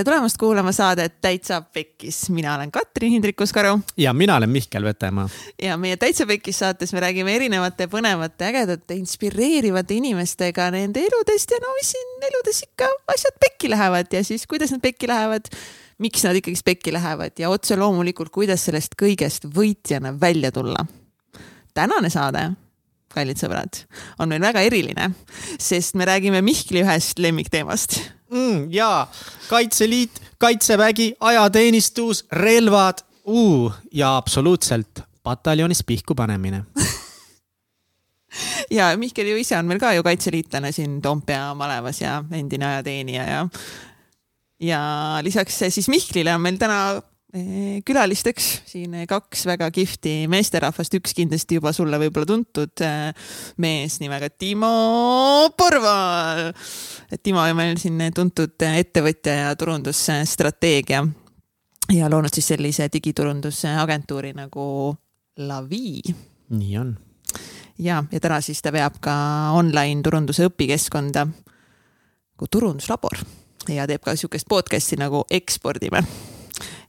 tere tulemast kuulama saadet Täitsa Pekkis, mina olen Katrin Hindrikus-Karu. ja mina olen Mihkel Vetemaa. ja meie Täitsa Pekkis saates me räägime erinevate põnevate, ägedate, inspireerivate inimestega nende eludest ja no mis siin eludes ikka asjad pekki lähevad ja siis kuidas nad pekki lähevad, miks nad ikkagist pekki lähevad ja otse loomulikult, kuidas sellest kõigest võitjana välja tulla. tänane saade kallid sõbrad, on meil väga eriline, sest me räägime Mihkli ühest lemmikteemast mm,. ja Kaitseliit, Kaitsevägi, ajateenistus, relvad uh, ja absoluutselt pataljonis pihku panemine ja Mihkel ju ise on meil ka ju kaitseliitlane siin Toompea malevas ja endine ajateenija ja ja lisaks siis Mihklile on meil täna külalisteks siin kaks väga kihvti meesterahvast, üks kindlasti juba sulle võib-olla tuntud eh, mees nimega Timo Porval. Timo on meil siin tuntud ettevõtja ja turundusstrateegia ja loonud siis sellise digiturundusagentuuri nagu Lavi. nii on. ja, ja täna siis ta veab ka online turunduse õpikeskkonda kui turunduslabor ja teeb ka sihukest podcast'i nagu Ekspordime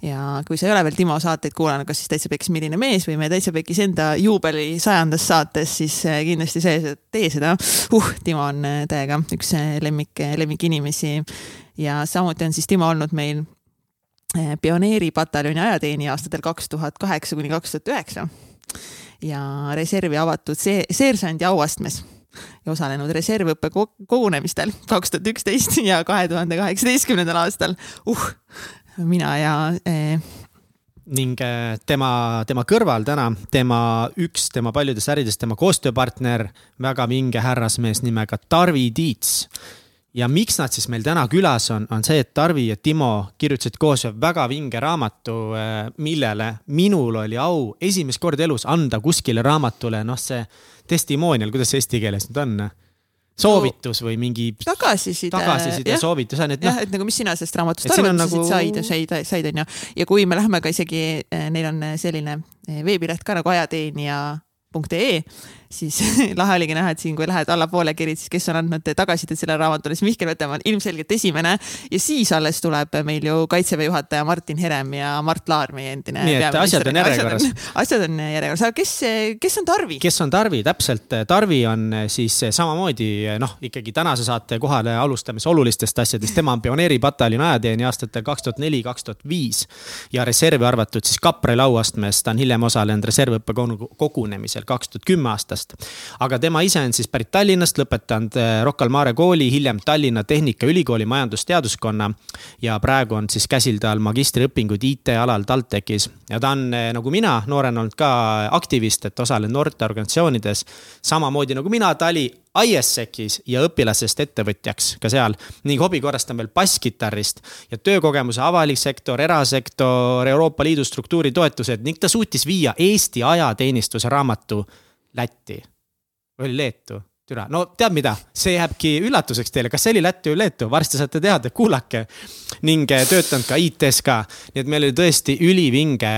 ja kui sa ei ole veel Timo saateid kuulanud, kas siis Täitsa Pekkis milline mees või meie Täitsa Pekkis enda juubeli sajandas saates, siis äh, kindlasti see, tee seda. uh, Timo on äh, täiega üks äh, lemmik, lemmikinimesi ja samuti on siis Timo olnud meil pioneeripataljoni ajateenija aastatel kaks tuhat kaheksa kuni kaks tuhat üheksa ja reservi avatud see, seersandi auastmes ja osalenud reservõppe kogunemistel kaks tuhat üksteist ja kahe tuhande kaheksateistkümnendal aastal. uh, mina ja eh, ning eh, tema, tema kõrval täna tema üks tema paljudest äridest, tema koostööpartner, väga vinge härrasmees nimega Tarvi Tiits. ja miks nad siis meil täna külas on, on see, et Tarvi ja Timo kirjutasid koos väga vinge raamatu, eh, millele minul oli au esimest korda elus anda kuskile raamatule, noh, see testimonial, kuidas see eesti keeles nüüd on soovitus või mingi tagasiside, tagasiside, soovitus on, et noh. et nagu, mis sina sellest raamatust arvad, mis nagu... said ja said, said onju. ja kui me läheme ka isegi, eh, neil on selline eh, veebileht ka nagu ajateenija.ee siis lahe oligi näha, et siin, kui lähed allapoole kerid, siis kes on andnud tagasisidet sellele raamatule, siis Mihkel Vetemaa on ilmselgelt esimene ja siis alles tuleb meil ju kaitseväe juhataja Martin Herem ja Mart Laar, meie endine. nii et asjad on järjekorras. asjad on järjekorras, aga kes, kes on Tarvi? kes on Tarvi, täpselt, Tarvi on siis samamoodi noh, ikkagi tänase saate kohale alustamise olulistest asjadest, tema on pioneeripataljoni ajateenija aastatel kaks tuhat neli, kaks tuhat viis ja reservi arvatud siis kaprali auastmes, ta on hiljem osalenud reservõppe kogunemisel kaks tuhat kümme aastast aastast. aga tema ise on siis pärit Tallinnast, lõpetanud eh, Rocca al Mare kooli, hiljem Tallinna Tehnikaülikooli majandusteaduskonna. ja praegu on siis käsil tal magistriõpingud IT-alal TalTechis ja ta on eh, nagu mina noorena olnud ka aktivist, et osalenud noorteorganisatsioonides. samamoodi nagu mina, ta oli ISEC-is ja õpilasest ettevõtjaks ka seal ning hobi korras ta on veel basskitarrist ja töökogemuse avalik sektor, erasektor, Euroopa Liidu struktuuritoetused ning ta suutis viia Eesti ajateenistuse raamatu Lätti või oli Leetu? türa, no tead mida, see jääbki üllatuseks teile, kas see oli Läti või Leetu, varsti saate teada, kuulake. ning eh, töötanud ka IT-s ka, nii et meil oli tõesti ülivinge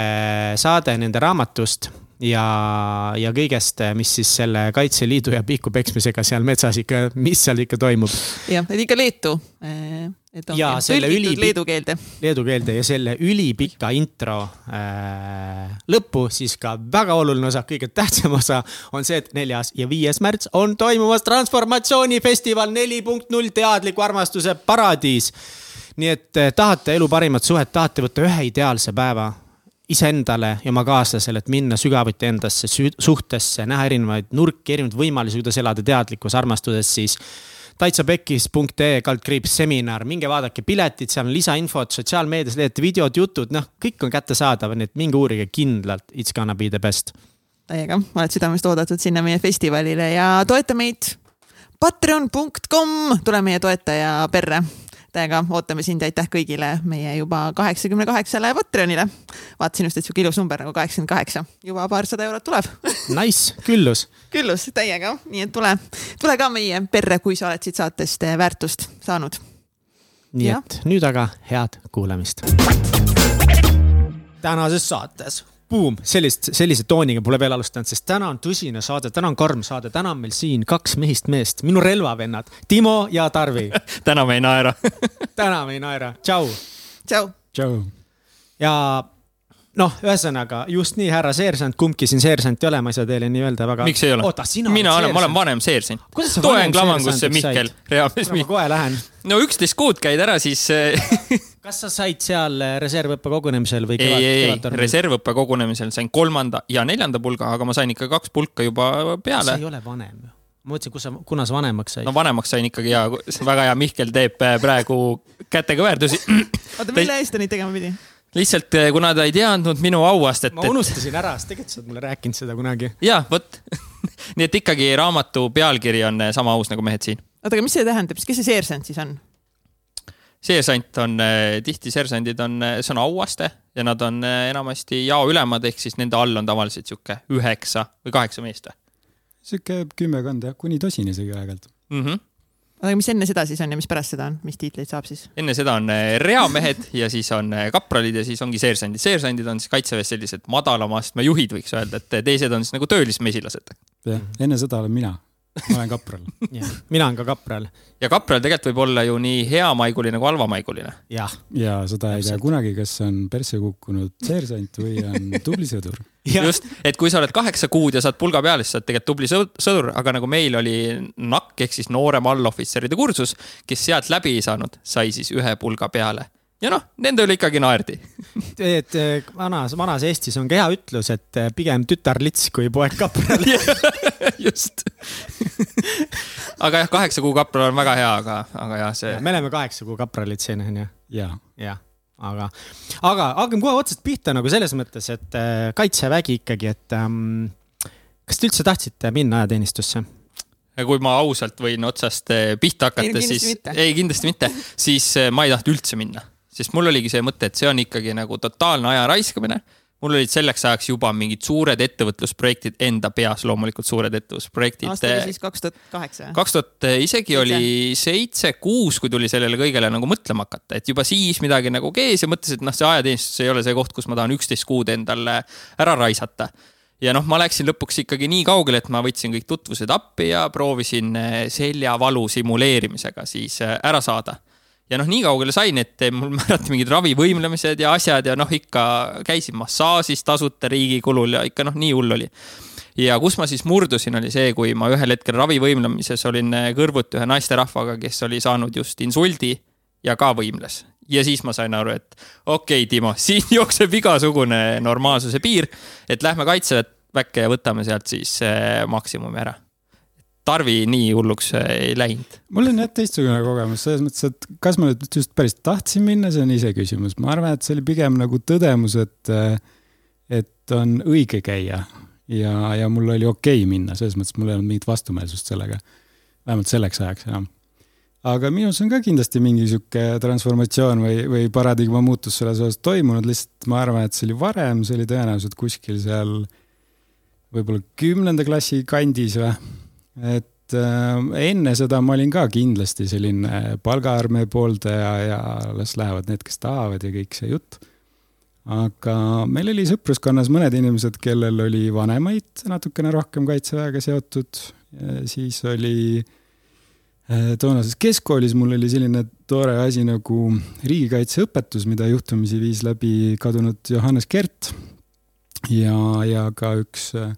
saade nende raamatust ja, ja kõigest, mis siis selle Kaitseliidu ja Pihku peksmisega seal metsas ikka, mis seal ikka toimub. jah, et ikka Leetu et on ja selle üli, leedu keelde. Leedu keelde ja selle ülipika intro äh, lõppu siis ka väga oluline osa, kõige tähtsam osa on see, et neljas ja viies märts on toimumas transformatsioonifestival neli punkt null teadliku armastuse paradiis. nii et eh, tahate elu parimat suhet, tahate võtta ühe ideaalse päeva iseendale ja oma kaaslasele, et minna sügavuti endasse suhtesse, näha erinevaid nurki, erinevaid võimalusi, kuidas elada teadlikus armastuses, siis täitsapekkis.ee kaldkriips seminar, minge vaadake piletid, seal on lisainfot, sotsiaalmeedias leiate videod, jutud, noh, kõik on kättesaadav, nii et minge uurige kindlalt, it's gonna be the best. täiega, oled südamest oodatud sinna meie festivalile ja toeta meid. Patreon.com, tule meie toetaja perre täiega ootame sind ja aitäh kõigile meie juba kaheksakümne kaheksale Patreonile. vaatasin just, et sihuke ilus number nagu kaheksakümmend kaheksa, juba paarsada eurot tuleb Nice, küllus. küllus, täiega, nii et tule, tule ka meie perre, kui sa oled siit saatest väärtust saanud. nii ja. et nüüd aga head kuulamist. tänases saates buum, sellist, sellise tooniga pole veel alustanud, sest täna on tõsine saade, täna on karm saade, täna on meil siin kaks mehist meest, minu relvavennad, Timo ja Tarvi täna me ei naera täna me ei naera, tšau. tšau. tšau. ja noh, ühesõnaga just nii, härra seersant, kumbki siin seersant ei ole, ma ei saa teile nii öelda väga. miks ei ole oota, sina. mina olen, ma olen. vanem seersant. toen Klavangusse Mihkel said?, reaalmees ma Mihkel. kohe lähen. no üksteist kuud käid ära, siis eh, kas sa said seal reservõppe kogunemisel või ei, kevad, ei, ei, kevadtormil? reservõppe kogunemisel sain kolmanda ja neljanda pulga, aga ma sain ikka kaks pulka juba see peale ei. ole vanem ju. ma mõtlesin, kus sa, kuna sa vanemaks said no vanemaks sain ikkagi ja väga hea, Mihkel teeb eh, praegu kätekõverdusi. oota, mille eest ta neid tegema pidi? lihtsalt eh, kuna ta ei teadnud minu auastet, ma unustasin ära, sest tegelikult sa oled mulle rääkinud seda kunagi. jaa, vot. nii et ikkagi raamatu pealkiri on sama aus nagu mehed siin. oota, aga mis see tähendab, kes see seersant siis on? Seersant on eh, tihti seersandid on, see on auaste ja nad on eh, enamasti jaoülemad, ehk siis nende all on tavaliselt sihuke üheksa või kaheksa meest sihuke kümmekond jah, kuni tosin isegi aeg-ajalt. mm. -hmm. aga mis enne seda siis on ja mis pärast seda on, mis tiitleid saab siis? enne seda on eh, reamehed ja siis on kapralid ja siis ongi seersandid. seersandid on siis kaitseväes sellised madalama astme juhid, võiks öelda, et teised on siis nagu töölismesilased. jah, enne seda olen mina. Ma olen kapral. mina olen ka kapral. ja kapral tegelikult võib olla ju nii heamaiguline kui halvamaiguline. jah, ja seda ei tea kunagi, kas on persse kukkunud seersant või on tubli sõdur. just, et kui sa oled kaheksa kuud ja saad pulga peale, siis sa oled tegelikult tubli sõd- sõdur, aga nagu meil oli NAK ehk siis noorem allohvitseride kursus, kes sealt läbi ei saanud, sai siis ühe pulga peale. Ja noh, nende üle ikkagi naerdi. et eh, vanas, vanas Eestis on ka hea ütlus, et eh, pigem tütar lits kui poeg kapral. just. aga jah, kaheksa kuu kapral on väga hea, aga, aga jah, see me oleme kaheksa kuu kapralid siin onju, ja, jah, aga, aga hakkame kohe otsast pihta nagu selles mõttes, et eh, kaitsevägi ikkagi, et ähm, kas te üldse tahtsite minna ajateenistusse? ja kui ma ausalt võin otsast pihta hakata, siis ei, kindlasti mitte, siis ma ei tahtnud üldse minna, sest mul oligi see mõte, et see on ikkagi nagu totaalne aja raiskamine. mul olid selleks ajaks juba mingid suured ettevõtlusprojektid enda peas, loomulikult suured ettevõtlusprojektid. aasta oli siis kaks tuhat kaheksa. kaks tuhat isegi oli seitse-kuus, kui tuli sellele kõigele nagu mõtlema hakata, et juba siis midagi nagu kees ja mõtlesin, et noh, see ajateenistus ei ole see koht, kus ma tahan üksteist kuud endale ära raisata. ja noh, ma läksin lõpuks ikkagi nii kaugele, et ma võtsin kõik tutvused appi ja proovisin eh, seljavalu simuleerimisega siis eh, ära saada ja noh, nii kaugele sain, et eh, mul määrati mingid ravivõimlemised ja asjad ja noh, ikka käisin massaažis tasuta riigi kulul ja ikka noh, nii hull oli ja kus ma siis murdusin, oli see, kui ma ühel hetkel ravivõimlemises olin eh, kõrvuti ühe naisterahvaga, kes oli saanud just insuldi ja ka võimles. ja siis ma sain aru, et okei okay,, Timo, siin jookseb igasugune normaalsuse piir, et lähme kaitseväkke ja võtame sealt siis eh, maksimumi ära. Tarvi nii hulluks eh, ei läinud. mul on jah teistsugune kogemus selles mõttes, et kas ma nüüd just päris tahtsin minna, see on iseküsimus. ma arvan, et see oli pigem nagu tõdemus, et, et on õige käia ja, ja mul oli okei okay minna, selles mõttes mul ei olnud mingit vastumeelsust sellega. vähemalt selleks ajaks enam. aga minus on ka kindlasti mingi sihuke transformatsioon või, või paradigma muutus selles osas toimunud, lihtsalt ma arvan, et see oli varem, see oli tõenäoliselt kuskil seal võib-olla kümnenda klassi kandis või et äh, enne seda ma olin ka kindlasti selline palgaarmee pooldaja ja las lähevad need, kes tahavad ja kõik see jutt. aga meil oli sõpruskonnas mõned inimesed, kellel oli vanemaid natukene rohkem kaitseväega seotud, siis oli äh, toonases keskkoolis mul oli selline tore asi nagu riigikaitseõpetus, mida juhtumisi viis läbi kadunud Johannes Kert ja, ja ka üks äh,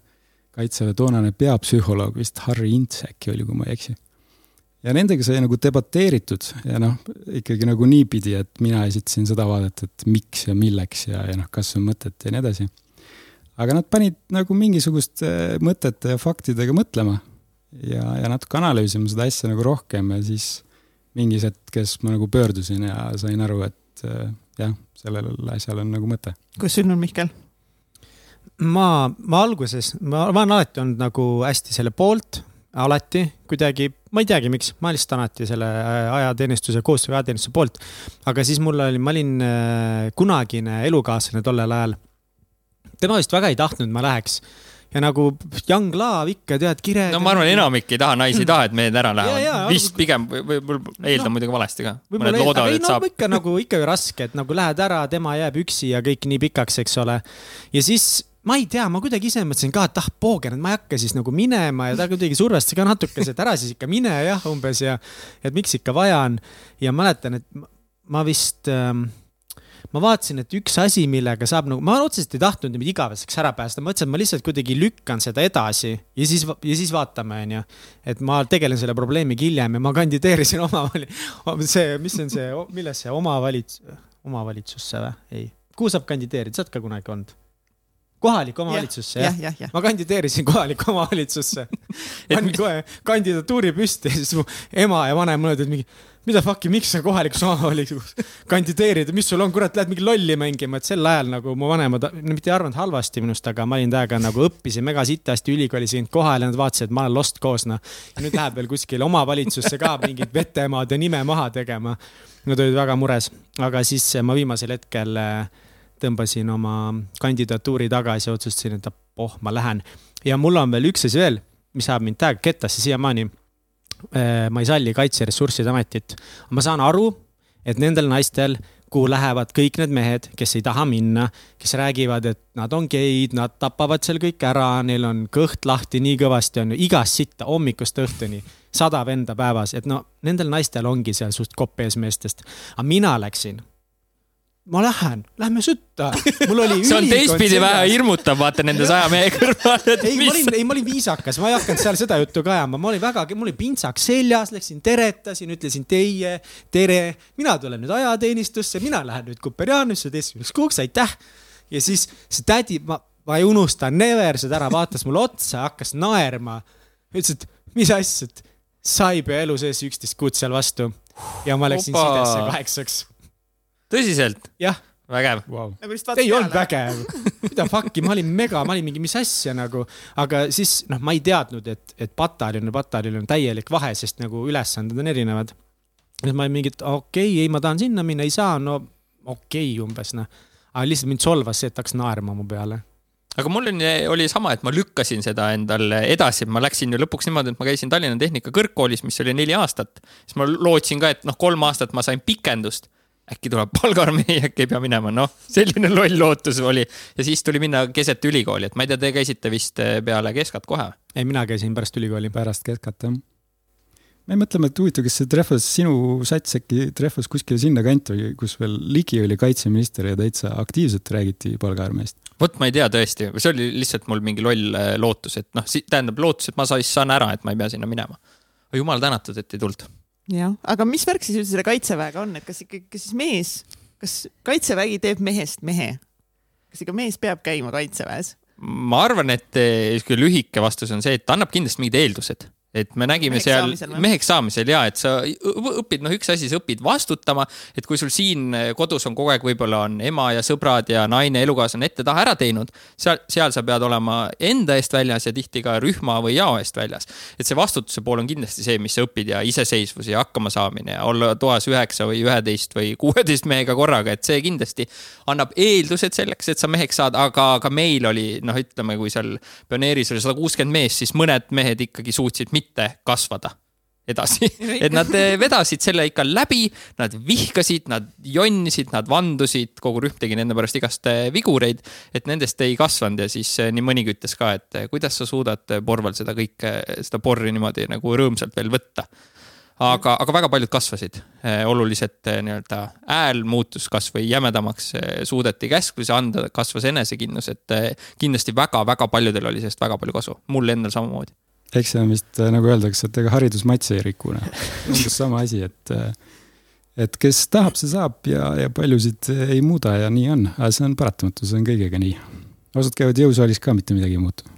kaitseväe toonane peapsühholoog vist Harri Ints äkki oli, kui ma ei eksi. ja nendega sai nagu debateeritud ja noh, ikkagi nagu niipidi, et mina esitasin seda vaadet, et miks ja milleks ja, ja noh, kas on mõtet ja nii edasi. aga nad panid nagu mingisuguste mõtete ja faktidega mõtlema ja, ja natuke analüüsima seda asja nagu rohkem ja siis mingis hetkes ma nagu pöördusin ja sain aru, et äh, jah, sellel asjal on nagu mõte. sul on Mihkel? ma, ma alguses, ma, ma olen alati olnud nagu hästi selle poolt, alati kuidagi, ma ei teagi, miks, ma lihtsalt alati selle äh, ajateenistuse, koostöö ajateenistuse poolt. aga siis mul oli, ma olin äh, kunagine elukaaslane tollel ajal. tema vist väga ei tahtnud, ma läheks ja nagu young love ikka tead, kired. no ma arvan, enamik ei taha, naisi ei taha, et mehed ära lähevad. vist pigem, või, või eeldan No, muidugi valesti ka. mõned võib-olla, aga loodavad, ei et no saab. ikka nagu ikka ju raske, et nagu lähed ära, tema jääb üksi ja kõik nii pikaks, eks ole. ja siis ma ei tea, ma kuidagi ise mõtlesin ka, et ah, poogen, et ma ei hakka siis nagu minema ja ta kuidagi survestas ka natukese, et ära siis ikka mine jah, umbes ja et miks ikka vaja on. ja mäletan, et ma- vist ähm, ma vaatasin, et üks asi, millega saab nagu, ma otseselt ei tahtnud niimoodi igaveseks ära päästa, ma mõtlesin, et ma lihtsalt kuidagi lükkan seda edasi ja siis, ja siis vaatame, onju. et ma tegelen selle probleemiga hiljem ja ma kandideerisin omavali-, see, mis on see, milles see omavalits-, omavalitsusse või? ei, kuhu saab kandideerida, sa oled ka kunagi olnud? Kohalikku omavalitsusse jah jah ja, ja, ja. ma kandideerisin kohalikku omavalitsusse panin kohe kandidatuuri püsti ja siis mu ema ja vanem mõtlesid mingi, mida fuck'i, miks sa kohalikus omavalitsuses kandideerid, mis sul on, kurat, lähed mingi lolli mängima, et sel ajal nagu mu vanemad, no mitte ei arvanud halvasti minust, aga ma olin täiega nagu õppisin mega sitasti ülikoolis, käinud kohal ja nad vaatasid, et ma olen lost koos noh. ja nüüd läheb veel kuskile omavalitsusse ka mingit vetemaad ja nime maha tegema. Nad olid väga mures, aga siis ma viimasel hetkel äh, tõmbasin oma kandidatuuri tagasi, otsustasin, et oh, ma lähen. ja mul on veel üks asi veel, mis ajab mind täiega kettasse siiamaani. Äh, ma ei salli Kaitseressursside Ametit. ma saan aru, et nendel naistel, kuhu lähevad kõik need mehed, kes ei taha minna, kes räägivad, et nad on geid, nad tapavad seal kõik ära, neil on kõht lahti nii kõvasti, on ju, igast sitta hommikust õhtuni, sada venda päevas, et no nendel naistel ongi seal suht kopp ees meestest. aga mina läksin ma lähen, lähme sütta. mul oli see on teistpidi vähe hirmutav, vaata nende saja mehe kõrval. ei, ma olin, ei, ma olin viisakas, ma ei hakanud seal seda juttu ka ajama, ma olin väga, mul oli pintsak seljas, läksin teretasin, ütlesin teie, tere. mina tulen nüüd ajateenistusse, mina lähen nüüd Kuperjanusse teistkümneks kuuks, aitäh. ja siis see tädi, ma, ma ei unusta never seda ära, vaatas mulle otsa, hakkas naerma. ütles, et mis asja, et sa ei pea elu sees üksteist kuud seal vastu. ja ma läksin Opa. sidesse kaheksaks tõsiselt? jah vägev wow. nagu ei olnud vägev, mida fuck'i, ma olin mega, ma olin mingi, mis asja nagu, aga siis noh, ma ei teadnud, et, et pataljon ja pataljon on täielik vahe, sest nagu ülesanded on erinevad. siis ma olin mingi, et okei okay,, ei, ma tahan sinna minna, ei saa, no okei okay, umbes noh. aga lihtsalt mind solvas see, et hakkas naerma mu peale aga mul oli, oli sama, et ma lükkasin seda endale edasi, ma läksin ju lõpuks niimoodi, et ma käisin Tallinna Tehnikakõrgkoolis, mis oli neli aastat. siis ma lootsin ka, et noh, kolm aastat ma sain pikendust. Äkki tuleb palgaarmee, äkki ei pea minema, noh, selline loll lootus oli. ja siis tuli minna keset ülikooli, et ma ei tea, te käisite vist eh, peale keskat kohe? ei, mina käisin pärast ülikooli. pärast keskat jah. me mõtleme, et huvitav, kas see trehvas, sinu sats äkki trehvas kuskile sinnakanti, kus veel Ligi oli kaitseminister ja täitsa aktiivselt räägiti palgaarmeest vot ma ei tea tõesti, see oli lihtsalt mul mingi loll eh, lootus, et noh, tähendab lootus, et ma siis saan ära, et ma ei pea sinna minema. jumal tänatud, et ei tulnud. Jah, aga mis värk siis üldse selle kaitseväega on, et kas ikkagi, kas siis mees, kas kaitsevägi teeb mehest mehe? kas ikka mees peab käima kaitseväes? ma arvan, et eh, sihuke lühike vastus on see, et ta annab kindlasti mingid eeldused et me nägime Meheks seal saamisel meheks saamisel ja et sa õpid, noh, üks asi, sa õpid vastutama, et kui sul siin kodus on kogu aeg võib-olla on ema ja sõbrad ja naine, elukaaslane ette-taha ära teinud, seal, seal sa pead olema enda eest väljas ja tihti ka rühma või jao eest väljas. et see vastutuse pool on kindlasti see, mis sa õpid ja iseseisvus ja hakkamasaamine ja olla toas üheksa või üheteist või kuueteist mehega korraga, et see kindlasti annab eeldused selleks, et sa meheks saad, aga ka meil oli, noh, ütleme, kui seal pioneeris oli sada kuuskümmend meest, siis mõned mehed ikkagi suutsid mitte kasvada edasi, et nad eh, vedasid selle ikka läbi, nad vihkasid, nad jonnisid, nad vandusid, kogu rühm tegi nende pärast igast eh, vigureid, et nendest ei kasvanud. Ja siis eh, nii mõnigi ütles ka, et kuidas sa suudad Porval seda kõike, seda porri niimoodi nagu rõõmsalt veel võtta. aga, aga väga paljud kasvasid. Oluliselt nii-öelda hääl muutus kasvõi jämedamaks, suudeti käsklusi anda, kasvas enesekindlus, et kindlasti väga-väga paljudel oli sellest väga palju kasu, mul endal samamoodi eks see on vist äh, nagu öeldakse, et ega haridus matsi ei riku, noh. umbes sama asi, et, äh, et kes tahab, see saab ja, ja paljusid ei muuda ja nii on, aga see on paratamatu, see on kõigega nii. osad käivad jõusaalis ka, mitte midagi ei muutu.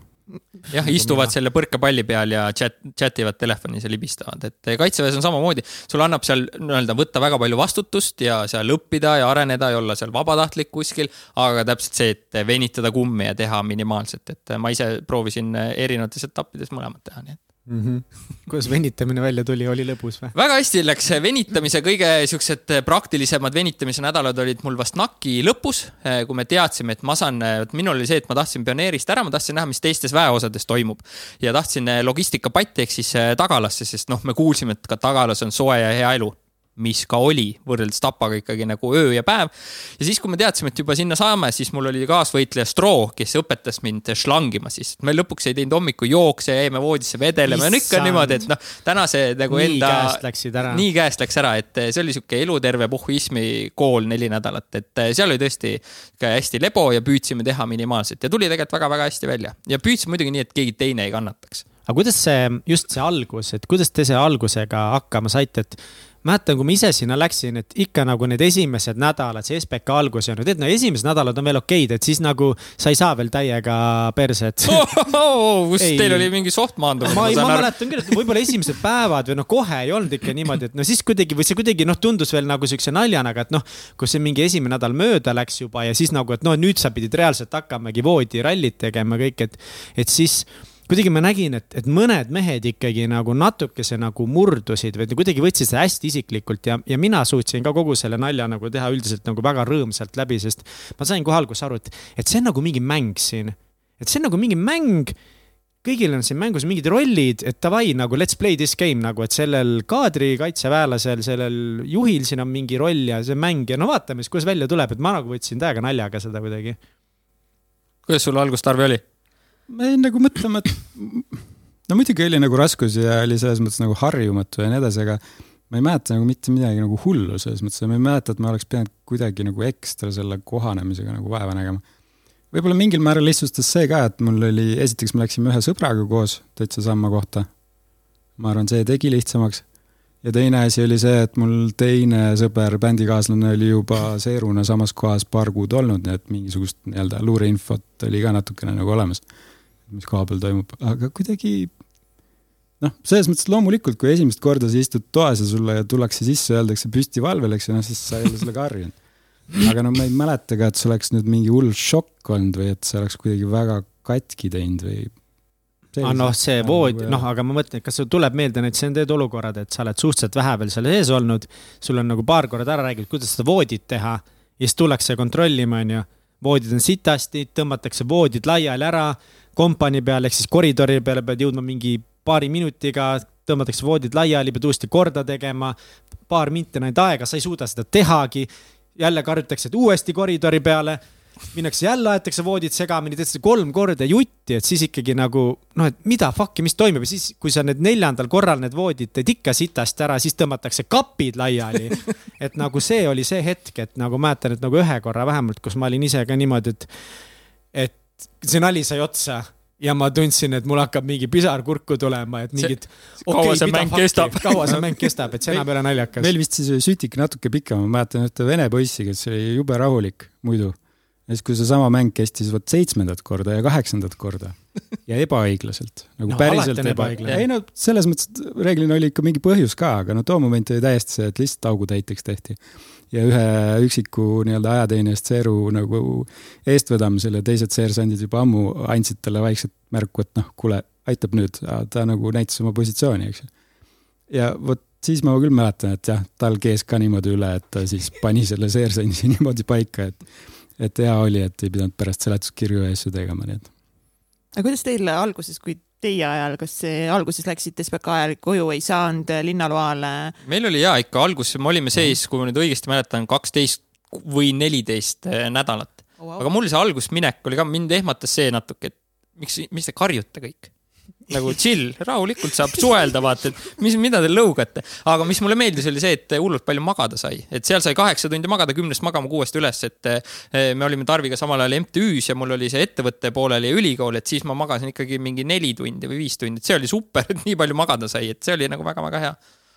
Jah, istuvad selle põrkapalli peal ja chat, chat ivad telefonis ja libistavad, et kaitseväes on samamoodi. sulle annab seal nii-öelda võtta väga palju vastutust ja seal õppida ja areneda ja olla seal vabatahtlik kuskil. aga täpselt see, et venitada kummi ja teha minimaalselt, et ma ise proovisin erinevates etappides mõlemat teha, nii et mm. -hmm. kuidas venitamine välja tuli, oli lõbus või? väga hästi läks venitamise, kõige siuksed praktilisemad venitamise nädalad olid mul vast NAK-i lõpus, kui me teadsime, et ma saan, vot minul oli see, et ma tahtsin pioneerist ära, ma tahtsin näha, mis teistes väeosades toimub. ja tahtsin logistikapatti ehk siis tagalasse, sest noh, me kuulsime, et ka tagalas on soe ja hea elu mis ka oli võrreldes Tapaga ikkagi nagu öö ja päev. ja siis, kui me teadsime, et juba sinna saame, siis mul oli kaasvõitleja Stroo, kes õpetas mind šlangima siis. me lõpuks ei teinud hommikul jookse, jäime voodisse vedelema ja no ikka niimoodi, et noh, täna see nagu nii enda. käest läksid ära. nii käest läks ära, et see oli sihuke eluterve puhhuismi kool neli nädalat, et seal oli tõesti hästi lebo ja püüdsime teha minimaalselt ja tuli tegelikult väga-väga hästi välja ja püüdsime muidugi nii, et keegi teine ei kannataks aga kuidas see, just see algus, et kuidas te selle algusega hakkama saite, et mäletan, kui ma ise sinna läksin, et ikka nagu need esimesed nädalad, see SBK algus ja no tead, no esimesed nädalad on veel okeid, et siis nagu sa ei saa veel täiega perset oh,. Oh, kus teil oli mingi soft maandumine? ma, ma, ma mäletan küll, et võib-olla esimesed päevad või noh, kohe ei olnud ikka niimoodi, et no siis kuidagi või see kuidagi noh, tundus veel nagu siukse naljana, aga et noh, kus see mingi esimene nädal mööda läks juba ja siis nagu, et no nüüd sa pidid reaalselt hakkamagi voodirallit tegema kõik, et, et siis kuidagi ma nägin, et, et mõned mehed ikkagi nagu natukese nagu murdusid või kuidagi võtsid seda hästi isiklikult ja, ja mina suutsin ka kogu selle nalja nagu teha üldiselt nagu väga rõõmsalt läbi, sest ma sain kohe alguses aru, et, et see on nagu mingi mäng siin. et see on nagu mingi mäng kõigil on siin mängus mingid rollid, et davai nagu let's play this game nagu, et sellel kaadrikaitseväelasel, sellel juhil siin on mingi roll ja see mäng ja no vaatame siis, kuidas välja tuleb, et ma nagu võtsin täiega naljaga seda kuidagi. kuidas sul algus, Tarvi, oli? Ma jäin nagu mõtlema, et no muidugi oli nagu raskusi ja oli selles mõttes nagu harjumatu ja nii edasi, aga ma ei mäleta nagu mitte midagi nagu hullu selles mõttes ja ma ei mäleta, et ma oleks pidanud kuidagi nagu ekstra selle kohanemisega nagu vaeva nägema. võib-olla mingil määral lihtsustas see ka, et mul oli, esiteks me läksime ühe sõbraga koos täitsa samma kohta. ma arvan, see tegi lihtsamaks. ja teine asi oli see, et mul teine sõber, bändikaaslane oli juba seeruna samas kohas paar kuud olnud, nii et mingisugust nii-öelda luureinfot oli ka natukene nagu olemas mis koha peal toimub, aga kuidagi noh, selles mõttes loomulikult, kui esimest korda sa istud toas ja sulle tullakse sisse, öeldakse püsti valvel, eks ju, noh siis sa ei ole sellega harjunud. aga no ma ei mäleta ka, et see oleks nüüd mingi hull šokk olnud või et see oleks kuidagi väga katki teinud või. Ah, noh, see voodi, noh, aga ma mõtlen, et kas sul tuleb meelde näiteks need olukorrad, et sa oled suhteliselt vähe veel seal sees olnud, sul on nagu paar korda ära räägitud, kuidas seda voodit teha ja siis tullakse kontrollima, onju. voodid on sitasti, tõmmatakse voodid laiali ära kompanii peal ehk siis koridori peale pead jõudma mingi paari minutiga, tõmmatakse voodid laiali, pead uuesti korda tegema. paar minti on ainult aega, sa ei suuda seda tehagi. jälle karjutakse, et uuesti koridori peale minnakse jälle, aetakse voodid segamini, teed seda kolm korda jutti, et siis ikkagi nagu noh, et mida fuck'i, mis toimub ja siis, kui sa need neljandal korral need voodid teed ikka sitast ära, siis tõmmatakse kapid laiali. et nagu see oli see hetk, et nagu mäletan, et nagu ühe korra vähemalt, kus ma olin ise ka niimoodi, et, et see nali sai otsa ja ma tundsin, et mul hakkab mingi pisar kurku tulema, et mingid. kaua okay, see mäng kestab? kaua see mäng kestab, et see enam ei ole naljakas. meil vist siis oli sütik natuke pikem, ma mäletan ühte vene poissi, kes oli jube rahulik muidu. ja siis, kui seesama mäng kestis vot seitsmendat korda ja kaheksandat korda ja ebaõiglaselt nagu no, päriselt ebaõiglane. ei no selles mõttes, et reeglina oli ikka mingi põhjus ka, aga no too moment oli täiesti see, et lihtsalt augu täiteks tehti ja ühe üksiku nii-öelda ajateenijast seeru nagu eestvedamisel ja teised seersandid juba ammu andsid talle vaikselt märku, et noh, kuule, aitab nüüd, ta nagu näitas oma positsiooni, eks ju. ja vot siis ma küll mäletan, et jah, tal kees ka niimoodi üle, et ta siis pani selle seersandi niimoodi paika, et, et hea oli, et ei pidanud pärast seletuskirju ja asju tegema, nii et. aga kuidas teil alguses, kui teie ajal, kas alguses läksite SBK ajal koju, ei saanud linnaloale? meil oli ja ikka alguses me olime sees, kui ma nüüd õigesti mäletan, kaksteist või neliteist eh, nädalat oh,. Wow. aga mul see algusminek oli ka, mind ehmatas see natuke, et miks, miks te karjute kõik nagu chill, rahulikult saab suhelda, vaata, et mis, mida te lõugate. aga mis mulle meeldis, oli see, et hullult palju magada sai, et seal sai kaheksa tundi magada, kümnest magama kuuest üles, et eh, me olime Tarviga samal ajal MTÜ-s ja mul oli see ettevõtte pooleli ja ülikool, et siis ma magasin ikkagi mingi neli tundi või viis tundi, et see oli super, et nii palju magada sai, et see oli nagu väga-väga hea.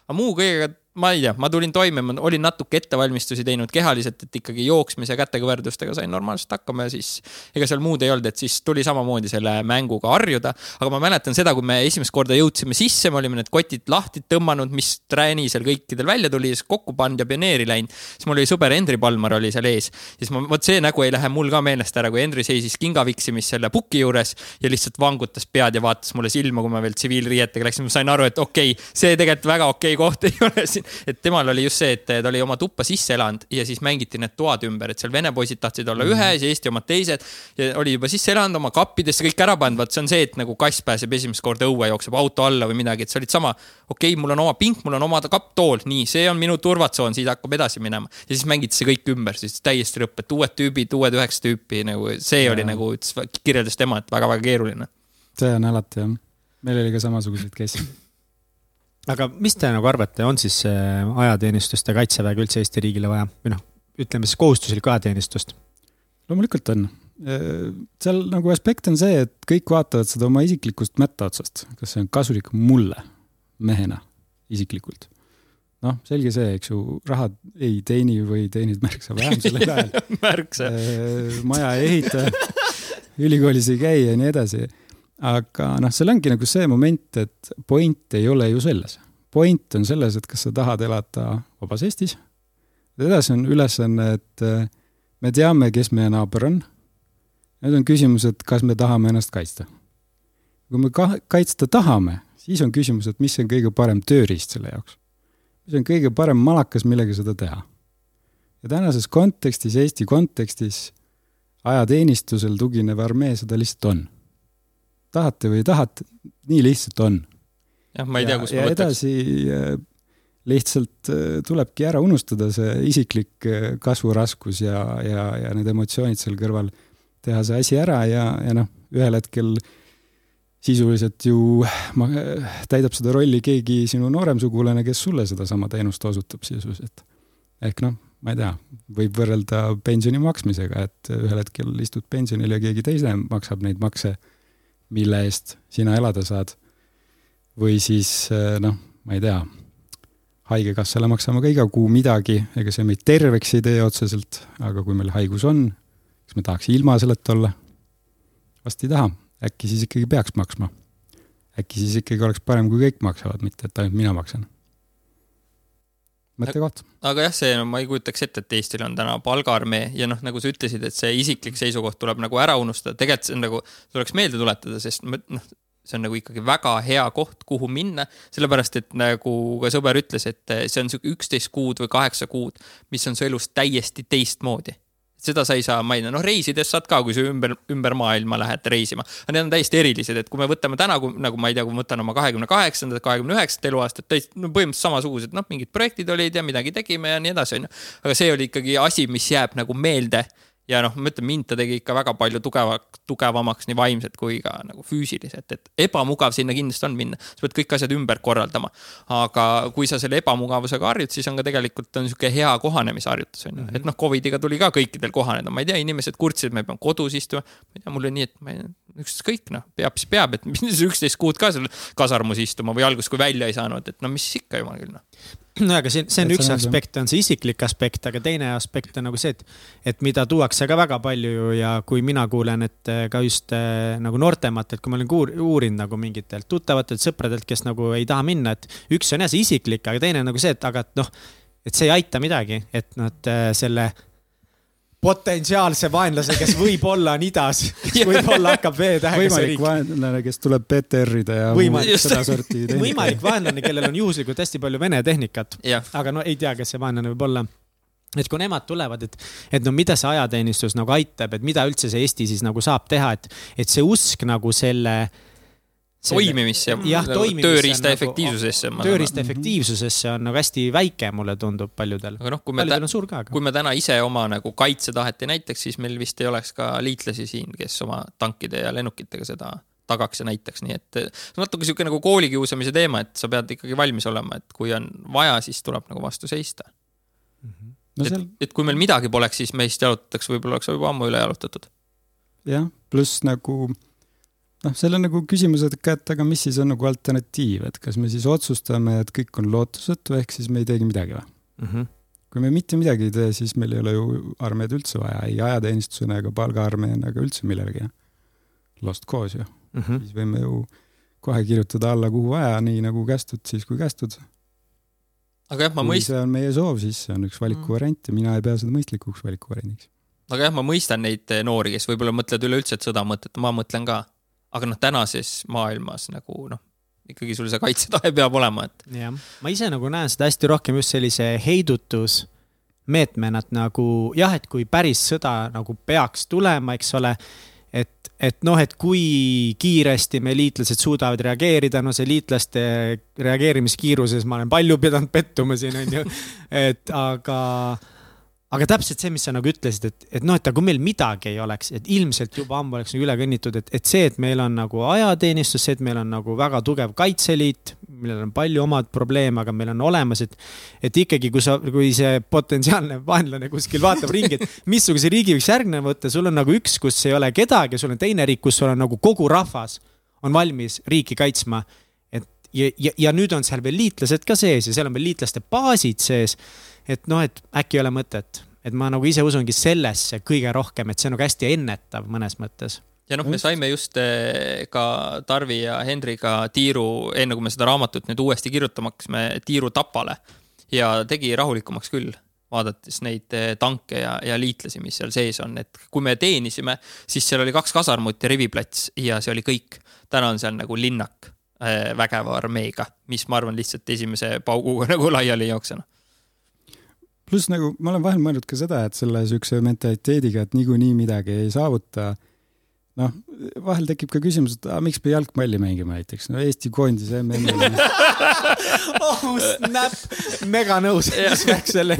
aga muu kõigega ma ei tea, ma tulin toime, ma olin natuke ettevalmistusi teinud kehaliselt, et ikkagi jooksmise kätekõverdustega sain normaalselt hakkama ja siis ega seal muud ei olnud, et siis tuli samamoodi selle mänguga harjuda. aga ma mäletan seda, kui me esimest korda jõudsime sisse, me olime need kotid lahti tõmmanud, mis träni seal kõikidel välja tuli, siis kokku pannud ja pioneeri läinud. siis mul oli sõber Henri Palmar oli seal ees. siis ma, vot see nägu ei lähe mul ka meelest ära, kui Henri seisis kingaviksimis selle puki juures ja lihtsalt vangutas pead ja vaatas mulle silma, kui ma veel tsiviilriietega läksin, ma sain aru, et okei okay,, see tegelikult väga okei okay koht ei ole siin rääkisin, et temal oli just see, et ta oli oma tuppa sisse elanud ja siis mängiti need toad ümber, et seal vene poisid tahtsid olla Mhm. ühes ja Eesti omad teised. ja oli juba sisse elanud, oma kappidesse kõik ära pannud, vot see on see, et nagu kass pääseb esimest korda õue, jookseb auto alla või midagi, et sa olid sama. okei okay,, mul on oma pink, mul on oma kapptool, nii, see on minu turvatsoon, siit hakkab edasi minema. ja siis mängiti see kõik ümber, siis täiesti lõpp, et uued tüübid, uued üheksa tüüpi nagu see ja. oli nagu, kirjeldas tema, et väga-väga keeruline. see on alati jah, meil oli ka samasuguseid case'e aga mis te nagu arvate, on siis ajateenistust ja kaitseväega üldse Eesti riigile vaja või noh, ütleme siis kohustuslikku ajateenistust? loomulikult on. seal nagu aspekt on see, et kõik vaatavad seda oma isiklikust mätta otsast, kas see on kasulik mulle mehena isiklikult. noh, selge see, eks ju, raha ei teeni või teenid märksa vähem sellel ajal märksa. maja ei ehita, ülikoolis ei käi ja nii edasi aga noh, seal ongi nagu see moment, et point ei ole ju selles. point on selles, et kas sa tahad elada vabas Eestis. edasi on ülesanne, et äh, me teame, kes meie naaber on. nüüd on küsimus, et kas me tahame ennast kaitsta. kui me ka kaitsta tahame, siis on küsimus, et mis on kõige parem tööriist selle jaoks. mis on kõige parem malakas, millega seda teha. ja tänases kontekstis, Eesti kontekstis, ajateenistusel tuginev armee seda lihtsalt on tahate või ei tahata, nii lihtsalt on. jah, ma ei tea, kus ma võtaks. edasi äh, lihtsalt äh, tulebki ära unustada see isiklik äh, kasvuraskus ja, ja, ja need emotsioonid seal kõrval, teha see asi ära ja, ja noh, ühel hetkel sisuliselt ju ma, täidab seda rolli keegi sinu noorem sugulane, kes sulle sedasama teenust osutab sisuliselt. ehk noh, ma ei tea, võib võrrelda pensioni maksmisega, et ühel hetkel istud pensionil ja keegi teine maksab neid makse mille eest sina elada saad. või siis noh, ma ei tea, haigekassale maksame ka iga kuu midagi, ega see meid terveks ei tee otseselt, aga kui meil haigus on, kas me tahaks ilma selleta olla? vast ei taha, äkki siis ikkagi peaks maksma. äkki siis ikkagi oleks parem, kui kõik maksavad, mitte et ainult mina maksan. Mõttekoht. Aga jah, see no,, ma ei kujutaks ette, et Eestil on täna palgaarmee ja noh, nagu sa ütlesid, et see isiklik seisukoht tuleb nagu ära unustada, tegelikult see on nagu, tuleks meelde tuletada, sest noh, see on nagu ikkagi väga hea koht, kuhu minna, sellepärast et nagu ka sõber ütles, et see on sihuke üksteist kuud või kaheksa kuud, mis on su elus täiesti teistmoodi seda sa ei saa mainida, noh reisides saad ka, kui sa ümber, ümber maailma lähed reisima. aga need on täiesti erilised, et kui me võtame täna, nagu ma ei tea, kui ma võtan oma kahekümne kaheksandat, kahekümne üheksat eluaastat, täiesti no põhimõtteliselt samasugused, noh, mingid projektid olid ja midagi tegime ja nii edasi, onju. aga see oli ikkagi asi, mis jääb nagu meelde ja noh, ma ütlen, mind ta tegi ikka väga palju tugeva, tugevamaks nii vaimselt kui ka nagu füüsiliselt, et ebamugav sinna kindlasti on minna. sa pead kõik asjad ümber korraldama. aga kui sa selle ebamugavusega harjud, siis on ka tegelikult on niisugune hea kohanemisharjutus on ju, et noh, Covidiga tuli ka kõikidel kohaneda, ma ei tea, inimesed kurtsid, me peame kodus istuma. ma ei tea, mul oli nii, et ma ei, ükskõik noh, peab siis peab, et mis üksteist kuud ka seal kasarmus istuma või alguses, kui välja ei saanud, et no mis ikka jumal küll noh no aga siin, see on et üks aspekt, on see isiklik aspekt, aga teine aspekt on nagu see, et, et mida tuuakse ka väga palju ju ja kui mina kuulen, et ka just äh, nagu noortematelt, kui ma olen uur, uurinud nagu mingitelt tuttavatelt sõpradelt, kes nagu ei taha minna, et üks on jah see isiklik, aga teine on nagu see, et aga et noh, et see ei aita midagi, et nad äh, selle potentsiaalse vaenlase, kes võib-olla on idas, kes võib-olla hakkab V-tähega võimalik vaenlane, kes tuleb PTR-ida ja võimalik, sedasorti võimalik vaenlane, kellel on juhuslikult hästi palju vene tehnikat. aga no ei tea, kes see vaenlane võib olla. Et kui nemad tulevad, et, et no mida see ajateenistus nagu aitab, et mida üldse see Eesti siis nagu saab teha, et, et see usk nagu selle toimimisse jah, nagu tööriista nagu, efektiivsusesse. tööriista efektiivsusesse on nagu hästi väike, mulle tundub paljudel. aga noh, kui me, kui me täna ise oma nagu kaitsetahet ei näitaks, siis meil vist ei oleks ka liitlasi siin, kes oma tankide ja lennukitega seda tagaks ja näitaks, nii et natuke sihuke nagu koolikiusamise teema, et sa pead ikkagi valmis olema, et kui on vaja, siis tuleb nagu vastu seista mm. -hmm. No seal... et, et kui meil midagi poleks, siis meist jalutatakse, võib-olla oleks juba ammu üle jalutatud. jah, pluss nagu noh, seal on nagu küsimus, et ka, et aga mis siis on nagu alternatiiv, et kas me siis otsustame, et kõik on lootusetu, ehk siis me ei teegi midagi või mm? -hmm. kui me mitte midagi ei tee, siis meil ei ole ju armeed üldse vaja, ei ajateenistusena ega palgaarmeena ega üldse millelegi. Lost cause ju mm. -hmm. siis võime ju kohe kirjutada alla, kuhu vaja, nii nagu kästud, siis kui kästud. aga jah, ma mõistan. see on meie soov, siis see on üks valikuvariant ja mina ei pea seda mõistlikuks valikuvariandiks. aga jah, ma mõistan neid noori, kes võib-olla mõtlevad üleüldse, et sõda mõtet, ma mõtlen ka aga noh, tänases maailmas nagu noh, ikkagi sul see kaitsetahe peab olema, et. jah, ma ise nagu näen seda hästi rohkem just sellise heidutusmeetmena, et nagu jah, et kui päris sõda nagu peaks tulema, eks ole et, et noh, et kui kiiresti me liitlased suudavad reageerida, no see liitlaste reageerimiskiiruses ma olen palju pidanud pettuma siin, on ju. et aga aga täpselt see, mis sa nagu ütlesid, et, et noh, et aga kui meil midagi ei oleks, et ilmselt juba ammu oleks nagu üle kõnnitud, et, et see, et meil on nagu ajateenistus, see, et meil on nagu väga tugev Kaitseliit, millel on palju omad probleeme, aga meil on olemas, et. et ikkagi, kui sa, kui see potentsiaalne vaenlane kuskil vaatab ringi, et missuguse riigi võiks järgneva võtta, sul on nagu üks, kus ei ole kedagi, sul on teine riik, kus sul on nagu kogu rahvas on valmis riiki kaitsma. et ja, ja, ja nüüd on seal veel liitlased ka sees ja seal on veel liitlaste baasid sees et noh, et äkki ei ole mõtet, et ma nagu ise usungi sellesse kõige rohkem, et see on nagu hästi ennetav mõnes mõttes. Ja noh, me saime just eh, ka Tarvi ja Hendriga tiiru, enne kui me seda raamatut nüüd uuesti kirjutama hakkasime, tiiru Tapale. Ja tegi rahulikumaks küll, vaadates neid eh, tanke ja, ja liitlasi, mis seal sees on, et kui me teenisime, siis seal oli kaks kasarmut ja riviplats ja see oli kõik. täna on seal nagu linnak eh, vägeva armeega, mis ma arvan, lihtsalt esimese pauguga nagu laiali ei jookse pluss nagu ma olen vahel mõelnud ka seda, et selle siukse mentaliteediga, et niikuinii midagi ei saavuta. noh, vahel tekib ka küsimus, et ah, miks me jalgpalli mängime näiteks, no Eesti koondis MM-il oh snap, mega nõus.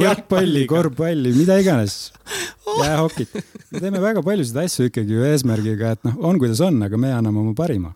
Võrkpalli, korvpalli, mida iganes, jäähokit. me teeme väga paljusid asju ikkagi ju eesmärgiga, et noh, on kuidas on, aga me anname oma parima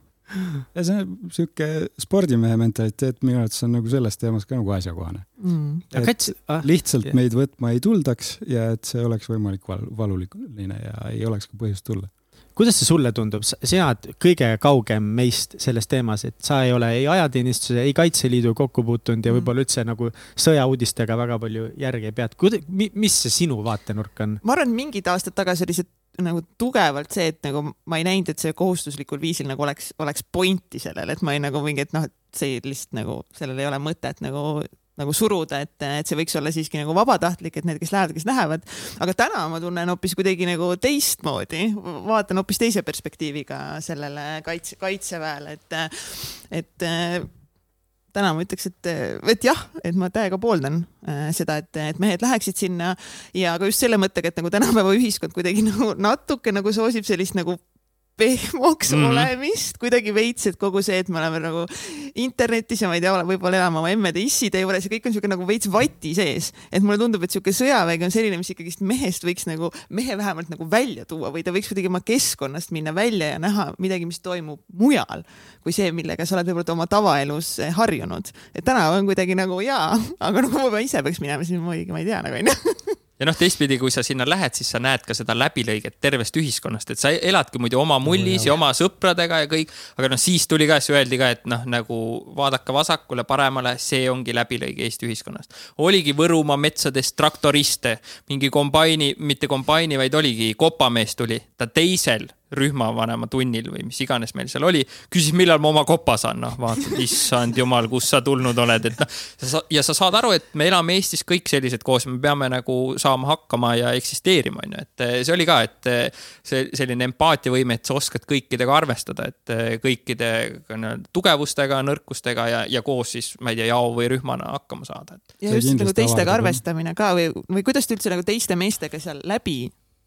ja see on sihuke spordimehe mentaliteet minu arvates on nagu selles teemas ka nagu asjakohane mm.. et Kats... ah, lihtsalt yeah. meid võtma ei tuldaks ja et see oleks võimalik val valuline ja ei oleks ka põhjust tulla. kuidas see sulle tundub, sina oled kõige kaugem meist selles teemas, et sa ei ole ei ajateenistuse, ei Kaitseliidu kokku puutunud ja mm. võib-olla üldse nagu sõjauudistega väga palju järge ei peatu. mis see sinu vaatenurk on? ma arvan, mingid aastad tagasi oli see nagu tugevalt see, et nagu ma ei näinud, et see kohustuslikul viisil nagu oleks, oleks pointi sellel, et ma ei nagu mingi, et noh, et see lihtsalt nagu, sellel ei ole mõtet nagu nagu suruda, et, et see võiks olla siiski nagu vabatahtlik, et need, kes lähevad, kes lähevad. aga täna ma tunnen hoopis kuidagi nagu teistmoodi, vaatan hoopis teise perspektiiviga sellele kaitse, kaitseväele, et, et täna ma ütleks, et, et jah, et ma täiega pooldan äh, seda, et, et mehed läheksid sinna. Ja ka just selle mõttega, et nagu tänapäeva ühiskond kuidagi nagu natuke nagu soosib sellist nagu pehmoks mm -hmm. olemist, kuidagi veits, et kogu see, et me oleme nagu internetis ja ma ei tea, võib-olla elame oma emmede-isside juures ja kõik on niisugune nagu veits vati sees. et mulle tundub, et niisugune sõjavägi on selline, mis ikkagist mehest võiks nagu, mehe vähemalt nagu välja tuua või ta võiks kuidagi oma keskkonnast minna välja ja näha midagi, mis toimub mujal, kui see, millega sa oled võib-olla oma tavaelus eh, harjunud. et täna on kuidagi nagu jaa, aga no kui ma ise peaks minema, siis muidugi ma ei tea nagu onju ja noh, teistpidi, kui sa sinna lähed, siis sa näed ka seda läbilõiget tervest ühiskonnast, et sa eladki muidu oma mullis ja oma sõpradega ja kõik. aga noh, siis tuli ka, siis öeldi ka, et noh, nagu vaadake vasakule, paremale, see ongi läbilõige Eesti ühiskonnast. oligi Võrumaa metsades traktoriste, mingi kombaini, mitte kombaini, vaid oligi kopamees tuli, ta teisel rühmavanema tunnil või mis iganes meil seal oli, küsis, millal ma oma kopa saan, noh, vaatasin, issand jumal, kust sa tulnud oled, et noh. ja sa saad aru, et me elame Eestis kõik sellised koos, me peame nagu saama hakkama ja eksisteerima, on ju, et eh, see oli ka, et eh, see selline empaatiavõime, et sa oskad kõikidega arvestada, et eh, kõikide tugevustega, nõrkustega ja, ja koos siis, ma ei tea, jao või rühmana hakkama saada. ja just nagu teistega arvestamine ka või, või kuidas te üldse nagu teiste meestega seal läbi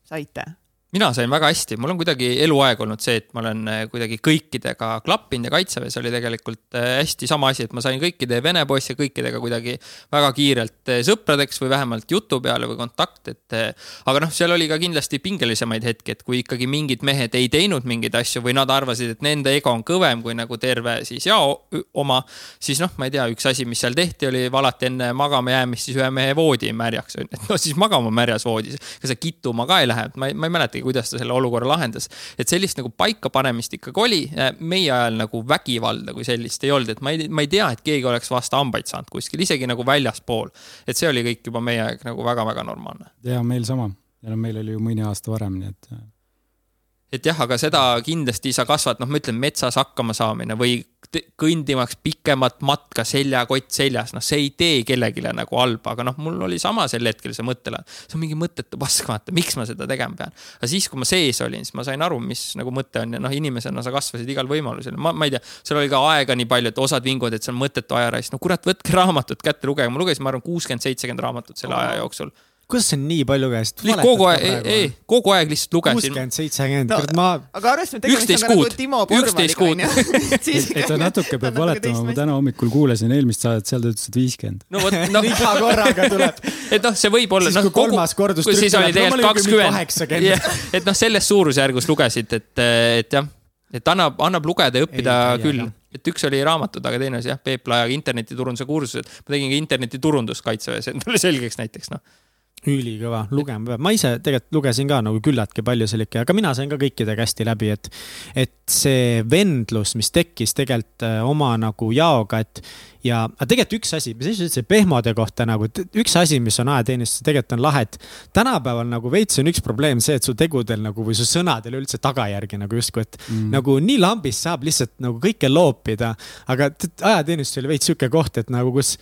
saite? Mina sain väga hästi, mul on kuidagi eluaeg olnud see, et ma olen äh, kuidagi kõikidega klappinud ja kaitseväes oli tegelikult äh, hästi sama asi, et ma sain kõikide vene poisse kõikidega kuidagi väga kiirelt äh, sõpradeks või vähemalt jutu peale või kontakt, et. aga noh, seal oli ka kindlasti pingelisemaid hetki, et kui ikkagi mingid mehed ei teinud mingeid asju või nad arvasid, et nende ego on kõvem kui nagu terve siis jao oma. siis noh, ma ei tea, üks asi, mis seal tehti, oli valati enne magama jäämist siis ühe mehe voodi märjaks, on ju, et no siis magama märjas voodis. ega sa kittuma ka ei lähe, ma ei, ma ei mäleta mäletagi, kuidas ta selle olukorra lahendas. et sellist nagu paikapanemist ikkagi oli, meie ajal nagu vägivalda kui sellist ei olnud, et ma ei, ma ei tea, et keegi oleks vastu hambaid saanud kuskil, isegi nagu väljaspool. et see oli kõik juba meie aeg nagu väga-väga normaalne. ja meil sama ja no meil oli ju mõni aasta varem, nii et et jah, aga seda kindlasti sa kasvad, noh, ma ütlen metsas hakkama saamine või kõndimaks pikemat matka seljakott seljas, noh, see ei tee kellelegi nagu halba, aga noh, mul oli sama sel hetkel see mõttelaad. see on mingi mõttetu pask, vaata, miks ma seda tegema pean. aga siis, kui ma sees olin, siis ma sain aru, mis nagu mõte on ja noh, inimesena sa kasvasid igal võimalusel. ma, ma ei tea, seal oli ka aega nii palju, et osad vinguvad, et see on mõttetu ajaraisk. no kurat, võtke raamatut kätte, lugege. ma lugesin, ma arvan, kuuskümmend, seitsekümmend raamatut selle aja jooksul. Kuidas sa nii palju käisid? kogu aeg, ei, ei, kogu aeg lihtsalt lugesin. kuuskümmend, seitsekümmend, kurat ma. aga arvestame, tegemist on ka nagu Timo Porvaliga onju. et ta natuke peab valetama, ma täna hommikul kuulasin eelmist saadet, seal ta ütles, et viiskümmend. no vot, noh. iga korraga tuleb. et noh, see võib olla. siis noh, kui kolmas kordus. kui siis oli tegelikult kakskümmend. et noh, selles suurusjärgus lugesid, et, et jah, et annab, annab lugeda ja õppida ei, küll et üks oli raamatud, aga teine asi jah, Peep Lajaga internetiturunduse kursused. ma tegin ka internetiturundust kaitseväes endale selgeks näiteks noh ülikõva, lugema peab, ma ise tegelikult lugesin ka nagu küllaltki palju sellikke, aga mina sain ka kõikidega hästi läbi, et. et see vendlus, mis tekkis tegelikult äh, oma nagu jaoga, et ja, aga tegelikult üks asi, mis sa ütlesid pehmode kohta nagu, üks asi, mis on ajateenistuses tegelikult on lahe, et. tänapäeval nagu veits on üks probleem see, et su tegudel nagu või su sõnadel üldse tagajärgi nagu justkui, et mm. nagu nii lambist saab lihtsalt nagu kõike loopida. aga ajateenistus oli veits sihuke koht, et nagu kus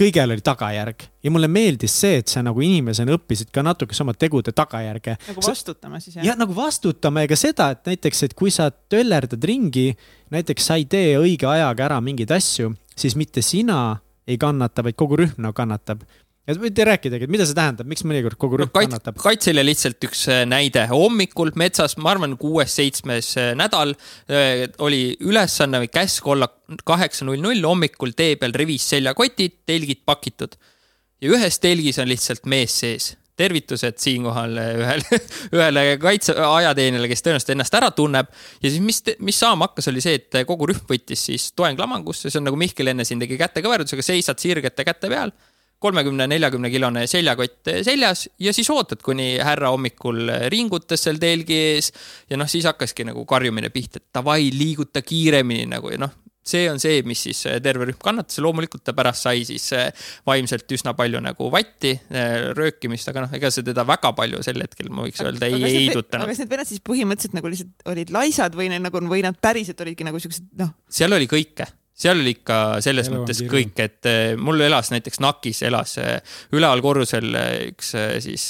kõigel oli tagajärg ja mulle meeldis see, et sa nagu inimesena õppisid ka natukese oma tegude tagajärge. nagu vastutama siis jah? jah, nagu vastutama ja ka seda, et näiteks, et kui sa töllerdad ringi, näiteks sa ei tee õige ajaga ära mingeid asju, siis mitte sina ei kannata, vaid kogu rühm nagu kannatab et võite rääkidagi, et mida see tähendab, miks mõnikord kogu rühm no, kait, kannatab? kaitsele lihtsalt üks äh, näide, hommikul metsas, ma arvan, kuues-seitsmes äh, nädal äh, oli ülesanne või käsk olla kaheksa null null hommikul tee peal rivis seljakotid, telgid pakitud. ja ühes telgis on lihtsalt mees sees tervitused siinkohal ühele, ühele kaitse, ajateenijale, kes tõenäoliselt ennast ära tunneb. ja siis, mis, mis saama hakkas, oli see, et kogu rühm võttis siis toeng lamangusse, see on nagu Mihkel enne siin tegi kätekõverdusega, seisad sirgete käte peal kolmekümne, neljakümne kilone seljakott seljas ja siis ootad, kuni härra hommikul ringutas seal telgi ees. ja noh, siis hakkaski nagu karjumine pihta, et davai, liiguta kiiremini nagu ja noh, see on see, mis siis terve rühm kannatas ja loomulikult ta pärast sai siis eh, vaimselt üsna palju nagu vatti, eh, röökimist, aga noh, ega see teda väga palju sel hetkel, ma võiks öelda, ei heidutanud. aga kas need vennad siis põhimõtteliselt nagu lihtsalt olid laisad või need nagu, või nad päriselt olidki nagu siuksed, noh? seal oli kõike seal oli ikka selles Elu mõttes kõik, et eh, mul elas näiteks NAK-is elas eh, üleval korrusel eh, üks siis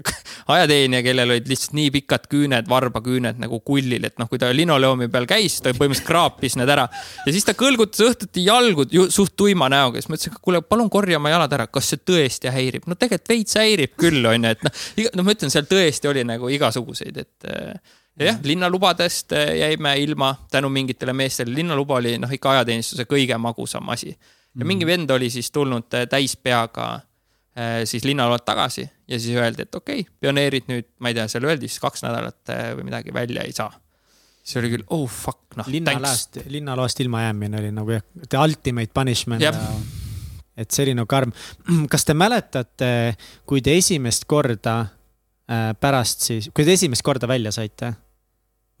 ajateenija, kellel olid lihtsalt nii pikad küüned, varbaküüned nagu kullil, et noh, kui ta linoleumi peal käis, ta põhimõtteliselt kraapis need ära. ja siis ta kõlgutas õhtuti jalgu suht tuima näoga, siis ma ütlesin, kuule, palun korja oma jalad ära, kas see tõesti häirib? no tegelikult veits häirib küll, onju, et noh, no ma ütlen, seal tõesti oli nagu igasuguseid, et jah, linnalubadest eh, jäime ilma tänu mingitele meestele, linnaluba oli noh, ikka ajateenistuse kõige magusam asi. ja mm. mingi vend oli siis tulnud eh, täis peaga eh, siis linnaload tagasi ja siis öeldi, et okei okay,, pioneerid nüüd, ma ei tea, seal öeldi siis kaks nädalat või midagi välja ei saa. siis oli küll, oh fuck, noh. linnaloast, linnaloast ilmajäämine oli nagu jah, the ultimate punishment. et see oli nagu karm. kas te mäletate, kui te esimest korda pärast siis, kui te esimest korda välja saite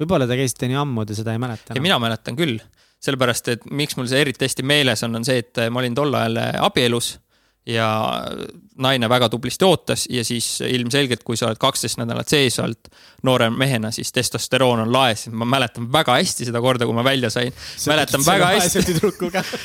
võib-olla te käisite nii ammu, te seda ei mäleta. ja mina mäletan küll, sellepärast et miks mul see eriti hästi meeles on, on see, et ma olin tol ajal abielus ja naine väga tublisti ootas ja siis ilmselgelt, kui sa oled kaksteist nädalat sees olnud noore mehena, siis testosteroon on laes. ma mäletan väga hästi seda korda, kui ma välja sain. mäletan väga hästi.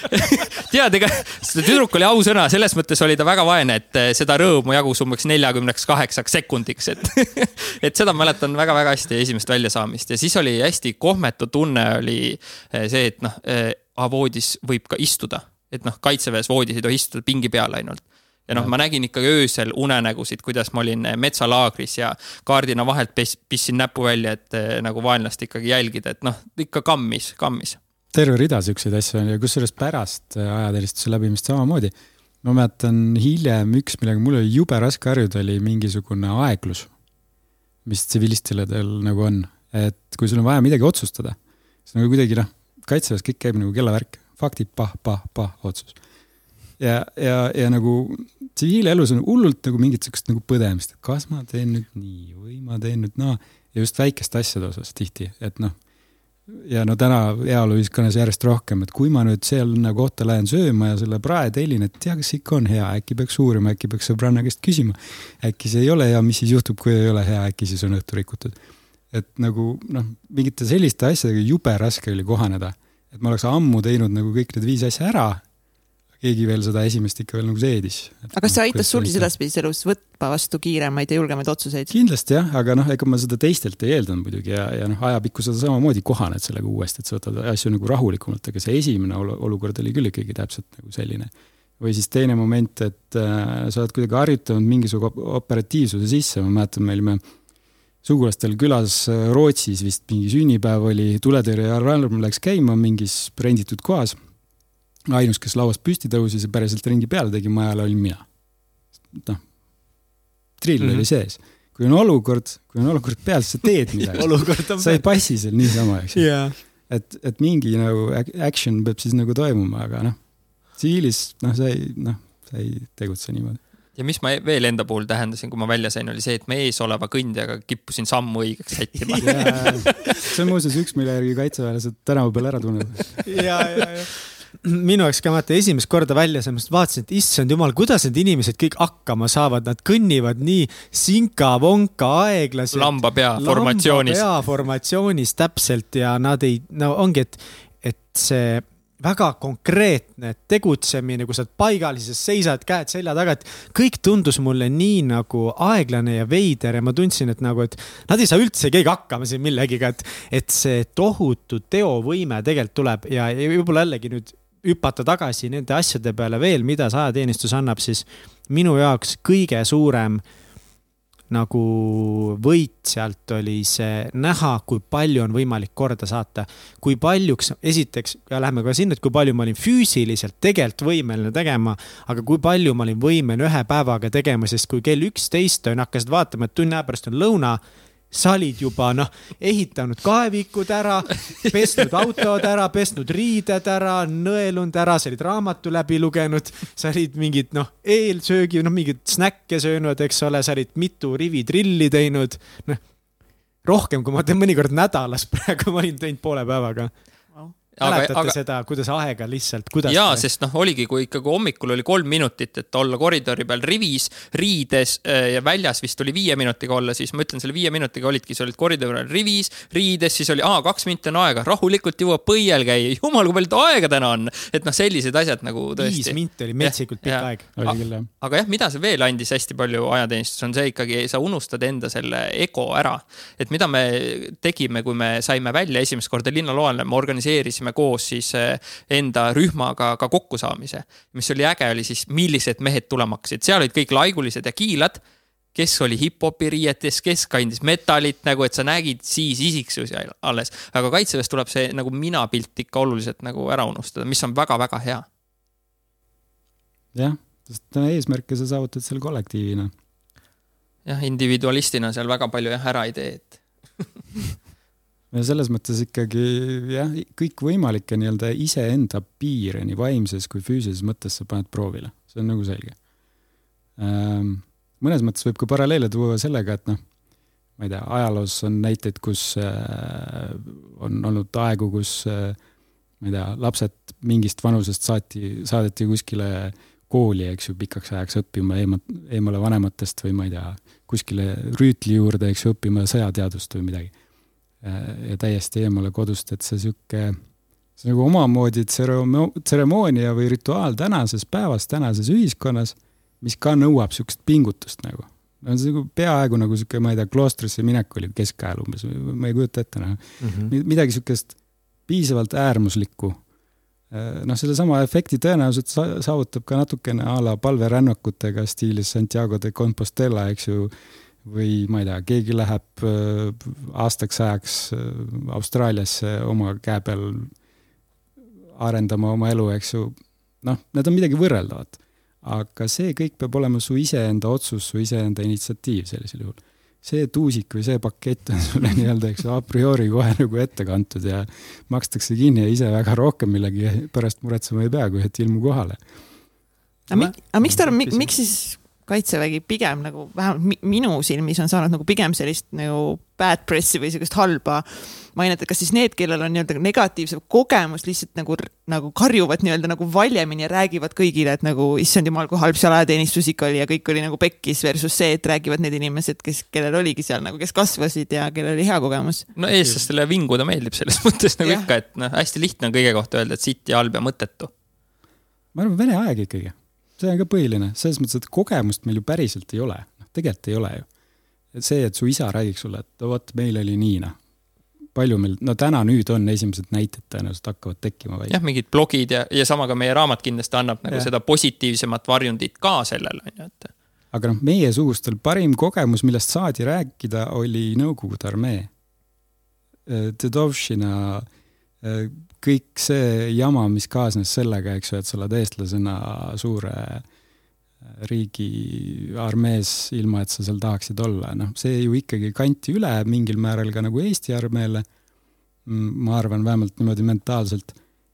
tead, ega see tüdruk oli ausõna, selles mõttes oli ta väga vaene, et eh, seda rõõmu jagus umbes neljakümneks kaheksaks sekundiks, et et seda mäletan väga-väga hästi esimest väljasaamist ja siis oli hästi kohmetu tunne oli eh, see, et noh, eh, voodis võib ka istuda et noh, kaitseväes voodis ei tohi istuda pingi peal ainult. ja noh, ma nägin ikkagi öösel unenägusid, kuidas ma olin eh, metsalaagris ja kaardina vahelt pistsin näpu välja, et eh, nagu vaenlast ikkagi jälgida, et noh, ikka kammis, kammis. terve rida siukseid asju on ja kusjuures pärast eh, ajateenistuse läbimist samamoodi. ma mäletan hiljem üks, millega mul oli jube raske harjuda, oli mingisugune aeglus, mis tsivilistil nagu on, et kui sul on vaja midagi otsustada, siis nagu kuidagi noh, kaitseväes kõik käib nagu kellavärk faktid, pah, pah, pah, otsus. ja, ja, ja nagu tsiviilelus on hullult nagu mingit sihukest nagu põdemist, et kas ma teen nüüd nii või ma teen nüüd naa no. ja just väikeste asjade osas tihti, et noh. ja no täna heaoluühiskonnas järjest rohkem, et kui ma nüüd sinna kohta lähen sööma ja selle prae tellin, et tea, kas ikka on hea, äkki peaks uurima, äkki peaks sõbranna käest küsima. äkki see ei ole hea, mis siis juhtub, kui ei ole hea, äkki siis on õhtu rikutud. et nagu noh, mingite selliste asjadega jube raske oli kohaneda et ma oleks ammu teinud nagu kõik need viis asja ära. keegi veel seda esimest ikka veel nagu seedis. aga kas see aitas sul siis edaspidises elus võtma vastu kiiremaid ja julgemaid otsuseid? kindlasti jah, aga noh, ega ma seda teistelt ei eeldanud muidugi ja, ja noh, ajapikku sa samamoodi kohaned sellega uuesti, et sa võtad asju nagu rahulikumalt, aga see esimene olukord oli küll ikkagi täpselt nagu selline või siis teine moment, et äh, sa oled kuidagi harjutanud mingisuguse operatiivsuse sisse, ma mäletan, me olime sugulastel külas äh, Rootsis vist mingi sünnipäev oli, tuletõrjealarm läks käima mingis renditud kohas. ainus, kes lauast püsti tõusis ja päriselt ringi peale tegi maja ajal, olin mina. noh, drill mm -hmm. oli sees kui on olukord, kui on olukord peal, siis sa teed midagi sa ei passi seal niisama, eks ju yeah.. et, et mingi nagu action peab siis nagu toimuma, aga noh tsiviilis noh, sa ei, noh, sa ei tegutse niimoodi ja mis ma veel enda puhul tähendasin, kui ma välja sain, oli see, et ma ees oleva kõndjaga kippusin sammu õigeks sättima see on muuseas üks, mille järgi kaitseväelased tänava peal ära tunnevad. ja, ja, ja minu jaoks ka vaata esimest korda välja, sellest vaatasin, et issand jumal, kuidas need inimesed kõik hakkama saavad, nad kõnnivad nii sinka-vonka aeglaselt. lamba pea formatsioonis. lamba pea formatsioonis täpselt ja nad ei, no ongi, et, et see väga konkreetne tegutsemine, kui sa oled paigal, siis seisad käed selja taga, et kõik tundus mulle nii nagu aeglane ja veider ja ma tundsin, et nagu, et nad ei saa üldse keegi hakkama siin millegiga, et, et see tohutu teovõime tegelikult tuleb ja, ja võib-olla jällegi nüüd hüpata tagasi nende asjade peale veel, mida see ajateenistus annab, siis minu jaoks kõige suurem äh, nagu võit sealt oli see näha, kui palju on võimalik korda saata. kui paljuks, esiteks, ja lähme ka sinna, et kui palju ma olin füüsiliselt tegelikult võimeline tegema, aga kui palju ma olin võimeline ühe päevaga tegema, sest kui kell üksteist on, hakkasid vaatama, et tunni aja pärast on lõuna sa olid juba noh, ehitanud kaevikud ära, pesnud autod ära, pesnud riided ära, nõelunud ära, sa olid raamatu läbi lugenud, sa olid mingid noh, eelsöögi, noh mingeid snäkke söönud, eks ole, sa olid mitu rivi trilli teinud. noh, rohkem, kui ma teen mõnikord nädalas, praegu ma olin teinud poole päevaga mäletate aga... seda, kuidas aega lihtsalt, kuidas? jaa, sest noh, oligi, kui ikkagi hommikul oli kolm minutit, et olla koridori peal rivis, riides äh, ja väljas vist oli viie minutiga olla, siis ma ütlen, selle viie minutiga olidki, sa olid koridori peal rivis, riides, siis oli, aa, kaks minti on aega, rahulikult jõuab põiel käia, jumal, kui palju aega täna on. et noh, sellised asjad nagu tõesti. viis minti oli metsikult pikk aeg. oli küll, jah. aga jah, mida see veel andis hästi palju ajateenistus, on see ikkagi, sa unustad enda selle ego ära. et mida me tegime, kui me saime välja esimest korda linnaloale, me organiseerisime tegime koos siis eh, enda rühmaga ka kokkusaamise. mis oli äge, oli siis, millised mehed tulema hakkasid, seal olid kõik laigulised ja kiilad kes oli hip-hopi riietes, kes kandis metalit nagu, et sa nägid siis isiksusi alles. aga kaitseväes tuleb see nagu minapilt ikka oluliselt nagu ära unustada, mis on väga-väga hea. jah, sest eesmärke sa saavutad seal kollektiivina. jah, individualistina seal väga palju jah ära ei tee, et selles mõttes ikkagi jah, kõikvõimalikke nii-öelda iseenda piire nii vaimses kui füüsilises mõttes sa paned proovile, see on nagu selge. Ehm, mõnes mõttes võib ka paralleele tuua sellega, et noh, ma ei tea, ajaloos on näiteid, kus äh, on olnud aegu, kus äh, ma ei tea, lapsed mingist vanusest saati, saadeti kuskile kooli, eks ju, pikaks ajaks õppima eema, eemale vanematest või ma ei tea, kuskile rüütli juurde, eks ju, õppima sõjateadust või midagi ja täiesti eemale kodust, et see sihuke, see nagu omamoodi tseremoonia või rituaal tänases päevas, tänases ühiskonnas, mis ka nõuab sihukest pingutust nagu. no see nagu peaaegu nagu sihuke, ma ei tea, kloostrisse minek oli keskajal umbes, ma ei kujuta ette noh mm -hmm., midagi sihukest piisavalt äärmuslikku. noh, sellesama efekti tõenäoliselt saavutab ka natukene a la palverännakutega stiilis Santiago de Compostela, eks ju või ma ei tea, keegi läheb äh, aastaks ajaks äh, Austraaliasse oma käe peal arendama oma elu, eks ju. noh, need on midagi võrreldavat. aga see kõik peab olema su iseenda otsus, su iseenda initsiatiiv sellisel juhul. see tuusik või see pakett on sulle nii-öelda, eks ju, a priori kohe nagu ette kantud ja makstakse kinni ja ise väga rohkem millegi pärast muretsema ei pea, kui et ilmu kohale. aga miks ta, miks siis kaitsevägi pigem nagu vähemalt mi minu silmis on saanud nagu pigem sellist nagu bad pressi või sihukest halba mainet, et kas siis need, kellel on nii-öelda negatiivse kogemus, lihtsalt nagu, nagu karjuvad nii-öelda nagu valjemini ja räägivad kõigile, et nagu issand jumal, kui halb see alateenistus ikka oli ja kõik oli nagu pekkis versus see, et räägivad need inimesed, kes, kellel oligi seal nagu, kes kasvasid ja kellel oli hea kogemus. no eestlastele vinguda meeldib selles mõttes nagu ja. ikka, et noh, hästi lihtne on kõige kohta öelda, et sitt ja halb ja mõttetu. ma arvan, vene aeg ikkagi see on ka põhiline, selles mõttes, et kogemust meil ju päriselt ei ole, noh tegelikult ei ole ju. see, et su isa räägiks sulle, et vot meil oli nii noh, palju meil, no täna nüüd on esimesed näited tõenäoliselt hakkavad tekkima. jah, mingid blogid ja, ja sama ka meie raamat kindlasti annab nagu ja. seda positiivsemat varjundit ka sellele, on ju, et. aga noh, meiesugustel parim kogemus, millest saadi rääkida, oli Nõukogude armee. Dedovšina kõik see jama, mis kaasnes sellega, eks ju, et sa oled eestlasena suure riigi armees, ilma et sa seal tahaksid olla, noh, see ju ikkagi kanti üle mingil määral ka nagu Eesti armeele. ma arvan, vähemalt niimoodi mentaalselt.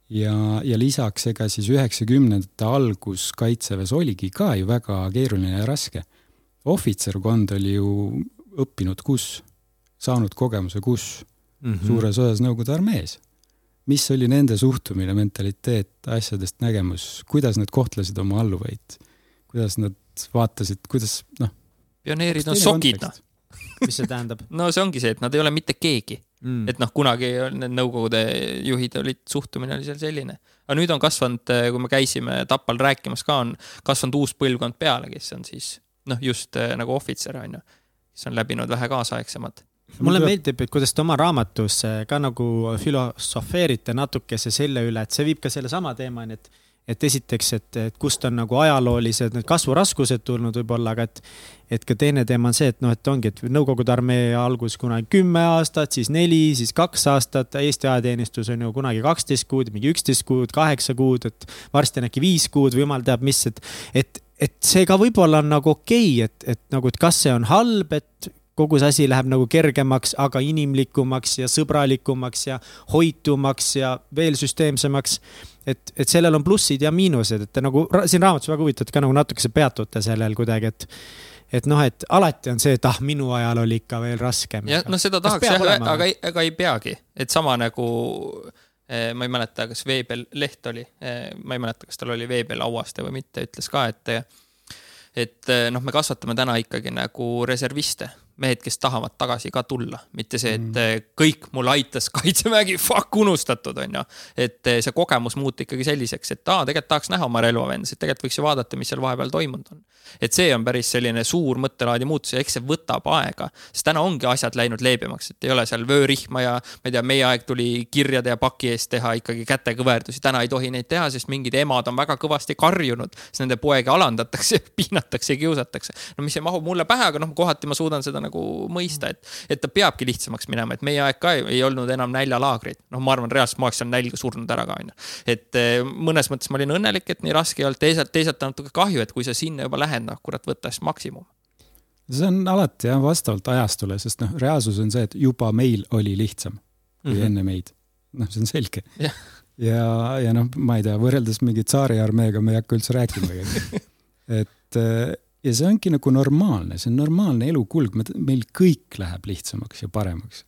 ja, ja lisaks, ega siis üheksakümnendate algus kaitseväes oligi ka ju väga keeruline ja raske. ohvitserkond oli ju õppinud kus, saanud kogemuse kus mm, -hmm. suures osas Nõukogude armees mis oli nende suhtumine, mentaliteet, asjadest nägemus, kuidas nad kohtlesid oma alluvaid, kuidas nad vaatasid, kuidas noh. pioneerid on sokid, noh. mis see tähendab? no see ongi see, et nad ei ole mitte keegi mm.. et noh, kunagi need Nõukogude juhid olid, suhtumine oli seal selline. aga nüüd on kasvanud, kui me käisime Tapal rääkimas ka, on kasvanud uus põlvkond peale, kes on siis noh, just eh, nagu ohvitser on ju, kes on läbinud vähe kaasaegsemad mulle meeldib, et kuidas te oma raamatus ka nagu filosofeerite natukese selle üle, et see viib ka sellesama teemani, et et esiteks, et, et kust on nagu ajaloolised need kasvuraskused tulnud võib-olla, aga et, et ka teine teema on see, et noh, et ongi, et Nõukogude armee algus kunagi kümme aastat, siis neli, siis kaks aastat, Eesti ajateenistus on ju kunagi kaksteist kuud, mingi üksteist kuud, kaheksa kuud, et varsti on äkki viis kuud või jumal teab mis, et, et, et see ka võib-olla on nagu okei okay,, et, et nagu, et kas see on halb, et kogu see asi läheb nagu kergemaks, aga inimlikumaks ja sõbralikumaks ja hoitumaks ja veel süsteemsemaks. et, et sellel on plussid ja miinused, et te nagu siin raamatus väga huvitavalt ka nagu natukese peatute sellel kuidagi, et et noh, et alati on see, et ah, minu ajal oli ikka veel raskem. jah, no seda tahaks jah, aga, aga ei peagi, et sama nagu eh, ma ei mäleta, kas Veebel Leht oli, eh, ma ei mäleta, kas tal oli Veebel auaste või mitte, ütles ka, et et noh, me kasvatame täna ikkagi nagu reserviste mehed, kes tahavad tagasi ka tulla, mitte see, et mm. kõik mul aitas kaitsevägi, fuck unustatud, on ju. et eh, see kogemus muuta ikkagi selliseks, et aa, tegelikult tahaks näha oma relvavendasid, tegelikult võiks ju vaadata, mis seal vahepeal toimunud on. Et see on päris selline suur mõttelaadi muutus ja eks see võtab aega, sest täna ongi asjad läinud leebemaks, et ei ole seal vöörihma ja ma ei tea, meie aeg tuli kirjade ja paki eest teha ikkagi kätekõverdusi, täna ei tohi neid teha, sest mingid emad on väga kõvasti karjunud, siis nende poegi alandatakse, piinatakse ja kiusatakse. no mis ei mahu mulle pähe, aga noh, kohati ma suudan seda nagu mõista, et, et ta peabki lihtsamaks minema, et meie aeg ka ei olnud enam näljalaagrid. noh, ma arvan, reaalselt ma oleks seal nälga surnud ära ka, onju. et eh, mõnes mõttes ma olin õnnelik, et nii raske ei olnud, teisalt, teisalt on natuke kahju, et kui sa sinna juba lähed, noh, kurat, võta siis maksimum see on alati jah, vastavalt ajastule, sest noh, reaalsus on see, et juba meil oli lihtsam kui mm -hmm. enne meid. noh, see on selge yeah.. ja, ja noh, ma ei tea, võrreldes mingi tsaariarmeega me ei hakka üldse rääkimagi et ja see ongi nagu normaalne, see on normaalne elukulg, meil kõik läheb lihtsamaks ja paremaks.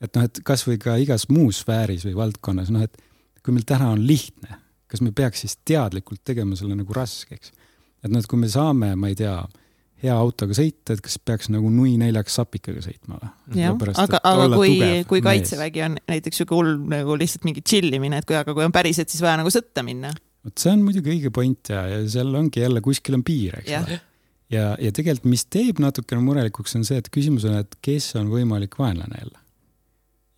et noh, et kasvõi ka igas muus sfääris või valdkonnas, noh, et kui meil täna on lihtne, kas me peaks siis teadlikult tegema selle nagu raskeks? Et noh, et kui me saame, ma ei tea, hea autoga sõita, et kas peaks nagu nui neljaks sapikaga sõitma või? jah, aga, aga kui, kui kaitsevägi on näiteks sihuke hull nagu lihtsalt mingi chill imine, et kui, aga kui on päriselt siis vaja nagu sõtta minna. vot see on muidugi õige point ja, ja seal ongi jälle kuskil on piir, eks ole ja, ja tegelikult, mis teeb natukene murelikuks, on see, et küsimus on, et kes on võimalik vaenlane jälle.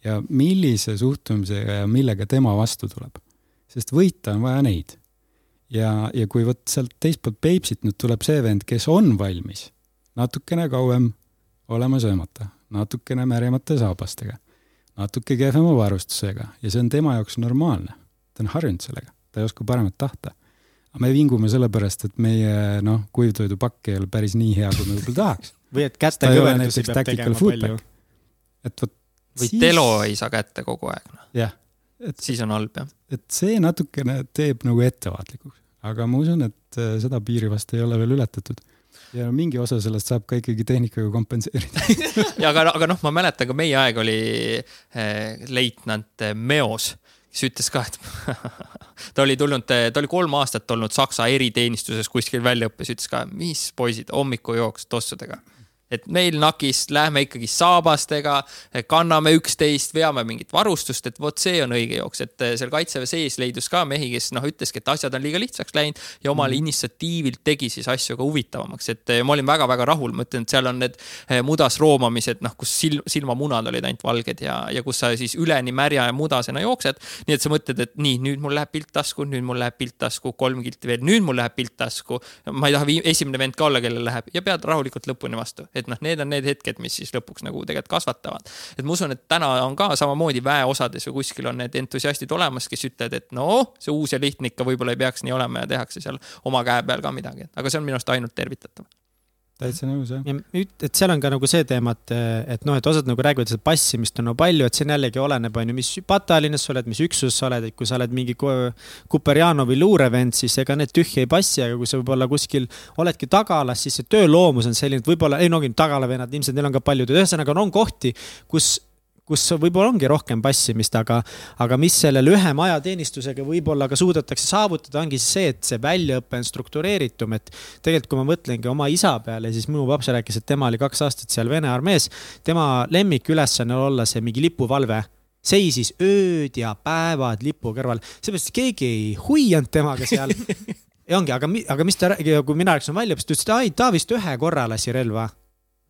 ja millise suhtumisega ja millega tema vastu tuleb. sest võita on vaja neid. Ja, ja kui vot sealt teist poolt Peipsit nüüd tuleb see vend, kes on valmis natukene kauem olema söömata, natukene märjamate saabastega, natuke kehvema varustusega ja see on tema jaoks normaalne. ta on harjunud sellega, ta ei oska paremat tahta me vingume sellepärast, et meie noh, kuivtoidupakk ei ole päris nii hea, kui me võib-olla tahaks. või et käte kõverdusi peab tegema palju. et vot. või siis... telo ei saa kätte kogu aeg, noh. jah. Et siis on halb, jah. et see natukene teeb nagu ettevaatlikuks, aga ma usun, et äh, seda piiri vast ei ole veel ületatud. Ja mingi osa sellest saab ka ikkagi tehnikaga kompenseerida. Ja aga, aga noh, ma mäletan ka meie aeg oli eh, leitnant eh, Meos, kes ütles ka, et ta oli tulnud, ta oli kolm aastat olnud Saksa eriteenistuses kuskil väljaõppes, ütles ka, mis poisid, hommikujooks tossudega et meil NAK-is lähme ikkagi saabastega, kanname üksteist, veame mingit varustust, et vot see on õige jooks, et eh, seal kaitseväe sees leidus ka mehi, kes noh, ütleski, et asjad on liiga lihtsaks läinud ja omal mm. initsiatiivilt tegi siis asju ka huvitavamaks, et eh, ma olin väga-väga rahul, ma ütlen, et seal on need eh, mudas roomamised, noh, kus silm, silmamunad olid ainult valged ja, ja kus sa siis üleni märja ja mudasena jooksed. nii et sa mõtled, et nii, nüüd mul läheb pilt tasku, nüüd mul läheb pilt tasku, kolm kilti veel, nüüd mul läheb pilt tasku. ma ei taha esimene vend ka olla, kellel läheb ja pead rahulikult lõpuni vastu et noh, need on need hetked, mis siis lõpuks nagu tegelikult kasvatavad. et ma usun, et täna on ka samamoodi väeosades või kuskil on need entusiastid olemas, kes ütlevad, et noh, see uus ja lihtne ikka võib-olla ei peaks nii olema ja tehakse seal oma käe peal ka midagi, aga see on minu arust ainult tervitatav täitsa nõus jah. ja et seal on ka nagu see teema, et, et noh, et osad nagu räägivad, et passimist on nagu palju, et siin jällegi oleneb, on ju, mis pataljonis sa oled, mis üksuses sa oled, et kui sa oled mingi Kuperjanovi luurevend, siis ega need tühja ei passi, aga kui sa võib-olla kuskil oledki tagalas, siis see tööloomus on selline, et võib-olla, ei no tagalavennad, ilmselt neil on ka paljud, ühesõnaga on kohti, kus kus võib-olla ongi rohkem passimist, aga, aga mis selle lühema ajateenistusega võib-olla ka suudetakse saavutada, ongi siis see, et see väljaõpe on struktureeritum, et tegelikult, kui ma mõtlengi oma isa peale, siis minu paps rääkis, et tema oli kaks aastat seal Vene armees. tema lemmikülesanne olla see mingi lipuvalve. Seisis ööd ja päevad lipu kõrval, seepärast keegi ei huianud temaga seal. Ja ongi, aga, aga mis ta, kui mina läksin väljaõppest, ütles ta, ai, ta vist ühe korra lasi relva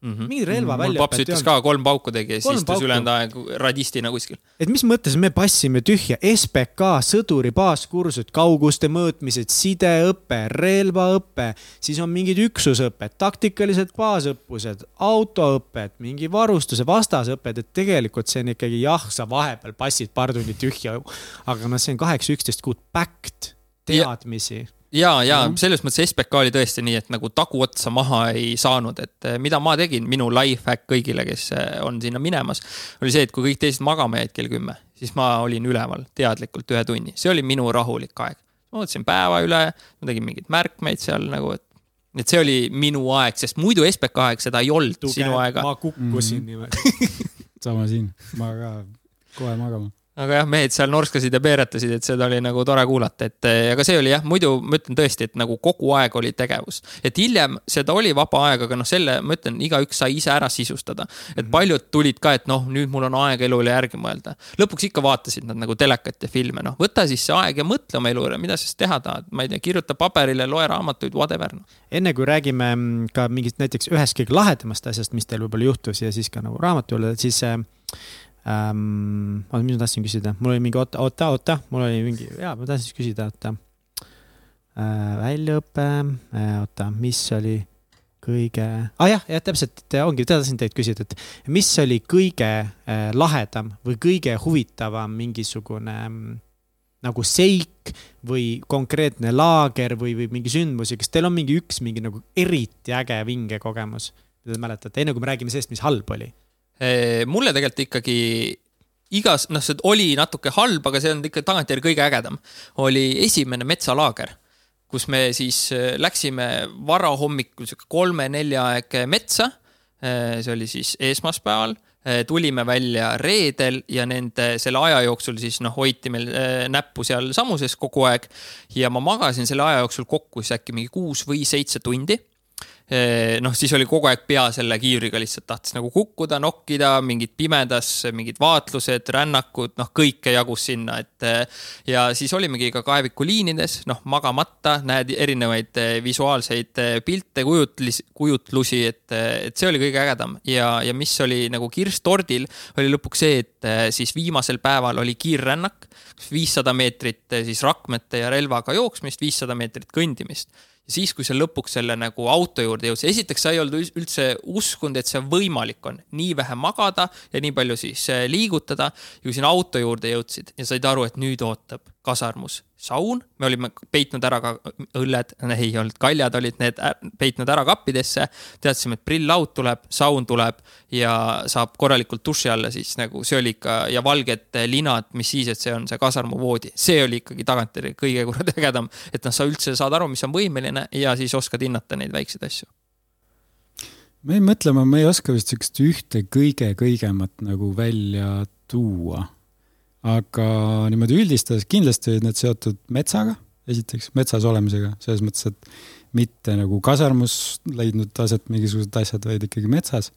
mm -hmm. mingi relva välja. paps ütles ka, kolm pauku tegi ja siis istus ülejäänud aeg radistina kuskil. et mis mõttes me passime tühja, SBK sõduri baaskursused, kauguste mõõtmised, sideõpe, relvaõpe, siis on mingid üksusõpped, taktikalised baasõppused, autoõpped, mingi varustuse, vastasõpped, et tegelikult see on ikkagi jah, sa vahepeal passid paar tundi tühja, aga noh, see on kaheksa, üksteist kuud backed teadmisi ja ja, mm -hmm. selles mõttes SBK oli tõesti nii, et nagu taguotsa maha ei saanud, et eh, mida ma tegin, minu life hack kõigile, kes eh, on sinna minemas, oli see, et kui kõik teised magama jäid kell kümme, siis ma olin üleval teadlikult ühe tunni, see oli minu rahulik aeg. ma mõtlesin päeva üle, ma tegin mingeid märkmeid seal nagu, et et see oli minu aeg, sest muidu SBK aeg seda ei olnud Tuge, sinu aega. ma kukkusin mm -hmm. niimoodi sama siin, ma ka kohe magama aga jah, mehed seal norskasid ja peeretasid, et seda oli nagu tore kuulata, et aga see oli jah, muidu ma ütlen tõesti, et nagu kogu aeg oli tegevus. et hiljem seda oli vaba aeg, aga noh, selle ma ütlen, igaüks sai ise ära sisustada. et mhm. paljud tulid ka, et noh, nüüd mul on aeg elule järgi mõelda. lõpuks ikka vaatasid nad nagu telekat ja filme, noh, võta siis see aeg ja mõtle oma elu üle, mida sa siis teha tahad, ma ei tea, kirjuta paberile, loe raamatuid, whatever no.. enne kui räägime mm, ka mingist näiteks ühest kõige lahedamast asjast, mis teil võib-olla juhtus ja siis ka nagu raamatu üle, siis äh, ähm,. oota, mis ma tahtsin küsida, mul oli mingi oota, oota, oota, mul oli mingi, jaa, ma tahtsin küsida, oota äh,. väljaõpe äh,, oota, mis oli kõige ah,, jah, jah, täpselt, ongi, tahtsin teilt küsida, et mis oli kõige äh, lahedam või kõige huvitavam mingisugune nagu seik või konkreetne laager või, või mingi sündmus ja kas teil on mingi üks mingi nagu eriti äge vinge kogemus, mida te mäletate, enne kui me räägime sellest, mis halb oli mulle tegelikult ikkagi igas, noh, see oli natuke halb, aga see on ikka tagantjärgi kõige ägedam. oli esimene metsalaager, kus me siis eh, läksime varahommikul sihuke kolme-nelja aeg metsa. Eh, see oli siis esmaspäeval tulime välja reedel ja nende selle aja jooksul siis noh, hoiti meil näppu sealsamuses kogu aeg. ja ma magasin selle aja jooksul kokku siis äkki mingi kuus või seitse tundi noh, siis oli kogu aeg pea selle kiivriga lihtsalt tahtis nagu kukkuda, nokkida, mingid pimedas, mingid vaatlused, rännakud, noh, kõike jagus sinna, et. Eh, ja siis olimegi ka kaevikuliinides, noh, magamata, näed erinevaid eh, visuaalseid pilte, kujutlis, kujutlusi, et, et see oli kõige ägedam ja, ja mis oli nagu kirss tordil, oli lõpuks see, et siis viimasel päeval oli kiirrännak, viissada meetrit siis rakmete ja relvaga jooksmist, viissada meetrit kõndimist siis, kui sa lõpuks selle nagu auto juurde jõudsid, esiteks sa ei olnud üldse uskunud, et see võimalik on, nii vähe magada ja nii palju siis äh, liigutada. ja kui sinna auto juurde jõudsid ja said aru, et nüüd ootab kasarmus saun, me olime peitnud ära ka õlled, ei olnud kaljad, olid need peitnud ära kappidesse. teadsime, et prill-laud tuleb, saun tuleb ja saab korralikult duši alla, siis nagu see oli ikka ja valged linad, mis siis, et see on see kasarmuvoodi, see oli ikkagi tagantjärgi kõige kuradi ägedam. et noh, sa üldse saad aru, mis on võimeline ja siis oskad hinnata neid väikseid asju ma jäin mõtlema, ma ei oska vist siukest ühte kõige-kõigemat nagu välja tuua. Aga niimoodi üldistades kindlasti olid need seotud metsaga, esiteks metsas olemisega, selles mõttes, et mitte nagu kasarmus leidnud aset mingisugused asjad, vaid ikkagi metsas.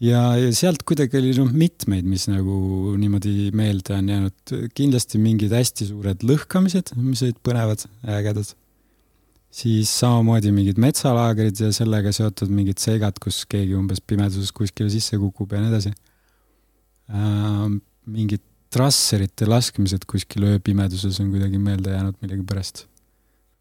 ja, ja sealt kuidagi oli noh, mitmeid, mis nagu niimoodi meelde on jäänud, kindlasti mingid hästi suured lõhkamised, mis olid põnevad, ägedad siis samamoodi mingid metsalaagrid ja sellega seotud mingid seigad, kus keegi umbes pimeduses kuskile sisse kukub ja nii edasi äh,. mingid trasserite laskmised kuskil ööpimeduses on kuidagi meelde jäänud millegipärast.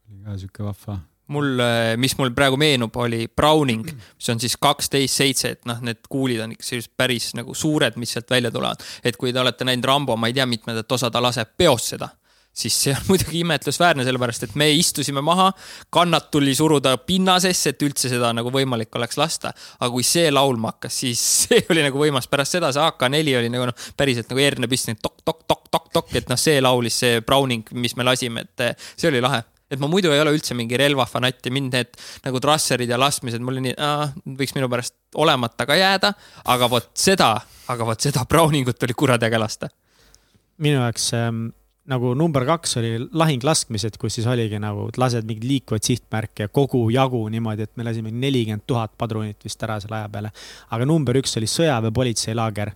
oli ka sihuke vahva mul, mis mul praegu meenub, oli Browning, mis on siis kaksteist seitse, et noh, need kuulid on ikka sellised päris nagu suured, mis sealt välja tulevad. et kui te olete näinud Rambo, ma ei tea, mitmendat osa ta laseb peost seda siis see on muidugi imetlusväärne, sellepärast et me istusime maha, kannat tuli suruda pinnasesse, et üldse seda nagu võimalik oleks lasta. aga kui see laulma hakkas, siis see oli nagu võimas, pärast seda see AK4 oli nagu noh, päriselt nagu herne püsti, tok-tok-tok-tok-tok, et noh, see laulis see Browning, mis me lasime, et see oli lahe et ma muidu ei ole üldse mingi relvafanatt ja mind need nagu trasserid ja laskmised, mul nii, võiks minu pärast olemata ka jääda, aga vot seda, aga vot seda Browningut oli kuradäge lasta. minu jaoks ähm, nagu number kaks oli lahinglaskmised, kus siis oligi nagu lased mingit liikuvat sihtmärki ja kogu jagu niimoodi, et me lasime nelikümmend tuhat padrunit vist ära selle aja peale. aga number üks oli sõjaväepolitseilaager.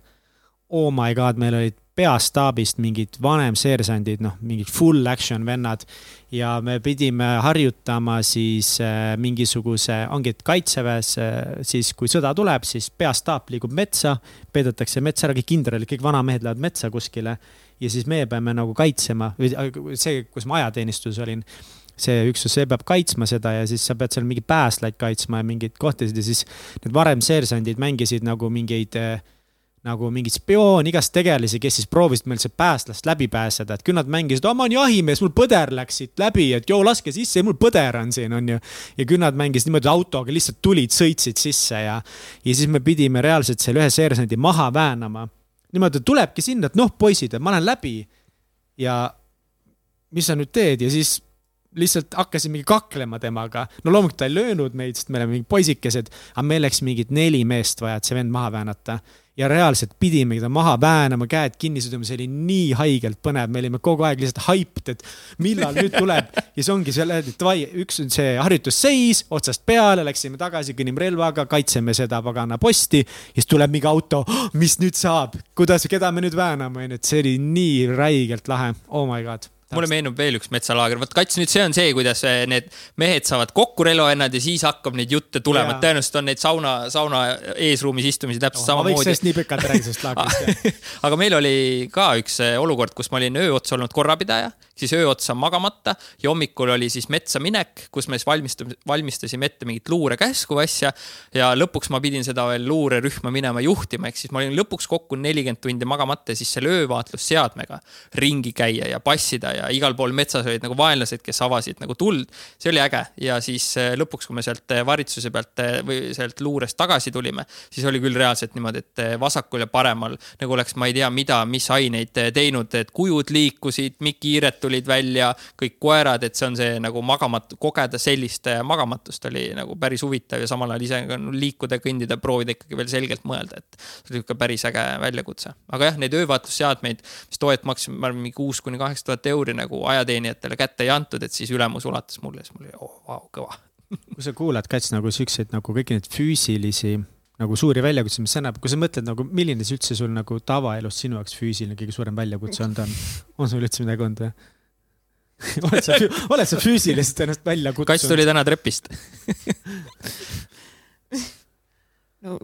Oh my god, meil olid peastaabist mingid vanemseersandid, noh, mingid full action vennad. ja me pidime harjutama siis äh, mingisuguse, ongi, et kaitseväes äh, siis, kui sõda tuleb, siis peastaap liigub metsa, peidetakse metsa ära, kõik kindralid, kõik vanamehed lähevad metsa kuskile ja siis meie peame nagu kaitsema äh, see, kus ma ajateenistuses olin see üksus, see peab kaitsma seda ja siis sa pead seal mingeid päästlaid kaitsma ja mingeid kohtasid ja siis need varem seersandid mängisid nagu mingeid äh, nagu mingeid spioon, igast tegelasi, kes siis proovisid meil see päästlast läbi pääseda, et küll nad mängisid, ma olen jahimees, mul põder läks siit läbi, et joo, laske sisse, mul põder on siin, onju. ja küll nad mängisid niimoodi autoga, lihtsalt tulid, sõitsid sisse ja, ja siis me pidime reaalselt selle ühe seersandi maha väänama niimoodi tulebki sinna, et noh, poisid, et ma lähen läbi ja mis sa nüüd teed ja siis lihtsalt hakkasimegi kaklema temaga. no loomulikult ta ei löönud meid, sest me oleme mingid poisikesed, aga meil läks mingid neli meest vaja, et see vend maha väänata ja reaalselt pidimegi ta maha väänama, käed kinni siduma, see oli nii haigelt põnev, me olime kogu aeg lihtsalt hyped, et millal nüüd tuleb. ja siis ongi selle, et davai, üks on see harjutusseis otsast peale, läksime tagasi, kõnnime relvaga, kaitseme seda pagana posti. ja siis tuleb mingi auto, oh, mis nüüd saab, kuidas, keda me nüüd vääname, onju, et see oli nii räigelt lahe, oh my god mulle meenub veel üks metsalaager, vot kats, nüüd see on see, kuidas eh, need mehed saavad kokku relvavennad ja siis hakkab neid jutte tulema, et tõenäoliselt on neid sauna, sauna eesruumis istumisi täpselt oh, samamoodi. võiks sellest nii pikalt rääkida, sellest laagrist aga meil oli ka üks eh, olukord, kus ma olin öö otsa olnud korrapidaja siis öö otsa magamata ja hommikul oli siis metsa minek, kus me siis valmistasime, valmistasime ette mingit luurekäsku asja. ja lõpuks ma pidin seda veel luurerühma minema juhtima, ehk siis ma olin lõpuks kokku nelikümmend tundi magamata ja siis selle öövaatlusseadmega ringi käia ja passida ja igal pool metsas olid nagu vaenlased, kes avasid nagu tuld. see oli äge ja siis eh, lõpuks, kui me sealt eh, varitsuse pealt eh, või sealt luurest tagasi tulime, siis oli küll reaalselt niimoodi, et vasakul ja paremal nagu oleks, ma ei tea, mida, mis aineid teinud, et kujud liikusid, mikiiret tulid välja, kõik koerad, et see on see nagu magamatu, kogeda sellist magamatust oli nagu päris huvitav ja samal ajal ise liikuda, kõndida, proovida ikkagi veel selgelt mõelda, et see oli ikka päris äge väljakutse. aga jah, neid öövaatlusseadmeid, mis toojad maksid, ma arvan, mingi kuus kuni kaheksa tuhat euri nagu ajateenijatele kätte ei antud, et siis ülemus ulatas mulle, siis mul oli oh, vau, kõva kui sa kuulad, Kats, nagu siukseid nagu kõiki neid füüsilisi nagu suuri väljakutseid, mis see näeb, kui sa mõtled nagu, milline see üldse sul nagu tavaelus sinu jaoks füüsiline kõige suurem väljakutse olnud on? on sul üldse midagi olnud või? oled sa, oled sa füüsiliselt ennast välja kutsunud? kass tuli täna trepist no,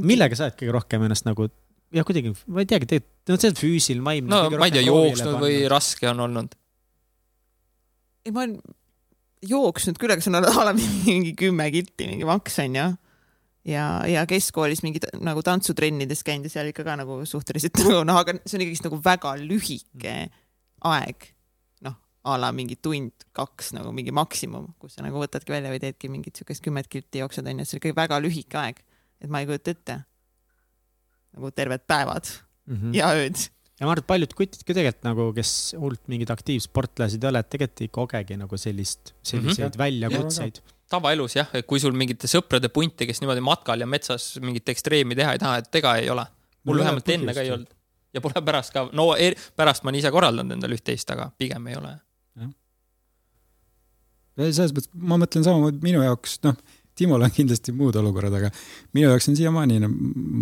millega sa oled kõige rohkem ennast nagu, jah, kuidagi, ma ei teagi, tegelikult, no see on füüsiline, vaimne. no ma ei tea, jooksnud või raske on olnud? ei, ma olen jooksnud küll, aga see on ala mingi kümme kilti, mingi maks on ju ja, ja keskkoolis mingi nagu tantsutrennides käinud ja seal ikka ka nagu suhteliselt nagu noh, aga see on ikkagist nagu väga lühike aeg a la mingi tund-kaks nagu mingi maksimum, kus sa nagu võtadki välja või teedki mingit siukest kümmet kilti jooksed onju, see oli ikkagi väga lühike aeg. et ma ei kujuta ette. Nagu terved päevad mm -hmm. ja ööd. ja ma arvan, et paljud kutid ka tegelikult nagu, kes hullult mingid aktiivsportlased ei ole, et tegelikult ei kogegi nagu sellist, selliseid mm -hmm. väljakutseid. tavaelus jah, et kui sul mingite sõprade punti, kes niimoodi matkal ja metsas mingit ekstreemi teha ei taha, et ega ei ole. mul no, vähemalt enne ka ei olnud ja pole pärast ka, no er, pärast ma olen ise korraldanud endale üht-teist, aga pigem ei ole. selles mõttes, ma mõtlen samamoodi minu jaoks, noh, Timol on kindlasti muud olukorrad, aga minu jaoks on siiamaani,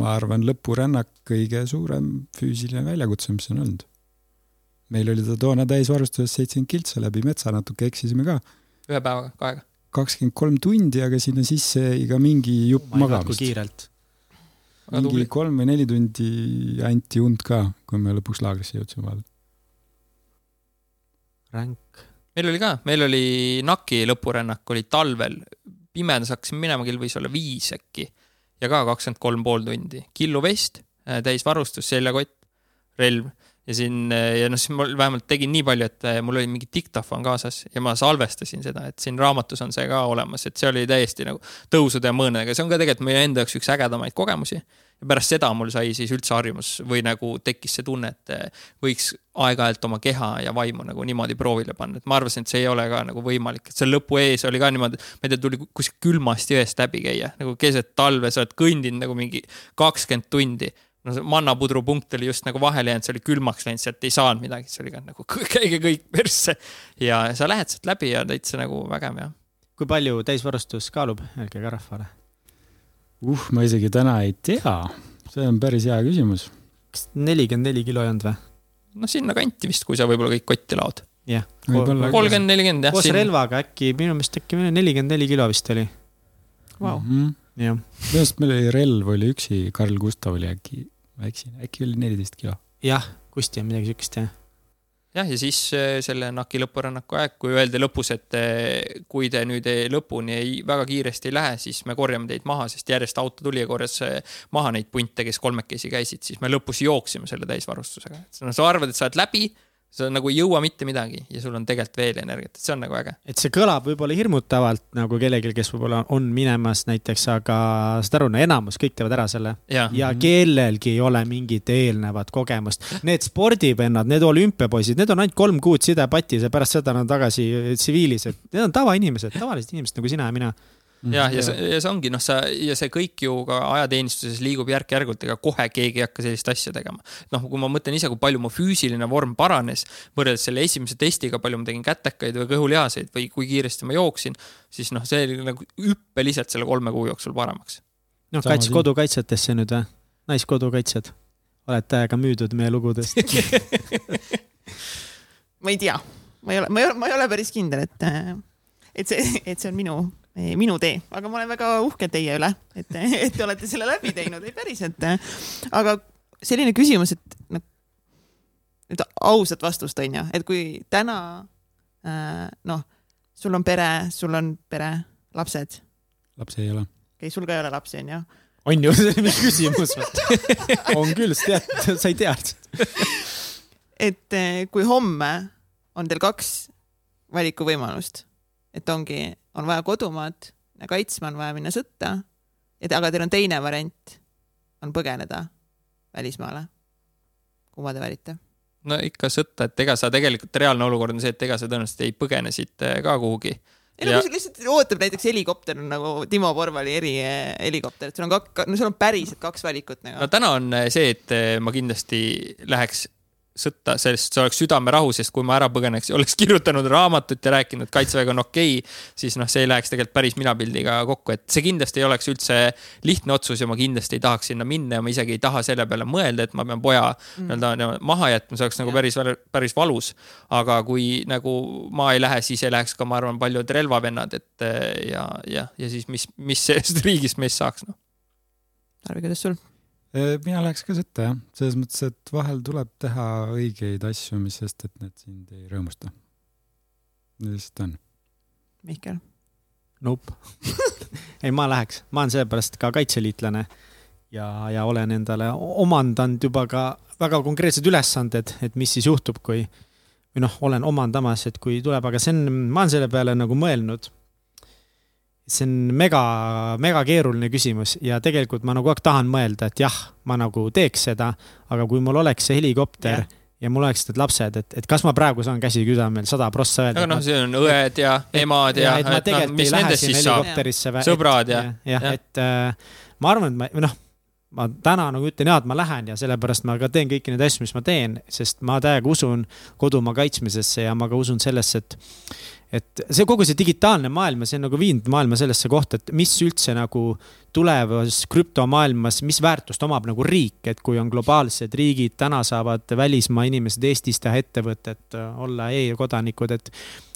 ma arvan, lõpurännak kõige suurem füüsiline väljakutse, mis on olnud. meil oli ta toona täisvarustuses seitsekümmend kiltsa läbi metsa, natuke eksisime ka. ühe päevaga, kahega? kakskümmend kolm tundi, aga sinna sisse iga mingi jupp oh magamist. kiirelt. mingi kolm või neli tundi anti und ka, kui me lõpuks laagrisse jõudsime vahel. ränk meil oli ka, meil oli NAK-i lõpurännak oli talvel, pimedas hakkasime minema, kell võis olla viis äkki. Ja ka kakskümmend kolm pool tundi. killuvest, äh, täisvarustus, seljakott, relv. Ja siin äh, ja noh, siis ma vähemalt tegin nii palju, et äh, mul oli mingi diktofon kaasas ja ma salvestasin seda, et siin raamatus on see ka olemas, et see oli täiesti nagu tõusude ja mõõnadega, see on ka tegelikult meie enda jaoks üks ägedamaid kogemusi ja pärast seda mul sai siis üldse harjumus või nagu tekkis see tunne, et eh, võiks aeg-ajalt oma keha ja vaimu nagu niimoodi proovile panna, et ma arvasin, et see ei ole ka nagu võimalik, et seal lõpu ees oli ka niimoodi, ma ei tea, tuli kuskilt külmast jõest läbi käia, nagu keset talve, sa oled kõndinud nagu mingi kakskümmend tundi. No see mannapudru punkt oli just nagu vahele jäänud, see oli külmaks läinud, sealt ei saanud midagi, see oli ka nagu käige kõik persse. ja sa lähed sealt läbi ja täitsa nagu vägev jah. kui palju täisvarustus kaalub, ka rahvale uh, ma isegi täna ei tea, see on päris hea küsimus. kas nelikümmend neli kilo ei olnud või? no sinnakanti vist, kui sa võib-olla kõik kotti laod. jah. kolmkümmend, nelikümmend jah. koos siin... relvaga äkki, minu meelest äkki nelikümmend neli kilo vist oli wow.. -hmm. jah. minu arust meil oli relv oli üksi, Karl Gustav oli äkki, ma eksin, äkki oli neliteist kilo. jah, kusti on midagi siukest jah jah, ja siis äh, selle NAK-i lõpurännaku aeg, kui öeldi lõpus, et äh, kui te nüüd lõpuni ei, väga kiiresti ei lähe, siis me korjame teid maha, sest järjest auto tuli ja korjas äh, maha neid punte, kes kolmekesi käisid, siis me lõpus jooksime selle täisvarustusega. sa arvad, et sa oled läbi sa nagu ei jõua mitte midagi ja sul on tegelikult veel energiat, see on nagu äge. et see kõlab võib-olla hirmutavalt nagu kellelgi, kes võib-olla on minemas näiteks, aga saad aru, no enamus kõik teevad ära selle. ja, ja mhm. kellelgi ei ole mingit eelnevat kogemust. Need spordivennad, need olümpiapoisid, need on ainult kolm kuud sidepatis ja pärast seda nad on tagasi tsiviilis, et need on tavainimesed, tavalised inimesed nagu sina ja mina. Jah, ja see, ja see ongi noh, sa ja see kõik ju ka ajateenistuses liigub järk-järgult, ega kohe keegi ei hakka sellist asja tegema. noh, kui ma mõtlen ise, kui palju mu füüsiline vorm paranes võrreldes selle esimese testiga, palju ma tegin kätekaid või kõhulihaseid või kui kiiresti ma jooksin, siis noh, see oli nagu hüppeliselt selle kolme kuu jooksul paremaks. noh, kaits kodukaitsjatesse nüüd või? naiskodukaitsjad, olete ka müüdud meie lugudest ma ei tea, ma ei ole, ma ei ole, ma ei ole päris kindel, et, et see, et see on minu minu tee, aga ma olen väga uhke teie üle, et, et te olete selle läbi teinud, ei päriselt. aga selline küsimus, et noh, nüüd ausat vastust on ju, et kui täna äh, noh, sul on pere, sul on pere, lapsed. lapsi ei ole. okei okay,, sul ka ei ole lapsi, on ju? on ju, see oli mingi küsimus on küll, sa tead, sa ei tea. et äh, kui homme on teil kaks valikuvõimalust, et ongi on vaja kodumaad kaitsma, on vaja minna sõtta. et aga teil on teine variant, on põgeneda välismaale. kumma te valite? no ikka sõtta, et ega sa tegelikult, reaalne olukord on see, et ega sa tõenäoliselt ei põgene siit eh, ka kuhugi. ei no ja... kui sul lihtsalt ootab näiteks helikopter nagu Timo Porvali erihelikopter, et sul on kaks, no sul on päriselt kaks valikut nagu. no täna on eh, see, et eh, ma kindlasti läheks sõtta, sest see oleks südamerahu, sest kui ma ära põgeneks ja oleks kirjutanud raamatut ja rääkinud, et kaitsevägi on okei okay,, siis noh, see ei läheks tegelikult päris minapildiga kokku, et see kindlasti ei oleks üldse lihtne otsus ja ma kindlasti ei tahaks sinna minna ja ma isegi ei taha selle peale mõelda, et ma pean poja mm. nii-öelda maha jätma, see oleks nagu päris, päris valus. aga kui nagu ma ei lähe, siis ei läheks ka, ma arvan, paljud relvavennad, et ja, ja, ja siis mis, mis sellest riigist meist saaks, noh. Tarvi, kuidas sul? Äh, mina läheks ka sõtta jah, selles mõttes, et vahel tuleb teha õigeid asju, mis sest, et need sind ei rõõmusta. nii lihtsalt on. Mihkel? Nope ei, ma läheks, ma olen sellepärast ka kaitseliitlane ja, ja olen endale omandanud juba ka väga konkreetsed ülesanded, et mis siis juhtub, kui või noh, olen omandamas, et kui tuleb, aga see on, ma olen selle peale nagu mõelnud see on mega, mega keeruline küsimus ja tegelikult ma nagu kogu aeg tahan mõelda, et jah, ma nagu teeks seda, aga kui mul oleks see helikopter yeah. ja mul oleks need lapsed, et, et kas ma praegu saan käsi südamel sada prossa öelda. aga noh, see on õed ja emad ja, ja. et ma tegelikult no, ei lähe sinna helikopterisse. sõbrad ja. jah, et äh, ma arvan, et ma, või noh ma täna nagu ütlen ja, et ma lähen ja sellepärast ma ka teen kõiki neid asju, mis ma teen, sest ma täiega usun kodumaa kaitsmisesse ja ma ka usun sellesse, et et see kogu see digitaalne maailm see on nagu viinud maailma sellesse kohta, et mis üldse nagu tulevas krüptomaailmas, mis väärtust omab nagu riik, et kui on globaalsed riigid, täna saavad välismaa inimesed Eestis teha ettevõtet, olla e-kodanikud, et,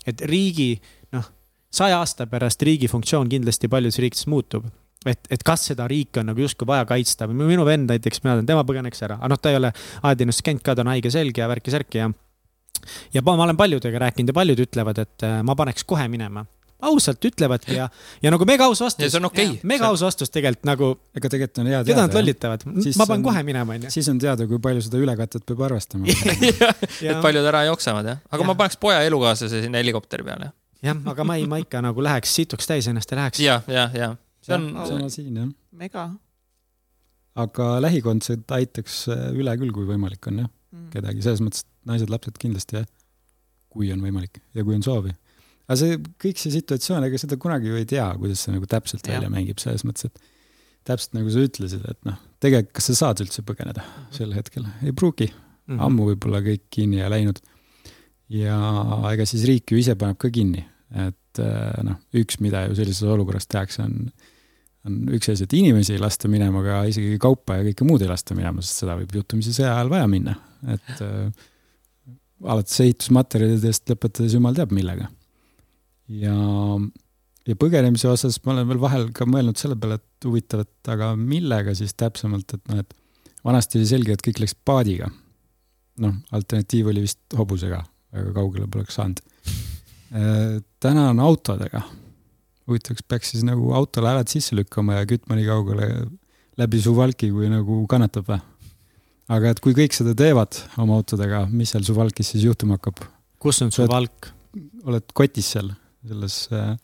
et riigi noh, saja aasta pärast riigi funktsioon kindlasti paljudes riikides muutub. Et, et kas seda riiki on nagu justkui vaja kaitsta või minu vend näiteks, mina tean, tema põgeneks ära, aga noh, ta ei ole ajateenistuses käinud ka, ta on haige selg ja värki-särki ja ja ma olen paljudega rääkinud ja paljud ütlevad, et äh, ma paneks kohe minema ausalt ütlevadki ja, ja nagu mega aus vastus. ja see on okei okay.. mega aus vastus tegelikult nagu. ega tegelikult on hea teada. keda nad lollitavad, ma panen kohe minema, onju. siis on teada, kui palju seda ülekatet peab arvestama et paljud ära jooksevad jah, aga ja. ma paneks poja elukaaslase sinna helikopteri peale. jah, aga ma ei, ma ikka nagu läheks situks täis ennast ja läheks. ja, ja, ja see on. sama siin jah. mega. aga lähikondsed aitaks äh, üle küll, kui võimalik on jah mm., kedagi selles mõttes, et naised-lapsed kindlasti jah, kui on võimalik ja kui on soovi. aga see, kõik see situatsioon, ega seda kunagi ju ei tea, kuidas see nagu täpselt ja. välja mängib, selles mõttes, et täpselt nagu sa ütlesid, et noh, tegelikult kas sa saad üldse põgeneda mm -hmm. sel hetkel, ei pruugi mm. -hmm. ammu võib-olla kõik kinni ja läinud. ja ega siis riik ju ise paneb ka kinni, et äh, noh, üks, mida ju sellises olukorras tehakse, on, on üks asi, et inimesi ei lasta minema, aga isegi kaupa ja kõike muud ei lasta minema, sest seda võib juhtumisi sõja ajal vaja minna, et äh, alates ehitusmaterjalidest lõpetades jumal teab millega. ja, ja põgenemise osas ma olen veel vahel ka mõelnud selle peale, et huvitav, et aga millega siis täpsemalt, et noh, et vanasti oli selge, et kõik läks paadiga. noh, alternatiiv oli vist hobusega, väga kaugele poleks saanud. Äh, täna on autodega. huvitav, kas peaks siis nagu autole hääled sisse lükkama ja kütma nii kaugele läbi Suvalki, kui nagu kannatab või? Aga et kui kõik seda teevad oma autodega, mis seal Suvalkis siis juhtuma hakkab? kus on Suvalk? oled kotis seal, selles äh,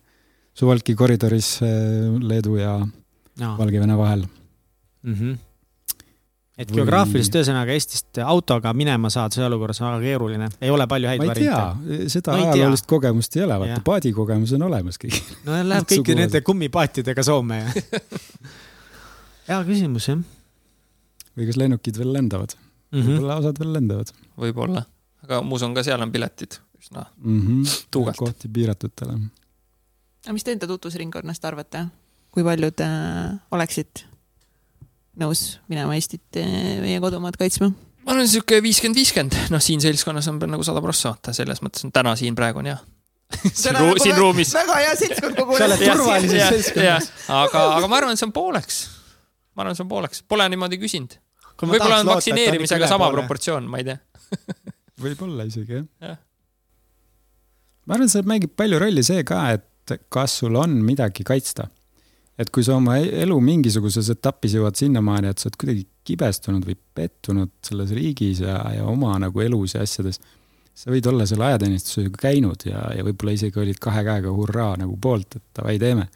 Suvalki koridoris äh, Leedu ja no. Valgevene vahel mm. -hmm. et Või... geograafiliselt ühesõnaga Eestist autoga minema saada selles olukorras on väga keeruline, ei ole palju häid variante. seda ajaloolist kogemust ei ole, vaata paadikogemus on olemas kõigil. no läheb kõiki nende kummipaatidega Soome ja hea küsimus jah või kas lennukid veel lendavad mm -hmm.? võib-olla osad veel lendavad. võib-olla, aga ma usun ka seal on piletid üsna mm -hmm. tuugalt. kohti piiratutele. aga mis te enda tutvusringkonnast arvate, kui paljud äh, oleksid nõus minema Eestit äh,, meie kodumaad kaitsma? ma arvan, sihuke viiskümmend, viiskümmend, noh, siin seltskonnas on nagu sada prossa, vaata, selles mõttes on täna siin praegu on hea siin, ruu, siin ruumis. väga hea seltskond kogu aeg. sa oled turvalises seltskonnas. aga, aga ma arvan, et see on pooleks. ma arvan, see on pooleks, pole niimoodi küsinud võib-olla on vaktsineerimisega sama proportsioon, ma ei tea võib-olla isegi jah ja. ma arvan, seal mängib palju rolli see ka, et kas sul on midagi kaitsta. et kui sa oma elu mingisuguses etapis jõuad sinnamaani, et sa oled kuidagi kibestunud või pettunud selles riigis ja, ja oma nagu elus ja asjades, sa võid olla seal ajateenistusega käinud ja, ja võib-olla isegi olid kahe käega hurraa nagu poolt, et davai, teeme.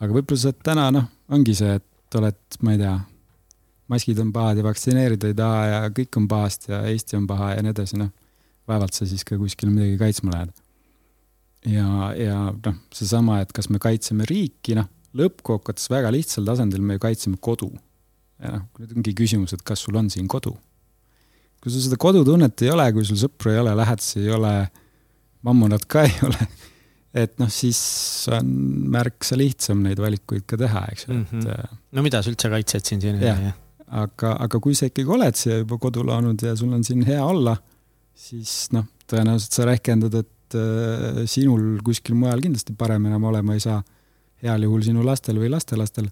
aga võib-olla sa täna noh, ongi see, et oled, ma ei tea maskid on pahad ja vaktsineerida ei taha ja kõik on pahasti ja Eesti on paha ja nii edasi, noh. vaevalt sa siis ka kuskile midagi kaitsma lähed. ja, ja noh, seesama, et kas me kaitseme riiki, noh, lõppkokkuvõttes väga lihtsal tasandil me ju kaitseme kodu. ja noh, nüüd ongi küsimus, et kas sul on siin kodu. kui sul seda kodutunnet ei ole, kui sul sõpru ei ole, lähedasi ei ole, mammonat ka ei ole et noh, siis on märksa lihtsam neid valikuid ka teha, eks ju mm, -hmm. et. Äh, no mida sa üldse kaitsed siin siin? jah ja., aga, aga kui sa ikkagi oled siia juba kodu loonud ja sul on siin hea olla, siis noh, tõenäoliselt sa rehkendad, et äh, sinul kuskil mujal kindlasti parem enam olema ei saa. heal juhul sinu lastel või lastelastel,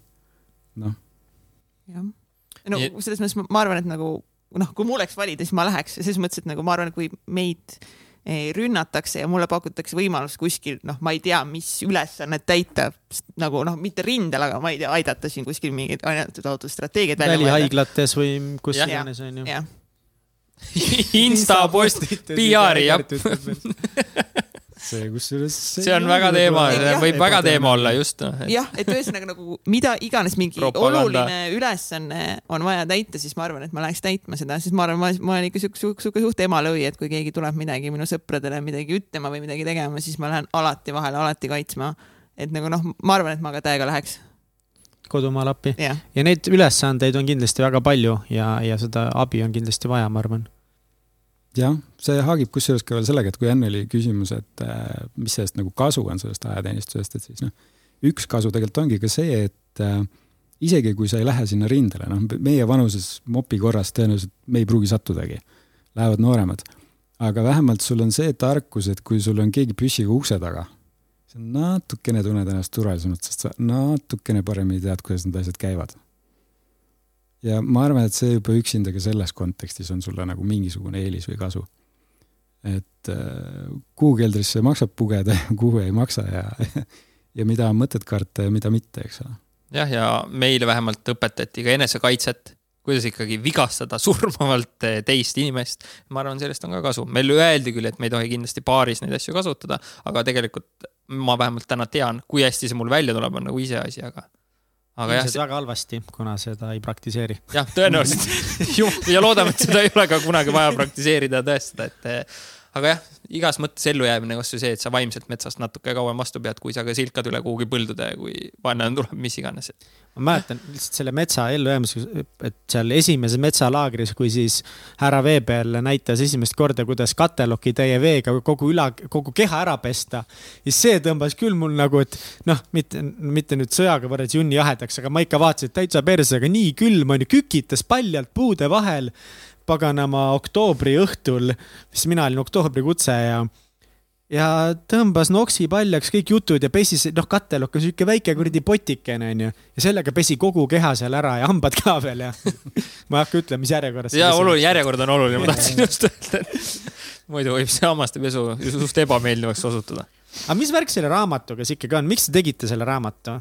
noh. jah, no selles mõttes ma, ma arvan, et nagu noh, kui mul oleks valida, siis ma läheks, selles mõttes, et nagu ma arvan, et kui meid rünnatakse ja mulle pakutakse võimalust kuskil, noh, ma ei tea, mis ülesannet täita, nagu noh, mitte rindel, aga ma ei tea, aidata siin kuskil mingeid ainetud autostrateegiaid välja mõelda. välihaiglates või kus iganes on ju. Insta post, PR-i jah. see kusjuures. see on väga teema, võib väga teema olla just no.. jah, et ühesõnaga nagu mida iganes mingi Propaganda. oluline ülesanne on vaja täita, siis ma arvan, et ma läheks täitma seda, sest ma arvan, ma, ma olen ikka sihuke, sihuke suht emalõi, et kui keegi tuleb midagi minu sõpradele midagi ütlema või midagi tegema, siis ma lähen alati vahele, alati kaitsma. et nagu noh, ma arvan, et ma ka täiega läheks. Kodumaal appi. Yeah.. ja neid ülesandeid on kindlasti väga palju ja, ja seda abi on kindlasti vaja, ma arvan jah, see haagib kusjuures ka veel sellega, et kui enne oli küsimus, et äh, mis sellest nagu kasu on sellest ajateenistusest, et siis noh, üks kasu tegelikult ongi ka see, et äh, isegi kui sa ei lähe sinna rindele, noh, meie vanuses mopi korras tõenäoliselt me ei pruugi sattudagi, lähevad nooremad. aga vähemalt sul on see tarkus, et kui sul on keegi püssiga ukse taga, sa natukene tunned ennast turvalisemalt, sest sa natukene paremini tead, kuidas need asjad käivad ja ma arvan, et see juba üksinda ka selles kontekstis on sulle nagu mingisugune eelis või kasu. et äh, kuhu keldrisse maksab pugeda ja kuhu ei maksa ja, ja mida on mõtet karta ja mida mitte, eks ole. jah, ja meile vähemalt õpetati ka enesekaitset, kuidas ikkagi vigastada surmavalt teist inimest. ma arvan, sellest on ka kasu. meile öeldi küll, et me ei tohi kindlasti baaris neid asju kasutada, aga tegelikult ma vähemalt täna tean, kui hästi see mul välja tuleb, on nagu iseasi, aga aga ilmselt jah, väga halvasti, kuna seda ei praktiseeri. jah, tõenäoliselt ja loodame, et seda ei ole ka kunagi vaja praktiseerida ja tõestada, et aga jah, igas mõttes ellujäämine, kasvõi see, et sa vaimselt metsast natuke kauem vastu pead, kui sa ka silkad üle kuhugi põldude, kui vaenlane tuleb, mis iganes. ma mäletan lihtsalt selle metsa ellujäämise, et seal esimeses metsalaagris, kui siis härra Veebel näitas esimest korda, kuidas katelokitäie veega kogu üla, kogu keha ära pesta. siis see tõmbas küll mul nagu, et noh, mitte, mitte nüüd sõjaga võrreldes junni jahedaks, aga ma ikka vaatasin, et täitsa perse, aga nii külm on ju, kükitas paljalt puude vahel paganama oktoobri õhtul, siis mina olin oktoobrikutse ja ja tõmbas noksi paljaks kõik jutud ja pesi, noh, katelok on sihuke väike kuradi potikene onju. ja sellega pesi kogu keha seal ära ja hambad ka veel ja ma ei hakka ütlema, mis järjekorras. ja oluline, järjekord on oluline, ma tahtsin just öelda, muidu võib see hammaste pesu suht ebameeldivaks osutuda. aga mis värk selle raamatuga siis ikkagi on, miks te tegite selle raamatu?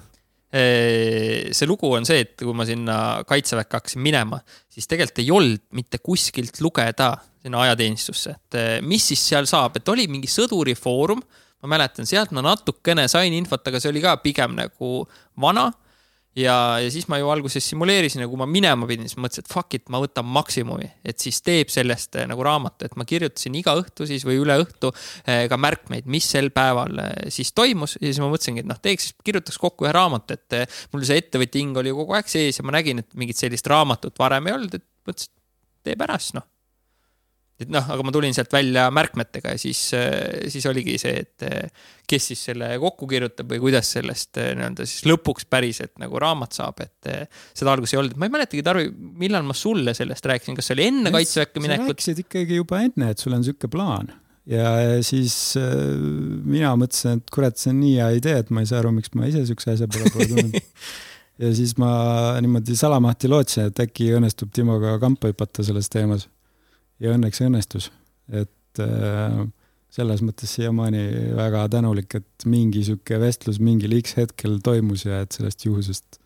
See lugu on see, et kui ma sinna kaitseväkke hakkasin minema, siis tegelikult ei olnud mitte kuskilt lugeda sinna ajateenistusse, et eh, mis siis seal saab, et oli mingi sõdurifoorum. ma mäletan, sealt ma natukene sain infot, aga see oli ka pigem nagu vana ja, ja siis ma ju alguses simuleerisin ja kui ma minema pidin, siis mõtlesin, et fuck it, ma võtan maksimumi, et siis teeb sellest eh, nagu raamatu, et ma kirjutasin iga õhtu siis või üle õhtu eh, ka märkmeid, mis sel päeval eh, siis toimus. Ja siis ma mõtlesingi, et noh, teeks, kirjutaks kokku ühe raamatu, et mul see ettevõtja hing oli kogu aeg sees ja ma nägin, et mingit sellist raamatut varem ei olnud, et mõtlesin, et teeb ära siis noh et noh, aga ma tulin sealt välja märkmetega ja siis, siis oligi see, et kes siis selle kokku kirjutab või kuidas sellest nii-öelda siis lõpuks päriselt nagu raamat saab, et seda alguses ei olnud, ma ei mäletagi, Tarvi, millal ma sulle sellest rääkisin, kas see oli enne kaitseväkke minekut? sa rääkisid ikkagi juba enne, et sul on niisugune plaan. Ja siis mina mõtlesin, et kurat, see on nii hea idee, et ma ei saa aru, miks ma ise niisuguse asja peale pole tulnud. Ja siis ma niimoodi salamahti lootsin, et äkki õnnestub Timoga kampa hüpata selles teemas ja õnneks õnnestus, et äh, selles mõttes siiamaani väga tänulik, et mingi sihuke vestlus mingil X hetkel toimus ja et sellest juhusest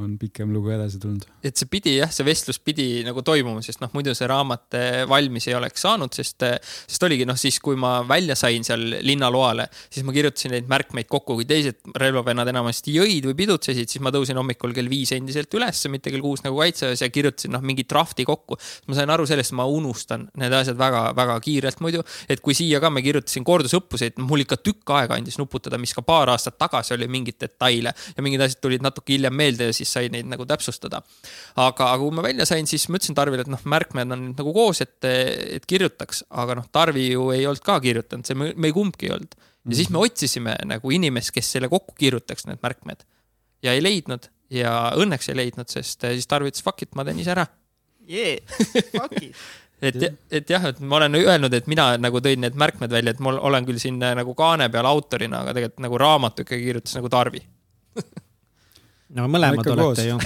on pikem lugu edasi tulnud. et see pidi jah, see vestlus pidi nagu toimuma, sest noh, muidu see raamat eh, valmis ei oleks saanud, sest, eh, sest oligi noh, siis kui ma välja sain seal linnaloale, siis ma kirjutasin neid märkmeid kokku, kui teised relvavennad enamasti jõid või pidutsesid, siis ma tõusin hommikul kell viis endiselt üles, mitte kell kuus nagu kaitseväes ja kirjutasin noh, mingi drafti kokku. ma sain aru sellest, ma unustan need asjad väga-väga kiirelt muidu, et kui siia ka ma kirjutasin kordusõppuseid, mul ikka tükk aega andis nuputada, mis ka paar aastat tagasi oli mingeid detaile ja mingid asjad tulid natuke hiljem meelde ja siis siis sai neid nagu täpsustada. aga, aga kui ma välja sain, siis ma ütlesin Tarvile, et noh, märkmed on nagu koos, et, et kirjutaks, aga noh, Tarvi ju ei olnud ka kirjutanud, see me, me kumbki ei olnud. ja -hmm. siis me otsisime nagu inimest, kes selle kokku kirjutaks, need märkmed. ja ei leidnud ja õnneks ei leidnud, sest siis Tarvi ütles fuck it, ma teen ise ära. Yeah, fuck it et, et jah, et ma olen öelnud, et mina nagu tõin need märkmed välja, et ma olen küll siin nagu kaane peal autorina, aga tegelikult nagu raamatu ikkagi kirjutas nagu Tarvi no mõlemad olete koos. ju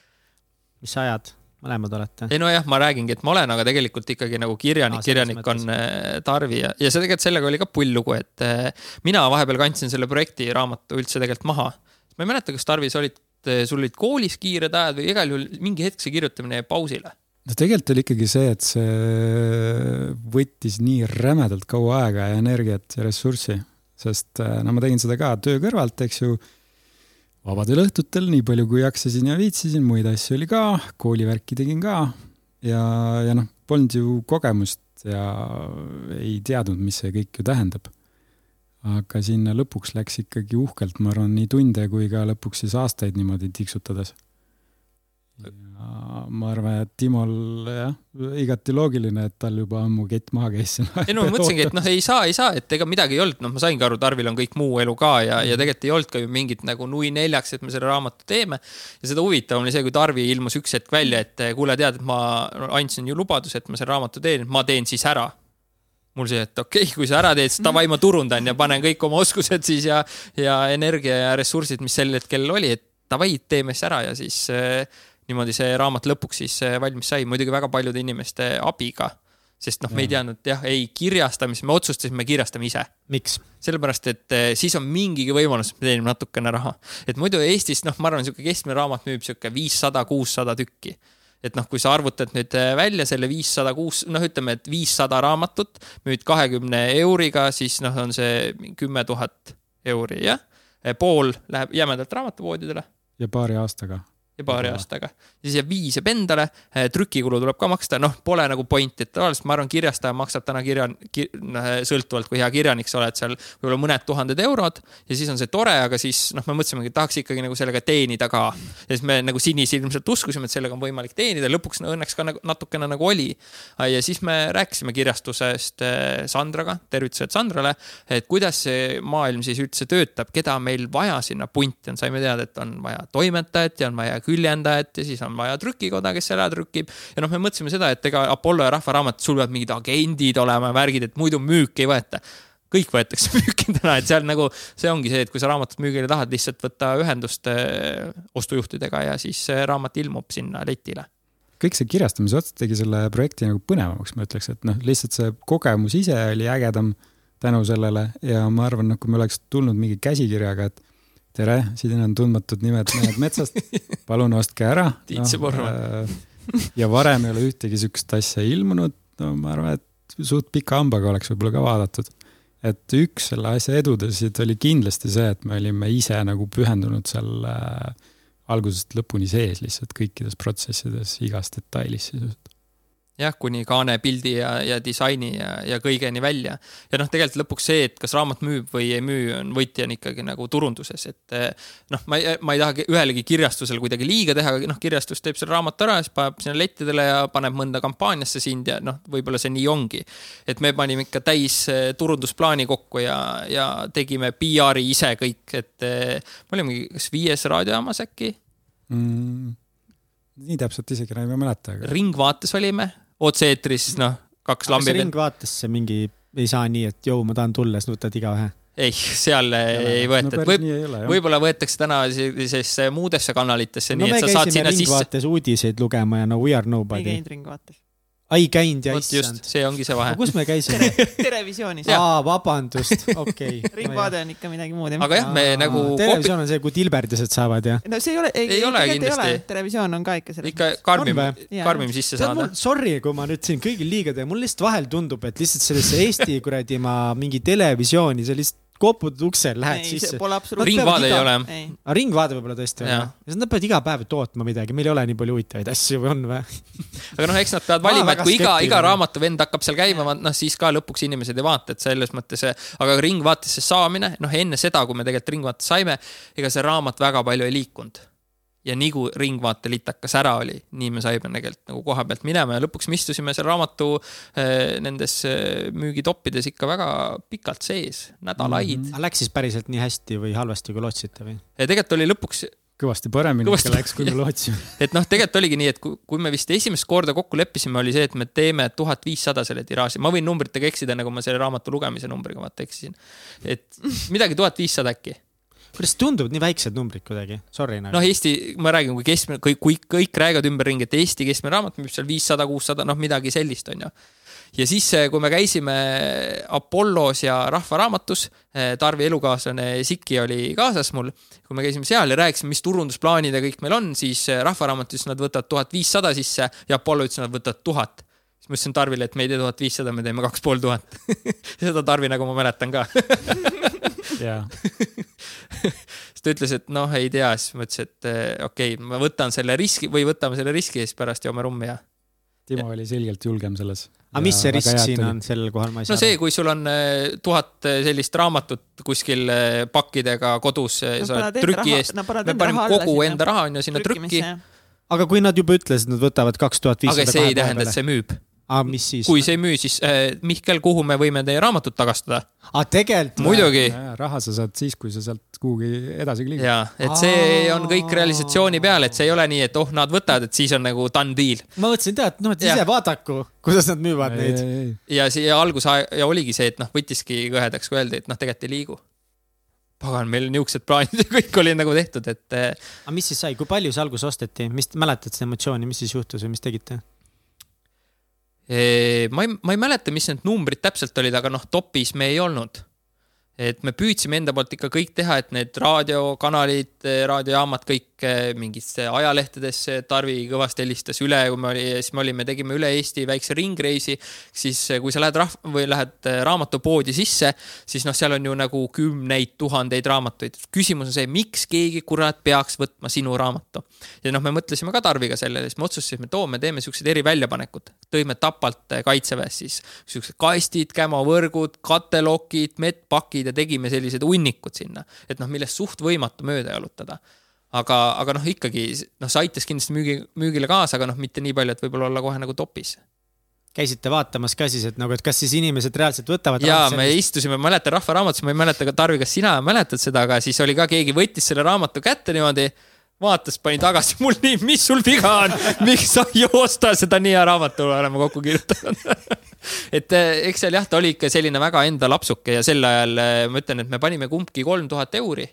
mis sa ajad? mõlemad olete? ei nojah, ma räägingi, et ma olen, aga tegelikult ikkagi nagu kirjanik, kirjanik on äh, Tarvi ja, ja see tegelikult sellega oli ka pull lugu, et äh, mina vahepeal kandsin selle projekti raamatu üldse tegelikult maha. ma ei mäleta, kas Tarvi, sa olid, sul olid koolis kiired ajad või igal juhul mingi hetk see kirjutamine jäi pausile no tegelikult oli ikkagi see, et see võttis nii rämedalt kaua aega ja energiat ja ressurssi, sest äh, no ma tegin seda ka töö kõrvalt, eks ju. Vabadel õhtutel, nii palju kui jaksasin ja viitsisin, muid asju oli ka, koolivärki tegin ka ja, ja noh, polnud ju kogemust ja ei teadnud, mis see kõik ju tähendab. aga sinna lõpuks läks ikkagi uhkelt, ma arvan, nii tunde kui ka lõpuks siis aastaid niimoodi tiksutades ja ma arvan, et Timol jah, igati loogiline, et tal juba ammu kett maha käis. ei no ma mõtlesingi, et noh, ei saa, ei saa, et ega midagi ei olnud, noh, ma saingi aru, Tarvil on kõik muu elu ka ja, ja tegelikult ei olnud ka ju mingit nagu nui neljaks, et me selle raamatu teeme. ja seda huvitavam oli see, kui Tarvi ilmus üks hetk välja, et kuule, tead, et ma andsin ju lubaduse, et ma selle raamatu teen, ma teen siis ära mul see, et okei okay,, kui sa ära teed, siis davai, ma turundan ja panen kõik oma oskused siis ja, ja energia ja ressursid, mis sel hetkel oli, et davai, teeme siis ära ja siis äh, niimoodi see raamat lõpuks siis eh, valmis sai, muidugi väga paljude inimeste abiga. sest noh, me ei teadnud jah, ei kirjastamist, me otsustasime kirjastame ise. miks? sellepärast, et eh, siis on mingigi võimalus, et me teenime natukene raha. et muidu Eestis, noh, ma arvan, niisugune keskmine raamat müüb niisugune viissada, kuussada tükki et noh, kui sa arvutad nüüd eh, välja selle viissada kuus, noh, ütleme, et viissada raamatut müüd kahekümne euriga, siis noh, on see kümme tuhat euri, jah. pool läheb jämedalt raamatupoodidele. ja paari aastaga ja paari aastaga. siis jääb viis jääb endale, eh, trükikulu tuleb ka maksta, noh, pole nagu pointi, et tavaliselt ma arvan, kirjastaja maksab täna kirja kir,, noh, sõltuvalt kui hea kirjanik sa oled seal, võib-olla mõned tuhanded eurod ja siis on see tore, aga siis noh, me mõtlesimegi, et tahaks ikkagi nagu sellega teenida ka. ja siis me nagu sinisilmselt uskusime, et sellega on võimalik teenida, lõpuks no, õnneks ka nagu natukene nagu oli. ja siis me rääkisime kirjastusest eh, Sandraga, tervitused Sandrale, et kuidas see maailm siis üldse töötab, keda meil vaja sinna punti on, saime teada, et on vaja toimetajat ja on vaja küljendajat ja siis on vaja trükikoda, kes ära trükib. ja noh, me mõtlesime seda, et ega Apollo ja Rahva Raamat, sul peavad mingid agendid olema ja värgid, et muidu müüki ei võeta kõik võetakse müüki täna, et seal nagu see ongi see, et kui sa raamatut müügile tahad, lihtsalt võtta ühendust äh, ostujuhtidega ja siis raamat ilmub sinna letile. kõik see kirjastamise ots tegi selle projekti nagu põnevamaks, ma ütleks, et noh, lihtsalt see kogemus ise oli ägedam tänu sellele ja ma arvan, noh, kui me oleks tulnud mingi käsikirjaga, et tere, siin on tundmatud nimed mehed metsast, palun ostke ära. Tiit Seborma no,. Äh, ja varem ei ole ühtegi sihukest asja ilmunud, no ma arvan, et suht pika hambaga oleks võib-olla ka vaadatud. et üks selle asja edudesid oli kindlasti see, et me olime ise nagu pühendunud seal äh, algusest lõpuni sees lihtsalt kõikides protsessides, igas detailis sisuliselt jah, kuni kaane pildi ja, ja disaini ja, ja kõigeni välja. ja noh, tegelikult lõpuks see, et kas raamat müüb või ei müü, on võitja on ikkagi nagu turunduses, et eh, noh, ma ei, ma ei taha ühelegi kirjastusele kuidagi liiga teha, aga noh, kirjastus teeb selle raamatu ära, siis paneb sinna lettidele ja paneb mõnda kampaaniasse sind ja noh, võib-olla see nii ongi. et me panime ikka täis eh, turundusplaani kokku ja, ja tegime PR-i ise kõik, et eh, me olimegi kas viies raadiojaamas äkki mm,? nii täpselt isegi enam ei mäleta aga.... Ringvaates olime otse-eetris, noh, kaks lambi. ringvaatesse mingi ei saa nii, et jõu, ma tahan tulla, siis võtad igaühe ei, seal ei, ei võeta no,, võib, võib-olla võetakse täna sellisesse muudesse kanalitesse no,. no me käisime Ringvaates sisse... uudiseid lugema ja no we are nobody. ei käinud Ringvaates ai käinud ja issand. see ongi see vahe. kus me käisime Terevisioonis. aa, vabandust, okei okay. ringvaade on ikka midagi muud. aga jah, me aa, nagu. televisioon on see, kui tilberdised saavad ja. no see ei ole, ei, ei, ei ole kindlasti. televisioon on ka ikka selles. ikka karmim, karmim sisse saada. Sorry, kui ma nüüd siin kõigil liiga teen, mul lihtsalt vahel tundub, et lihtsalt sellesse Eesti kuradi ma mingi televisiooni, see lihtsalt koputad uksel, lähed ei, sisse. ringvaade ei ole. aga ringvaade võib-olla tõesti on. ja siis nad peavad iga päev tootma midagi, meil ei ole nii palju huvitavaid asju või on või? aga noh, eks nad peavad valima, et kui iga, iga raamatuvend hakkab seal käima, noh siis ka lõpuks inimesed ei vaata, et selles mõttes, aga ringvaatesse saamine, noh enne seda, kui me tegelikult ringvaates saime, ega see raamat väga palju ei liikunud ja nii kui Ringvaate litakas ära oli, nii me saime tegelikult nagu koha pealt minema ja lõpuks me istusime seal raamatu äh, nendes äh, müügitoppides ikka väga pikalt sees, nädalaid mm. -hmm. Läks siis päriselt nii hästi või halvasti, kui lootsite või? tegelikult oli lõpuks kõvasti paremini kõvasti... ikka läks, kui me lootsime. et noh, tegelikult oligi nii, et kui, kui me vist esimest korda kokku leppisime, oli see, et me teeme tuhat viissada selle tiraaži, ma võin numbritega eksida, nagu ma selle raamatu lugemise numbriga vaata eksisin. et midagi tuhat viissada äkki kuidas tunduvad nii väiksed numbrid kuidagi, sorry nagu. noh, Eesti, ma räägin, kui keskmine, kui, kui kõik räägivad ümberringi, et Eesti keskmine raamat müüb seal viissada, kuussada, noh, midagi sellist, on ju. ja siis, kui me käisime Apollos ja Rahva Raamatus, Tarvi elukaaslane Siki oli kaasas mul, kui me käisime seal ja rääkisime, mis turundusplaanid ja kõik meil on, siis Rahva Raamatus nad võtavad tuhat viissada sisse ja Apollo ütles, nad võtavad tuhat ma ütlesin Tarvile, et me ei tee tuhat viissada, me teeme kaks pool tuhat. seda Tarvi nagu ma mäletan ka siis ta ütles, et noh, ei tea, siis ma ütlesin, et eh, okei okay,, ma võtan selle riski või võtame selle riski ja siis pärast joome rummi ja. Timo oli selgelt julgem selles. aga mis see risk siin on sellel kohal, ma ei saa no see, kui sul on eh, tuhat eh, sellist raamatut kuskil pakkidega kodus, sa oled trüki eest, me paneme kogu enda raha on ju sinna trükki. aga kui nad juba ütlesid, nad võtavad kaks tuhat viissada. aga see ei tähenda, et see müüb aga mis siis? kui see ei müü, siis äh, Mihkel, kuhu me võime teie raamatut tagastada? aa, tegelikult? muidugi. raha sa saad siis, kui sa sealt kuhugi edasi liigud. ja, et see on kõik realisatsiooni peal, et see ei ole nii, et oh, nad võtavad, et siis on nagu done deal. ma mõtlesin, tead, noh, et ise vaadaku, kuidas nad müüvad ei, neid. ja siia alguse ja oligi see, et noh, võttiski kõhedaks, kui öeldi, et noh, tegelikult ei liigu pagan, meil niisugused plaanid ja kõik oli nagu tehtud, et. Äh, aga mis siis sai, kui palju see alguses osteti, mis, mäletad seda emotsiooni, mis siis juhtus või mis tegite? Ma ei, ma ei mäleta, mis need numbrid täpselt olid, aga noh, topis me ei olnud. Et me püüdsime enda poolt ikka kõik teha, et need raadiokanalid, raadiojaamad, kõik eh, mingitesse ajalehtedesse, Tarvi kõvasti helistas üle, kui me oli, siis me olime, tegime üle Eesti väikse ringreisi. siis eh, kui sa lähed rahv- või lähed eh, raamatupoodi sisse, siis noh, seal on ju nagu kümneid tuhandeid raamatuid. küsimus on see, miks keegi kurat peaks võtma sinu raamatu. ja noh, me mõtlesime ka Tarviga sellele, siis me otsustasime, et oo, me teeme siuksed eriväljapanekud. tõime Tapalt kaitseväes siis siuksed kastid, kämovõrgud, katelokid, medpakid ja tegime sellised hunnikud sinna, et noh, millest suht võimatu mööda jalutada. Aga, aga noh, ikkagi noh, see aitas kindlasti müügi, müügile kaasa, aga noh, mitte nii palju, et võib-olla olla kohe nagu topis käisite vaatamas ka siis, et nagu, et kas siis inimesed reaalselt võtavad? ja me istusime, ma mäletan Rahva Raamatus, ma ei mäleta Tarvi, kas sina mäletad seda, aga siis oli ka keegi võttis selle raamatu kätte niimoodi, vaatas, pani tagasi, mul nii, mis sul viga on, miks sa ei osta seda nii hea raamatu oleme kokku kirjutanud et eh, eks seal jah, ta oli ikka selline väga enda lapsuke ja sel ajal eh, ma ütlen, et me panime kumbki kolm tuhat euri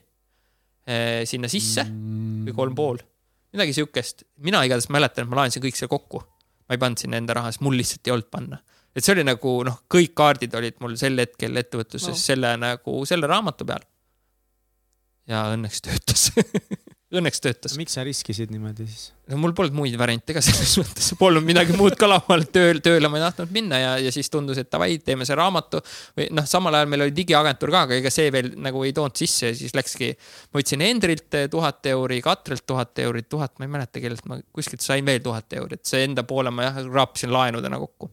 sinna sisse või kolm pool, midagi siukest. mina igatahes mäletan, et ma laenasin kõik selle kokku. ma ei pannud sinna enda raha, sest mul lihtsalt ei olnud panna. et see oli nagu noh, kõik kaardid olid mul sel hetkel ettevõtluses no. selle nagu selle raamatu peal. ja õnneks töötas õnneks töötas. miks sa riskisid niimoodi siis? no mul polnud muid variante ka selles mõttes, polnud midagi muud ka laual, tööl, tööle ma ei tahtnud minna ja, ja siis tundus, et davai, teeme see raamatu. või noh, samal ajal meil oli digiagentuur ka, aga ega see veel nagu ei toonud sisse ja siis läkski. ma võtsin Hendrilt tuhat euri, Katrilt tuhat eurit, tuhat, ma ei mäleta, kellelt ma kuskilt sain veel tuhat eurit, see enda poole ma jah raapisin laenudena kokku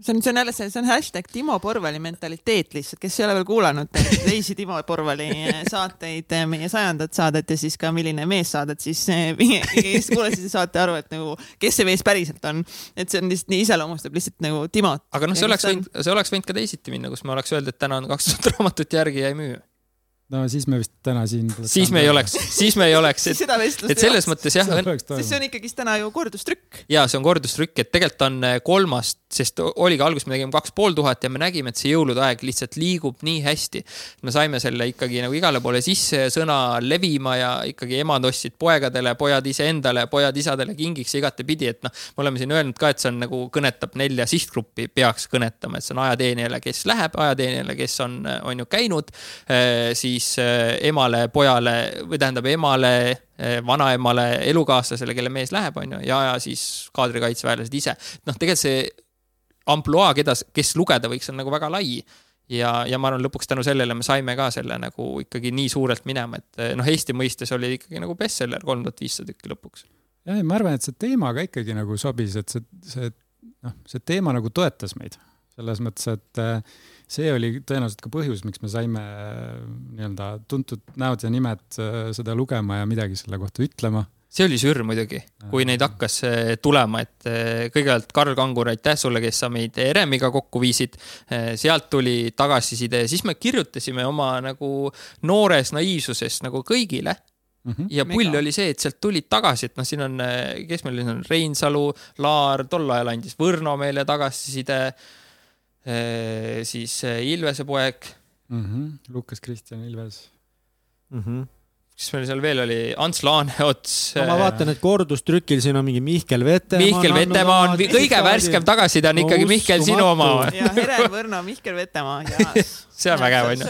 see on, see on jälle see, see on hashtag Timo Porvali mentaliteet lihtsalt, kes ei ole veel kuulanud teisi Timo Porvali saateid, meie sajandat saadet ja siis ka Milline mees saadet, siis kes kuulasid, saate aru, et nagu, kes see mees päriselt on. et see on lihtsalt nii iseloomustab lihtsalt nagu Timot. aga noh, see oleks võinud, see oleks võinud ka teisiti minna, kus me oleks öelnud, et täna on kaks tuhat raamatut järgi ja ei müü no siis me vist täna siin. siis me ei oleks, siis me ei oleks, et, et selles mõttes jah. sest see on ikkagist täna ju kordustrükk. ja see on kordustrükk, et tegelikult on äh, kolmast, sest oligi alguses me tegime kaks pool tuhat ja me nägime, et see jõulude aeg lihtsalt liigub nii hästi. me saime selle ikkagi nagu igale poole sisse sõna levima ja ikkagi emad ostsid poegadele, pojad iseendale, pojad isadele kingiks ja igatepidi, et noh, me oleme siin öelnud ka, et see on nagu kõnetab nelja sihtgruppi, peaks kõnetama, et see on ajateenijale, kes läheb, ajateenijale, kes on, on ju käinud, äh, siis siis äh, emale, pojale või tähendab emale, äh, vanaemale, elukaaslasele, kelle mees läheb, on ju, ja, ja siis kaadrikaitseväelased ise. noh, tegelikult see ampluaa, keda, kes lugeda võiks, on nagu väga lai ja, ja ma arvan, lõpuks tänu sellele me saime ka selle nagu ikkagi nii suurelt minema, et äh, noh, Eesti mõistes oli ikkagi nagu bestseller, kolm tuhat viissada tükki lõpuks. jah, ma arvan, et see teema ka ikkagi nagu sobis, et see, see noh, see teema nagu toetas meid selles mõttes, et see oli tõenäoliselt ka põhjus, miks me saime äh, nii-öelda tuntud näod ja nimed äh, seda lugema ja midagi selle kohta ütlema see oli sürr muidugi, kui neid hakkas äh, tulema, et kõigepealt Karl Kangur, aitäh sulle, kes sa meid RM-iga kokku viisid. sealt tuli tagasiside, siis me kirjutasime oma nagu noores naiivsuses nagu kõigile Mm -hmm. ja pull Mega. oli see, et sealt tulid tagasi, et noh, siin on, kes meil siin on, Reinsalu, Laar, tol ajal andis Võrno meile tagasiside Äh, siis äh, Ilvese poeg mm. -hmm. Lukas Kristjan Ilves mm. -hmm. kes meil seal veel oli, Ants Laaneots. no ma vaatan, et kordustrükil siin on mingi Mihkel Vetemaa. Mihkel Vetemaa on kõige värskem tagasiside on ikkagi Mihkel, sinu oma. ja Helen Võrno, Mihkel Vetemaa ja see on vägev onju.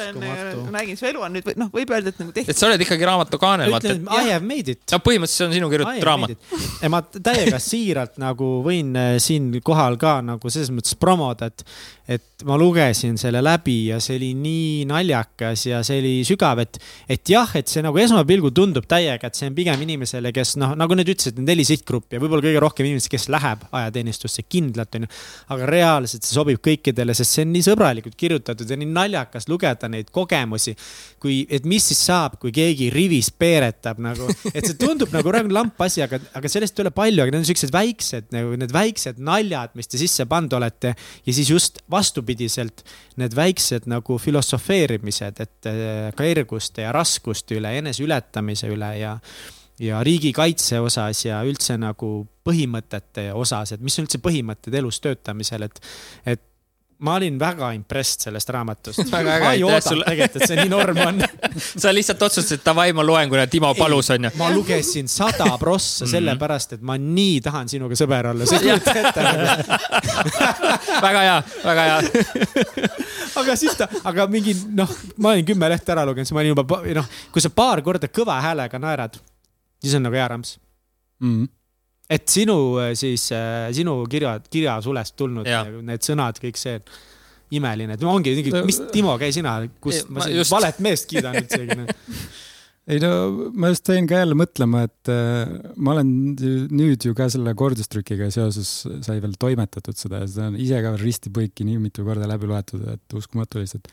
ma nägin, su elu on nüüd, noh, võib öelda, et nagu tehtud. et sa oled ikkagi raamatu kaanel. ütlen, I have made it. no põhimõtteliselt see on sinu kirjutatud raamat. ja ma täiega siiralt nagu võin äh, siinkohal ka nagu selles mõttes promoda, et, et ma lugesin selle läbi ja see oli nii naljakas ja see oli sügav, et, et jah, et see nagu esmapilgul tundub täiega, et see on pigem inimesele, kes noh, nagu nad ütlesid, neli sihtgruppi ja võib-olla kõige rohkem inimesi, kes läheb ajateenistusse kindlalt onju. aga reaalselt see sobib kõikidele, sest see on nii sõbralikult kirjutatud ja nii naljakas lugeda neid kogemusi. kui, et mis siis saab, kui keegi rivis peeretab nagu, et see tundub nagu lamp asi, aga, aga sellest ei ole palju, aga need on siuksed väiksed nagu need väiksed naljad, mis te sisse pannud olete ja siis just vastupidiselt need väiksed nagu filosofeerimised, et äh, kerguste ja raskuste üle, eneseületamise üle ja ja riigikaitse osas ja üldse nagu põhimõtete osas, et mis on üldse põhimõtted elus töötamisel, et, et ma olin väga impressed sellest raamatust. ma ei oodanud sul... tegelikult, et see nii norm on sa lihtsalt otsustasid, davai, ma loen, kuna Timo palus, onju. ma lugesin sada prossa mm -hmm. sellepärast, et ma nii tahan sinuga sõber olla, väga hea, väga hea aga siis ta, aga mingi noh, ma olin kümme lehte ära lugenud, siis ma olin juba noh, kui sa paar korda kõva häälega naerad, siis on nagu hea rams mm. -hmm et sinu äh, siis, äh, sinu kirja, kirjasulest tulnud ja. need sõnad, kõik see imeline, et ongi, mis Timo, käi sina, kus ma, ma just... valet meest kiidan üldsegi ei no ma just jäin ka jälle mõtlema, et äh, ma olen nüüd ju ka selle kordustrükiga seoses sai veel toimetatud seda ja seda on ise ka risti-põiki nii mitu korda läbi loetud, et uskumatu lihtsalt.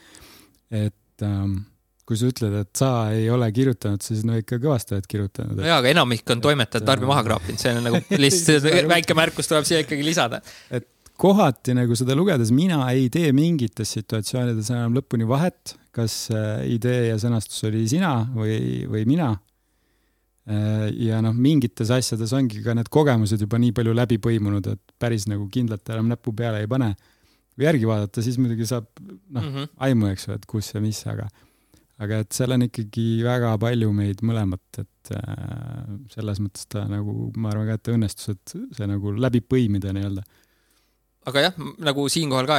et ähm, kui sa ütled, et sa ei ole kirjutanud, siis no ikka kõvasti oled kirjutanud. no jaa, aga enamik on toimetajad tarbi maha kraapinud, see on nagu lihtsalt väike märkus tuleb siia ikkagi lisada. et kohati nagu seda lugedes mina ei tee mingites situatsioonides enam lõpuni vahet, kas äh, idee ja sõnastus oli sina või, või mina. Äh, ja noh, mingites asjades ongi ka need kogemused juba nii palju läbi põimunud, et päris nagu kindlalt enam näppu peale ei pane. kui järgi vaadata, siis muidugi saab noh mm -hmm. aimu, eks ju, et kus ja mis, aga aga et seal on ikkagi väga palju meid mõlemat, et äh, selles mõttes ta nagu, ma arvan ka, et õnnestus, et see nagu läbi põimida nii-öelda. Aga jah, nagu siinkohal ka,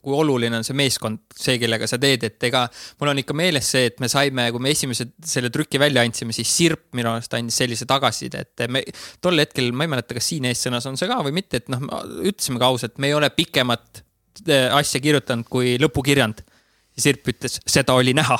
kui oluline on see meeskond, see, kellega sa teed, et ega mul on ikka meeles see, et me saime, kui me esimese selle trüki välja andsime, siis Sirp minu arust andis sellise tagasiside, et me tol hetkel, ma ei mäleta, kas siin eessõnas on see ka või mitte, et noh, ütlesime ka ausalt, me ei ole pikemat äh, asja kirjutanud kui lõpukirjand ja Sirp ütles, seda oli näha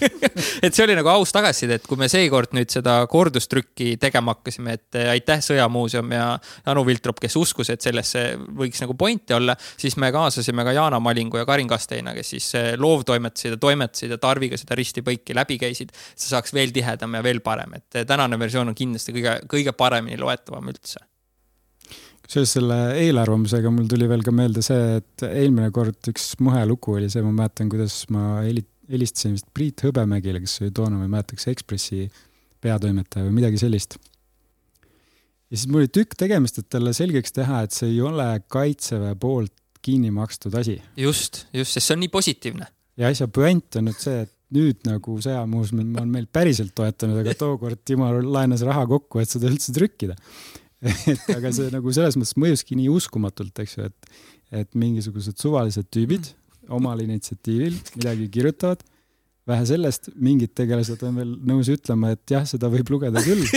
et see oli nagu aus tagasiside, et kui me seekord nüüd seda kordustrükki tegema hakkasime, et eh, aitäh Sõjamuuseum ja Anu Viltrop, kes uskus, et sellesse võiks nagu pointi olla, siis me kaasasime ka Jaana Malingu ja Karin Kasteina, kes siis eh, loovtoimetasid ja toimetasid ja Tarviga seda risti-põiki läbi käisid. see saaks veel tihedam ja veel parem, et eh, tänane versioon on kindlasti kõige, kõige paremini loetavam üldse seoses selle eelarvamusega mul tuli veel ka meelde see, et eelmine kord üks Mõhe lugu oli see, ma mäletan, kuidas ma helistasin vist Priit Hõbemägile, kes oli toona, ma ei mäleta, kas Ekspressi peatoimetaja või midagi sellist. ja siis mul oli tükk tegemist, et talle selgeks teha, et see ei ole kaitseväe poolt kinni makstud asi. just, just, sest see on nii positiivne. ja asja puänt on nüüd see, et nüüd nagu sõjamuuseum on meil päriselt toetanud, aga tookord Timo laenas raha kokku, et seda üldse trükkida et aga see nagu selles mõttes mõjuski nii uskumatult, eks ju, et, et mingisugused suvalised tüübid mm. omal initsiatiivil midagi kirjutavad. vähe sellest, mingid tegelased on veel nõus ütlema, et jah, seda võib lugeda küll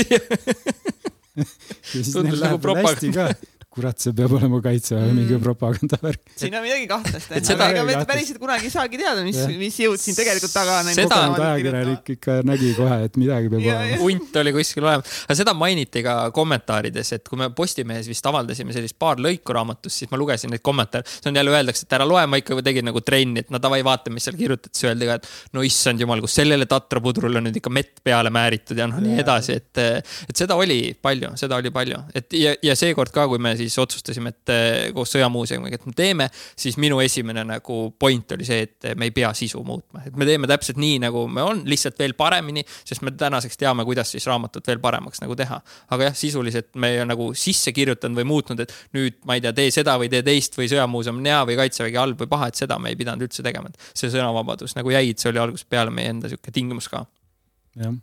ja siis neil läheb nagu hästi ka kurat, see peab olema kaitseväe mm. mingi propagandavärk. siin on midagi kahtlast, et seda ega me päriselt kunagi ei saagi teada, mis, mis jõud siin tegelikult taga on. seda ajakirjanik ikka nägi kohe, et midagi peab ja, olema. hunt oli kuskil olemas, aga seda mainiti ka kommentaarides, et kui me Postimehes vist avaldasime sellist paar lõiku raamatust, siis ma lugesin neid kommentaare. see on jälle öeldakse, et ära loe, ma ikka tegin nagu trenni, et no davai, vaata, mis seal kirjutati, siis öeldi ka, et no issand jumal, kus sellele tatrapudrule on nüüd ikka mett peale määritud ja noh, nii edasi, et, et seda oli palju, seda oli palju, et ja, ja seekord ka, kui me siis otsustasime, et eh, koos Sõjamuuseumiga, et me teeme, siis minu esimene nagu point oli see, et me ei pea sisu muutma, et me teeme täpselt nii, nagu me on, lihtsalt veel paremini, sest me tänaseks teame, kuidas siis raamatut veel paremaks nagu teha. aga jah, sisuliselt me ei ole nagu sisse kirjutanud või muutnud, et nüüd ma ei tea, tee seda või tee teist või Sõjamuuseum on hea või Kaitsevägi halb või paha, et seda me ei pidanud üldse tegema, et see sõnavabadus nagu jäi, et see oli algusest peale meie enda sihuke tingimus ka. jah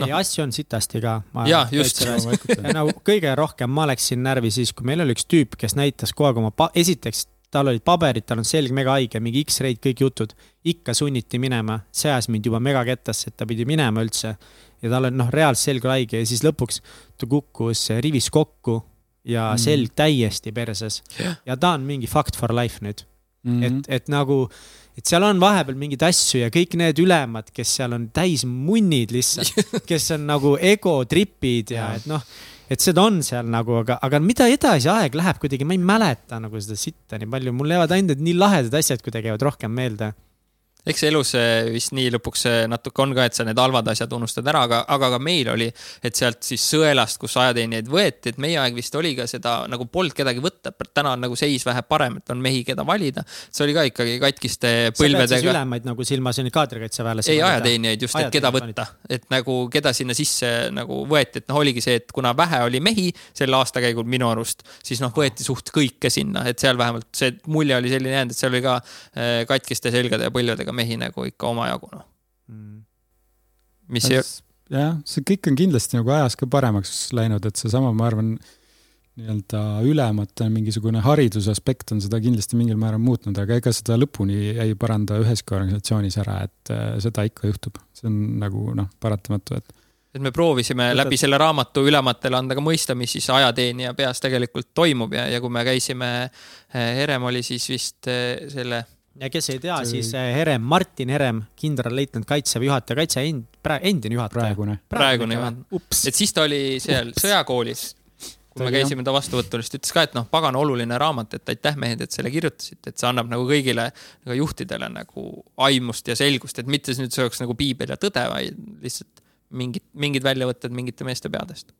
noh, ei, asju on sitasti ka. Jaa, just. nagu kõige rohkem ma läksin närvi siis, kui meil oli üks tüüp, kes näitas kogu aeg oma, esiteks tal olid paberid, tal on selg mega haige, mingi X-ray'd, kõik jutud. ikka sunniti minema, see ajas mind juba mega kettasse, et ta pidi minema üldse. ja tal on noh, reaalselt selg oli haige ja siis lõpuks ta kukkus rivis kokku ja Mm. selg täiesti perses. ja ta on mingi fact for life nüüd mm, -hmm. et, et nagu, et seal on vahepeal mingeid asju ja kõik need ülemad, kes seal on täis munnid lihtsalt, kes on nagu egotripid ja et noh, et seda on seal nagu, aga, aga mida edasi aeg läheb kuidagi, ma ei mäleta nagu seda sitta nii palju, mul jäävad ainult need nii lahedad asjad kuidagi jäävad rohkem meelde. Eks elus vist nii lõpuks natuke on ka, et sa need halvad asjad unustad ära, aga, aga ka meil oli, et sealt siis sõelast, kus ajateenijaid võeti, et meie aeg vist oli ka seda nagu polnud kedagi võtta. täna on nagu seis vähe parem, et on mehi, keda valida. see oli ka ikkagi katkiste põlvedega. ülemaid nagu silmas, on ju kaadrikaitseväelasi. ei, ajateenijaid just, et keda võtta, et nagu keda sinna sisse nagu võeti, et noh, oligi see, et kuna vähe oli mehi sel aastakäigul minu arust, siis noh, võeti suht kõike sinna, et seal vähemalt see mulje oli selline jäänud, et seal oli ka eh, katkiste selgade ja põlvedega mehi nagu ikka omajagu noh, Mm. mis ei, jah, see kõik on kindlasti nagu ajas ka paremaks läinud, et seesama, ma arvan, nii-öelda ülemate mingisugune hariduse aspekt on seda kindlasti mingil määral muutnud, aga ega seda lõpuni ei paranda üheski organisatsioonis ära, et äh, seda ikka juhtub. see on nagu noh, paratamatu, et et me proovisime Võtad- läbi selle raamatu ülematele anda ka mõista, mis siis ajateenija peas tegelikult toimub ja, ja kui me käisime, Herem oli siis vist eh, selle ja kes ei tea, See- siis eh, Herem, Martin Herem, kindralleitnant kaitseväe juhataja, kaitse end,, endine juhataja. praegune. Praegune juhataja. ups, et siis ta oli seal sõjakoolis, kui Ta me käisime ta vastuvõtul, siis ta ütles ka, et noh, pagana oluline raamat, et aitäh mehed, et selle kirjutasite, et see annab nagu kõigile nagu juhtidele nagu aimust ja selgust, et mitte nüüd see oleks nagu piibel ja tõde, vaid lihtsalt mingid, mingid väljavõtted mingite meeste peadest.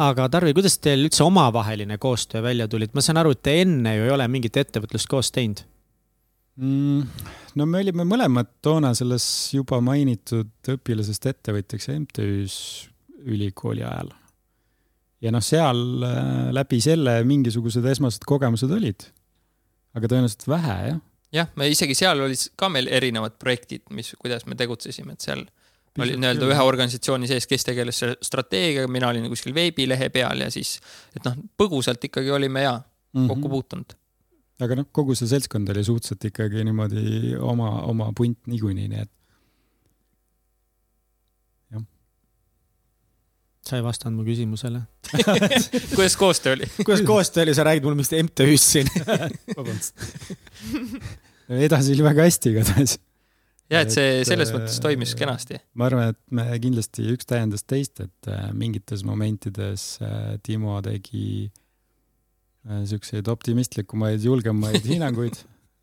Aga Tarvi, kuidas teil üldse omavaheline koostöö välja tuli, et ma saan aru, et te enne ju ei ole mingit ettevõtlust koos teinud. mm,. no me olime mõlemad toona selles juba mainitud õpilasest ettevõtjaks MTÜ-s ülikooli ajal. ja noh, seal äh, läbi selle mingisugused esmased kogemused olid. aga tõenäoliselt vähe jah. jah, me isegi seal olid ka meil erinevad projektid, mis, kuidas me tegutsesime, et seal oli nii-öelda ühe organisatsiooni sees, kes tegeles selle strateegiaga, mina olin kuskil veebilehe peal ja siis, et noh, põgusalt ikkagi olime ja Mhm. kokku puutunud. aga noh, kogu see seltskond oli suhteliselt ikkagi niimoodi oma, oma punt niikuinii, nii et sa ei vastanud mu küsimusele. kuidas koostöö oli? kuidas koostöö oli, sa räägid mulle mingist MTÜ-st siin. vabandust. edasi oli väga hästi igatahes. Ja et see Et, selles äh, mõttes toimis kenasti. ma arvan, et me kindlasti üks täiendas teist, et äh, mingites momentides äh, Timo tegi äh, siukseid optimistlikumaid, julgemaid hinnanguid,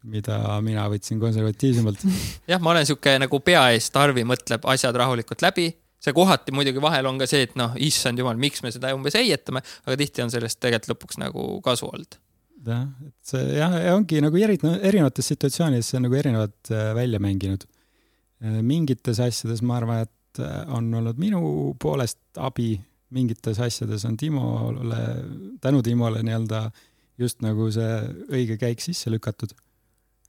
mida mina võtsin konservatiivsemalt. jah, ma olen sihuke nagu pea ees, Tarvi mõtleb asjad rahulikult läbi. see kohati muidugi vahel on ka see, et noh, issand jumal, miks me seda umbes heietame, aga tihti on sellest tegelikult lõpuks nagu kasu olnud. jah, et see jah, ongi nagu eri, erinevates situatsioonides see on nagu erinevalt äh, välja mänginud. Mingites asjades ma arvan, et äh, on olnud minu poolest abi, mingites asjades on Timole, tänu Timole nii-öelda just nagu see õige käik sisse lükatud.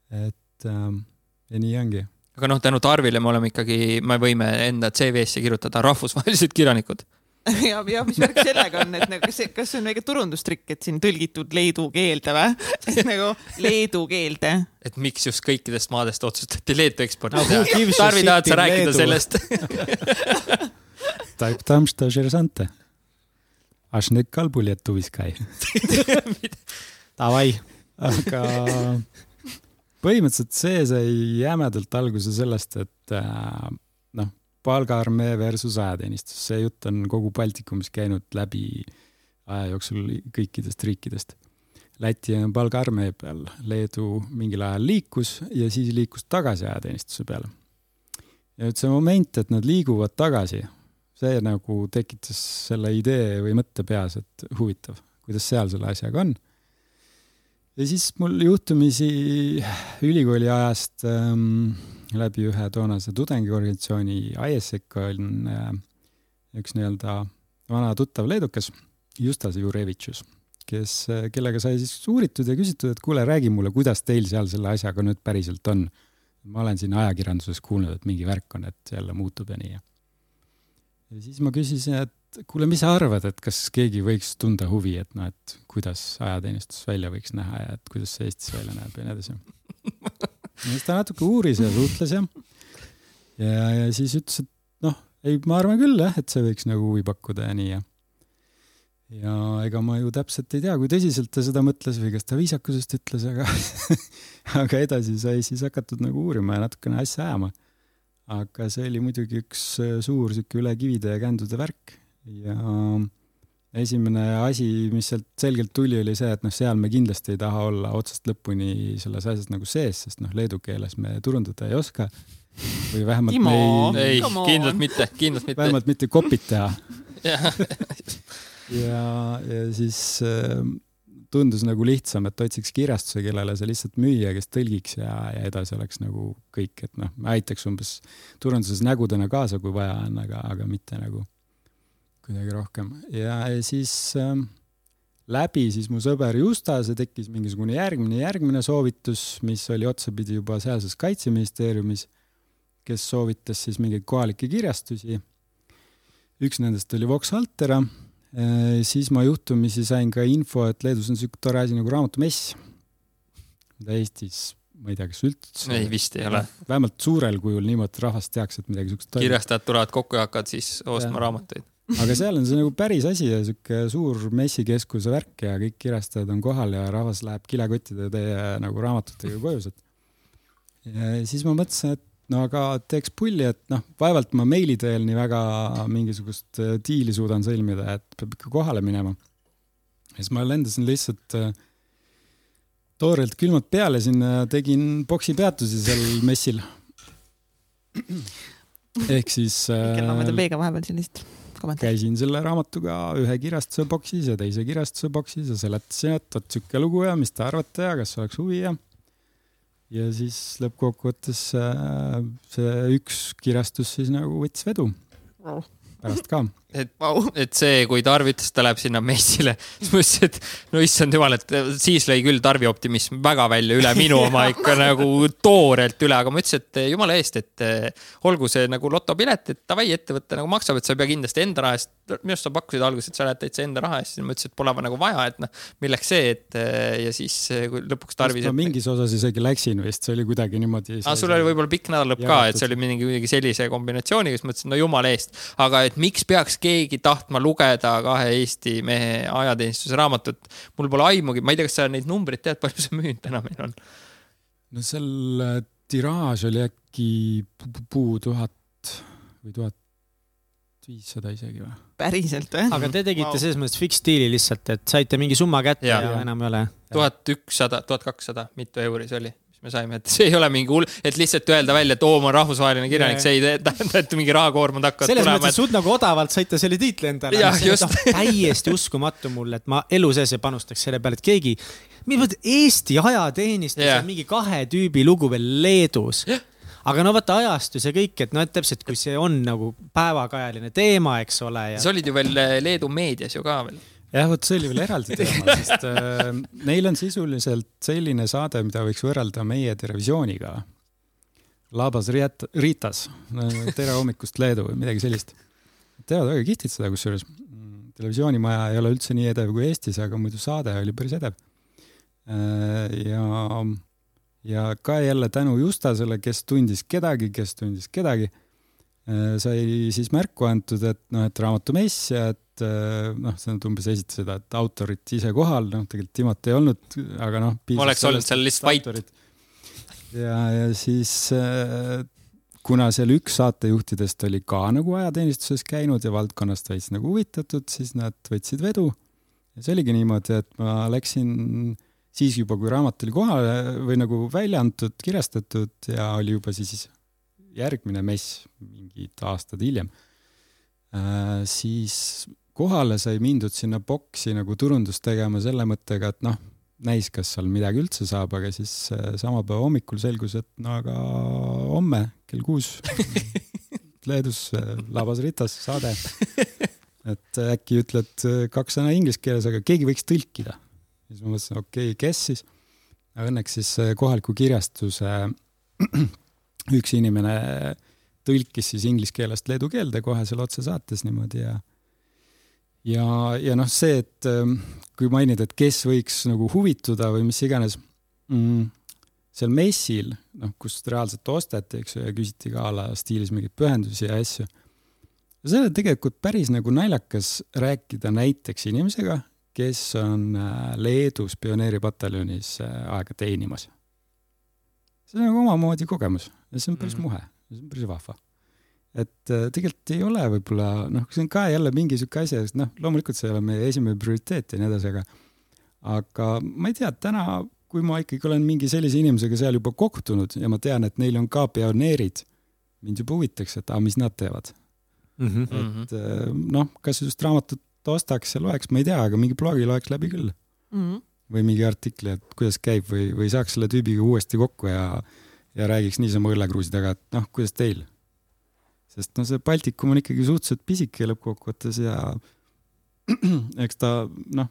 et ähm, ja nii ongi. aga noh, tänu Tarvile me oleme ikkagi, me võime enda CV-sse kirjutada rahvusvahelised kirjanikud. ja, ja mis värk sellega on, et nagu kas see, kas see on väike turundustrikk, et siin tõlgitud leedu keelde või? et nagu leedu keelde. et miks just kõikidest maadest otsustati Leetu eksportida No a Tarvi, tahad sa rääkida Leedu? sellest? Taip tam što žersante. Aš ne kalbu lietuviskai. Davai, aga põhimõtteliselt see sai jämedalt alguse sellest, et äh, palgaarmee versus ajateenistus, see jutt on kogu Baltikumis käinud läbi aja jooksul kõikidest riikidest. Läti on palgaarmee peal, Leedu mingil ajal liikus ja siis liikus tagasi ajateenistuse peale. ja nüüd see moment, et nad liiguvad tagasi, see nagu tekitas selle idee või mõtte peas, et huvitav, kuidas seal selle asjaga on ja siis mul juhtumisi ülikooli ajast ähm, läbi ühe toonase tudengiorganisatsiooni ISEC on äh, üks nii-öelda vana tuttav leedukas, Justas Jurevitšus, kes, kellega sai siis uuritud ja küsitud, et kuule, räägi mulle, kuidas teil seal selle asjaga nüüd päriselt on. ma olen siin ajakirjanduses kuulnud, et mingi värk on, et jälle muutub ja nii. ja siis ma küsisin, et kuule, mis sa arvad, et kas keegi võiks tunda huvi, et noh, et kuidas ajateenistus välja võiks näha ja et kuidas see Eestis välja näeb ja nii edasi. siis ta natuke uuris ja suhtles ja, ja, ja siis ütles, et noh, ei, ma arvan küll jah, et see võiks nagu huvi pakkuda ja nii ja ja ega ma ju täpselt ei tea, kui tõsiselt ta seda mõtles või kas ta viisakusest ütles, aga aga edasi sai siis hakatud nagu uurima ja natukene asja ajama. aga see oli muidugi üks äh, suur sihuke üle kivide ja kändude värk ja esimene asi, mis sealt selgelt tuli, oli see, et noh, seal me kindlasti ei taha olla otsast lõpuni selles asjas nagu sees, sest noh, leedu keeles me turundada ei oska. või vähemalt Timo, me ei, on. kindlalt mitte, kindlalt mitte. vähemalt mitte kopit teha ja, ja siis äh, tundus nagu lihtsam, et otsiks kirjastuse, kellele see lihtsalt müüa, kes tõlgiks ja, ja edasi oleks nagu kõik, et noh, aitaks umbes turunduses nägudena kaasa, kui vaja on, aga, aga mitte nagu kuidagi rohkem ja, ja siis äh, läbi siis mu sõber Justa, see tekkis mingisugune järgmine, järgmine soovitus, mis oli otsapidi juba sealses kaitseministeeriumis, kes soovitas siis mingeid kohalikke kirjastusi. üks nendest oli Vox Altera Äh, siis ma juhtumisi sain ka info, et Leedus on siuke tore asi nagu raamatumess, mida Eestis, ma ei tea, kas üldse. ei, vist ei ole. vähemalt suurel kujul niimoodi, et rahvas teaks, et midagi siukest toimub. kirjastajad tulevad kokku ja hakkavad siis ostma Jah. raamatuid. Aga seal on see nagu päris asi ja siuke suur messikeskuse värk ja kõik kirjastajad on kohal ja rahvas läheb kilekottide teie nagu raamatutega koju sealt. ja siis ma mõtlesin, et no aga teeks pulli, et noh, vaevalt ma meili teel nii väga mingisugust äh, diili suudan sõlmida, et peab ikka kohale minema. ja siis ma lendasin lihtsalt äh, toorelt külmalt peale sinna, tegin boksi peatusi seal messil. ehk siis kell on äh, B-ga vahepeal sellist kommentaari. käisin selle raamatuga ühe kirjastuse boksis ja teise kirjastuse boksis ja seletasin, et vot sihuke lugu ja mis te arvate ja kas oleks huvi ja. ja siis lõppkokkuvõttes äh, see üks kirjastus siis nagu võttis vedu pärast ka. Et wow., et see, kui Tarvi ütles, et ta läheb sinna messile, siis ma ütlesin, et no issand jumal, et siis lõi küll Tarvi optimism väga välja üle minu oma ikka nagu toorelt üle, aga ma ütlesin, et jumala eest, et eh, olgu see nagu lotopilet, et davai, ettevõte nagu maksab, et sa ei pea kindlasti enda raha eest, minu arust sa pakkusid alguses, et sa lähed täitsa enda raha eest, siis ma ütlesin, et pole nagu vaja, et noh, milleks see, et eh, ja siis eh, kui lõpuks Tarvi. ma mingis osas isegi läksin vist, see oli kuidagi niimoodi. aga sul oli võib-olla pikk nädal lõpp ka, et see oli mingi kuidagi sellise kombinatsiooniga, siis mõtlesin, no jumala eest, aga et miks peaks keegi tahtma lugeda kahe Eesti mehe ajateenistuse raamatut. mul pole aimugi, ma ei tea, kas sa neid numbreid tead, palju see müünud täna meil on? no seal äh, tiraaž oli äkki puu tuhat või tuhat viissada isegi või? päriselt või? aga te tegite Vau. selles mõttes fix deal'i lihtsalt, et saite mingi summa kätte ja, ja enam ei ole. tuhat ükssada, tuhat kakssada, mitu euri see oli? Mis me saime, et see ei ole mingi hull, et lihtsalt öelda välja, et oo, ma olen rahvusvaheline kirjanik, see ei tähenda, et mingi rahakoormad hakkavad selles tulema. mõttes, et sul nagu odavalt saite selle tiitli endale. Just. täiesti uskumatu mulle, et ma elu sees ei panustaks selle peale, et keegi, Eesti ajateenistus Jah. on mingi kahe tüübi lugu veel Leedus aga no vaata ajastus ja kõik, et noh, et täpselt, kui see on nagu päevakajaline teema, eks ole ja.... sa olid ju veel Leedu meedias ju ka veel. Jah, vot see oli veel eraldi teema, sest äh, neil on sisuliselt selline saade, mida võiks võrrelda meie Terevisiooniga. Labas Riet- Ritas, tere hommikust Leedu või midagi sellist. teevad väga kihvtit seda kusjuures. televisioonimaja ei ole üldse nii edev kui Eestis, aga muidu saade oli päris edev. ja, ja ka jälle tänu Justasele, kes tundis kedagi, kes tundis kedagi, sai siis märku antud, et noh, et raamatumess ja et noh, sa nüüd umbes esitasid seda, et autorit ise kohal, noh, tegelikult Timot ei olnud, aga noh. oleks olnud seal lihtsalt vait. ja, ja siis äh, kuna seal üks saatejuhtidest oli ka nagu ajateenistuses käinud ja valdkonnast veits nagu huvitatud, siis nad võtsid vedu. ja see oligi niimoodi, et ma läksin siis juba, kui raamat oli kohale või nagu välja antud, kirjastatud ja oli juba siis järgmine mess mingid aastad hiljem äh,, siis kohale sai mindud sinna boksi nagu turundust tegema selle mõttega, et noh, näis, kas seal midagi üldse saab, aga siis äh, sama päeva hommikul selgus, et no aga homme kell kuus Leedus äh, Labas Ritas saade. et äh, äkki ütled kaks sõna inglise keeles, aga keegi võiks tõlkida. siis ma mõtlesin, okei okay,, kes siis? õnneks siis kohaliku kirjastuse üks inimene tõlkis siis inglise keelest leedu keelde kohe seal otsesaates niimoodi ja ja, ja noh, see, et ähm, kui mainida, et kes võiks nagu huvituda või mis iganes mm,, seal messil, noh, kus reaalselt osteti, eks ju, ja küsiti ka a la stiilis mingeid pühendusi ja asju. see on tegelikult päris nagu naljakas rääkida näiteks inimesega, kes on äh, Leedus pioneeripataljonis äh, aega teenimas. see on nagu omamoodi kogemus ja see on päris mm -hmm. muhe, see on päris vahva et äh, tegelikult ei ole võib-olla noh, see on ka jälle mingi sihuke asi, sest noh, loomulikult see ei ole meie esimene prioriteet ja nii edasi, aga aga ma ei tea, täna, kui ma ikkagi olen mingi sellise inimesega seal juba kohtunud ja ma tean, et neil on ka pioneerid, mind juba huvitaks, et aga mis nad teevad mm. -hmm. et äh, noh, kas just raamatut ostaks ja loeks, ma ei tea, aga mingi blogi loeks läbi küll mm. -hmm. või mingi artikli, et kuidas käib või, või saaks selle tüübiga uuesti kokku ja, ja räägiks niisama õllekruusi taga, et noh, kuidas teil sest no see Baltikum on ikkagi suhteliselt pisike lõppkokkuvõttes ja eks ta noh,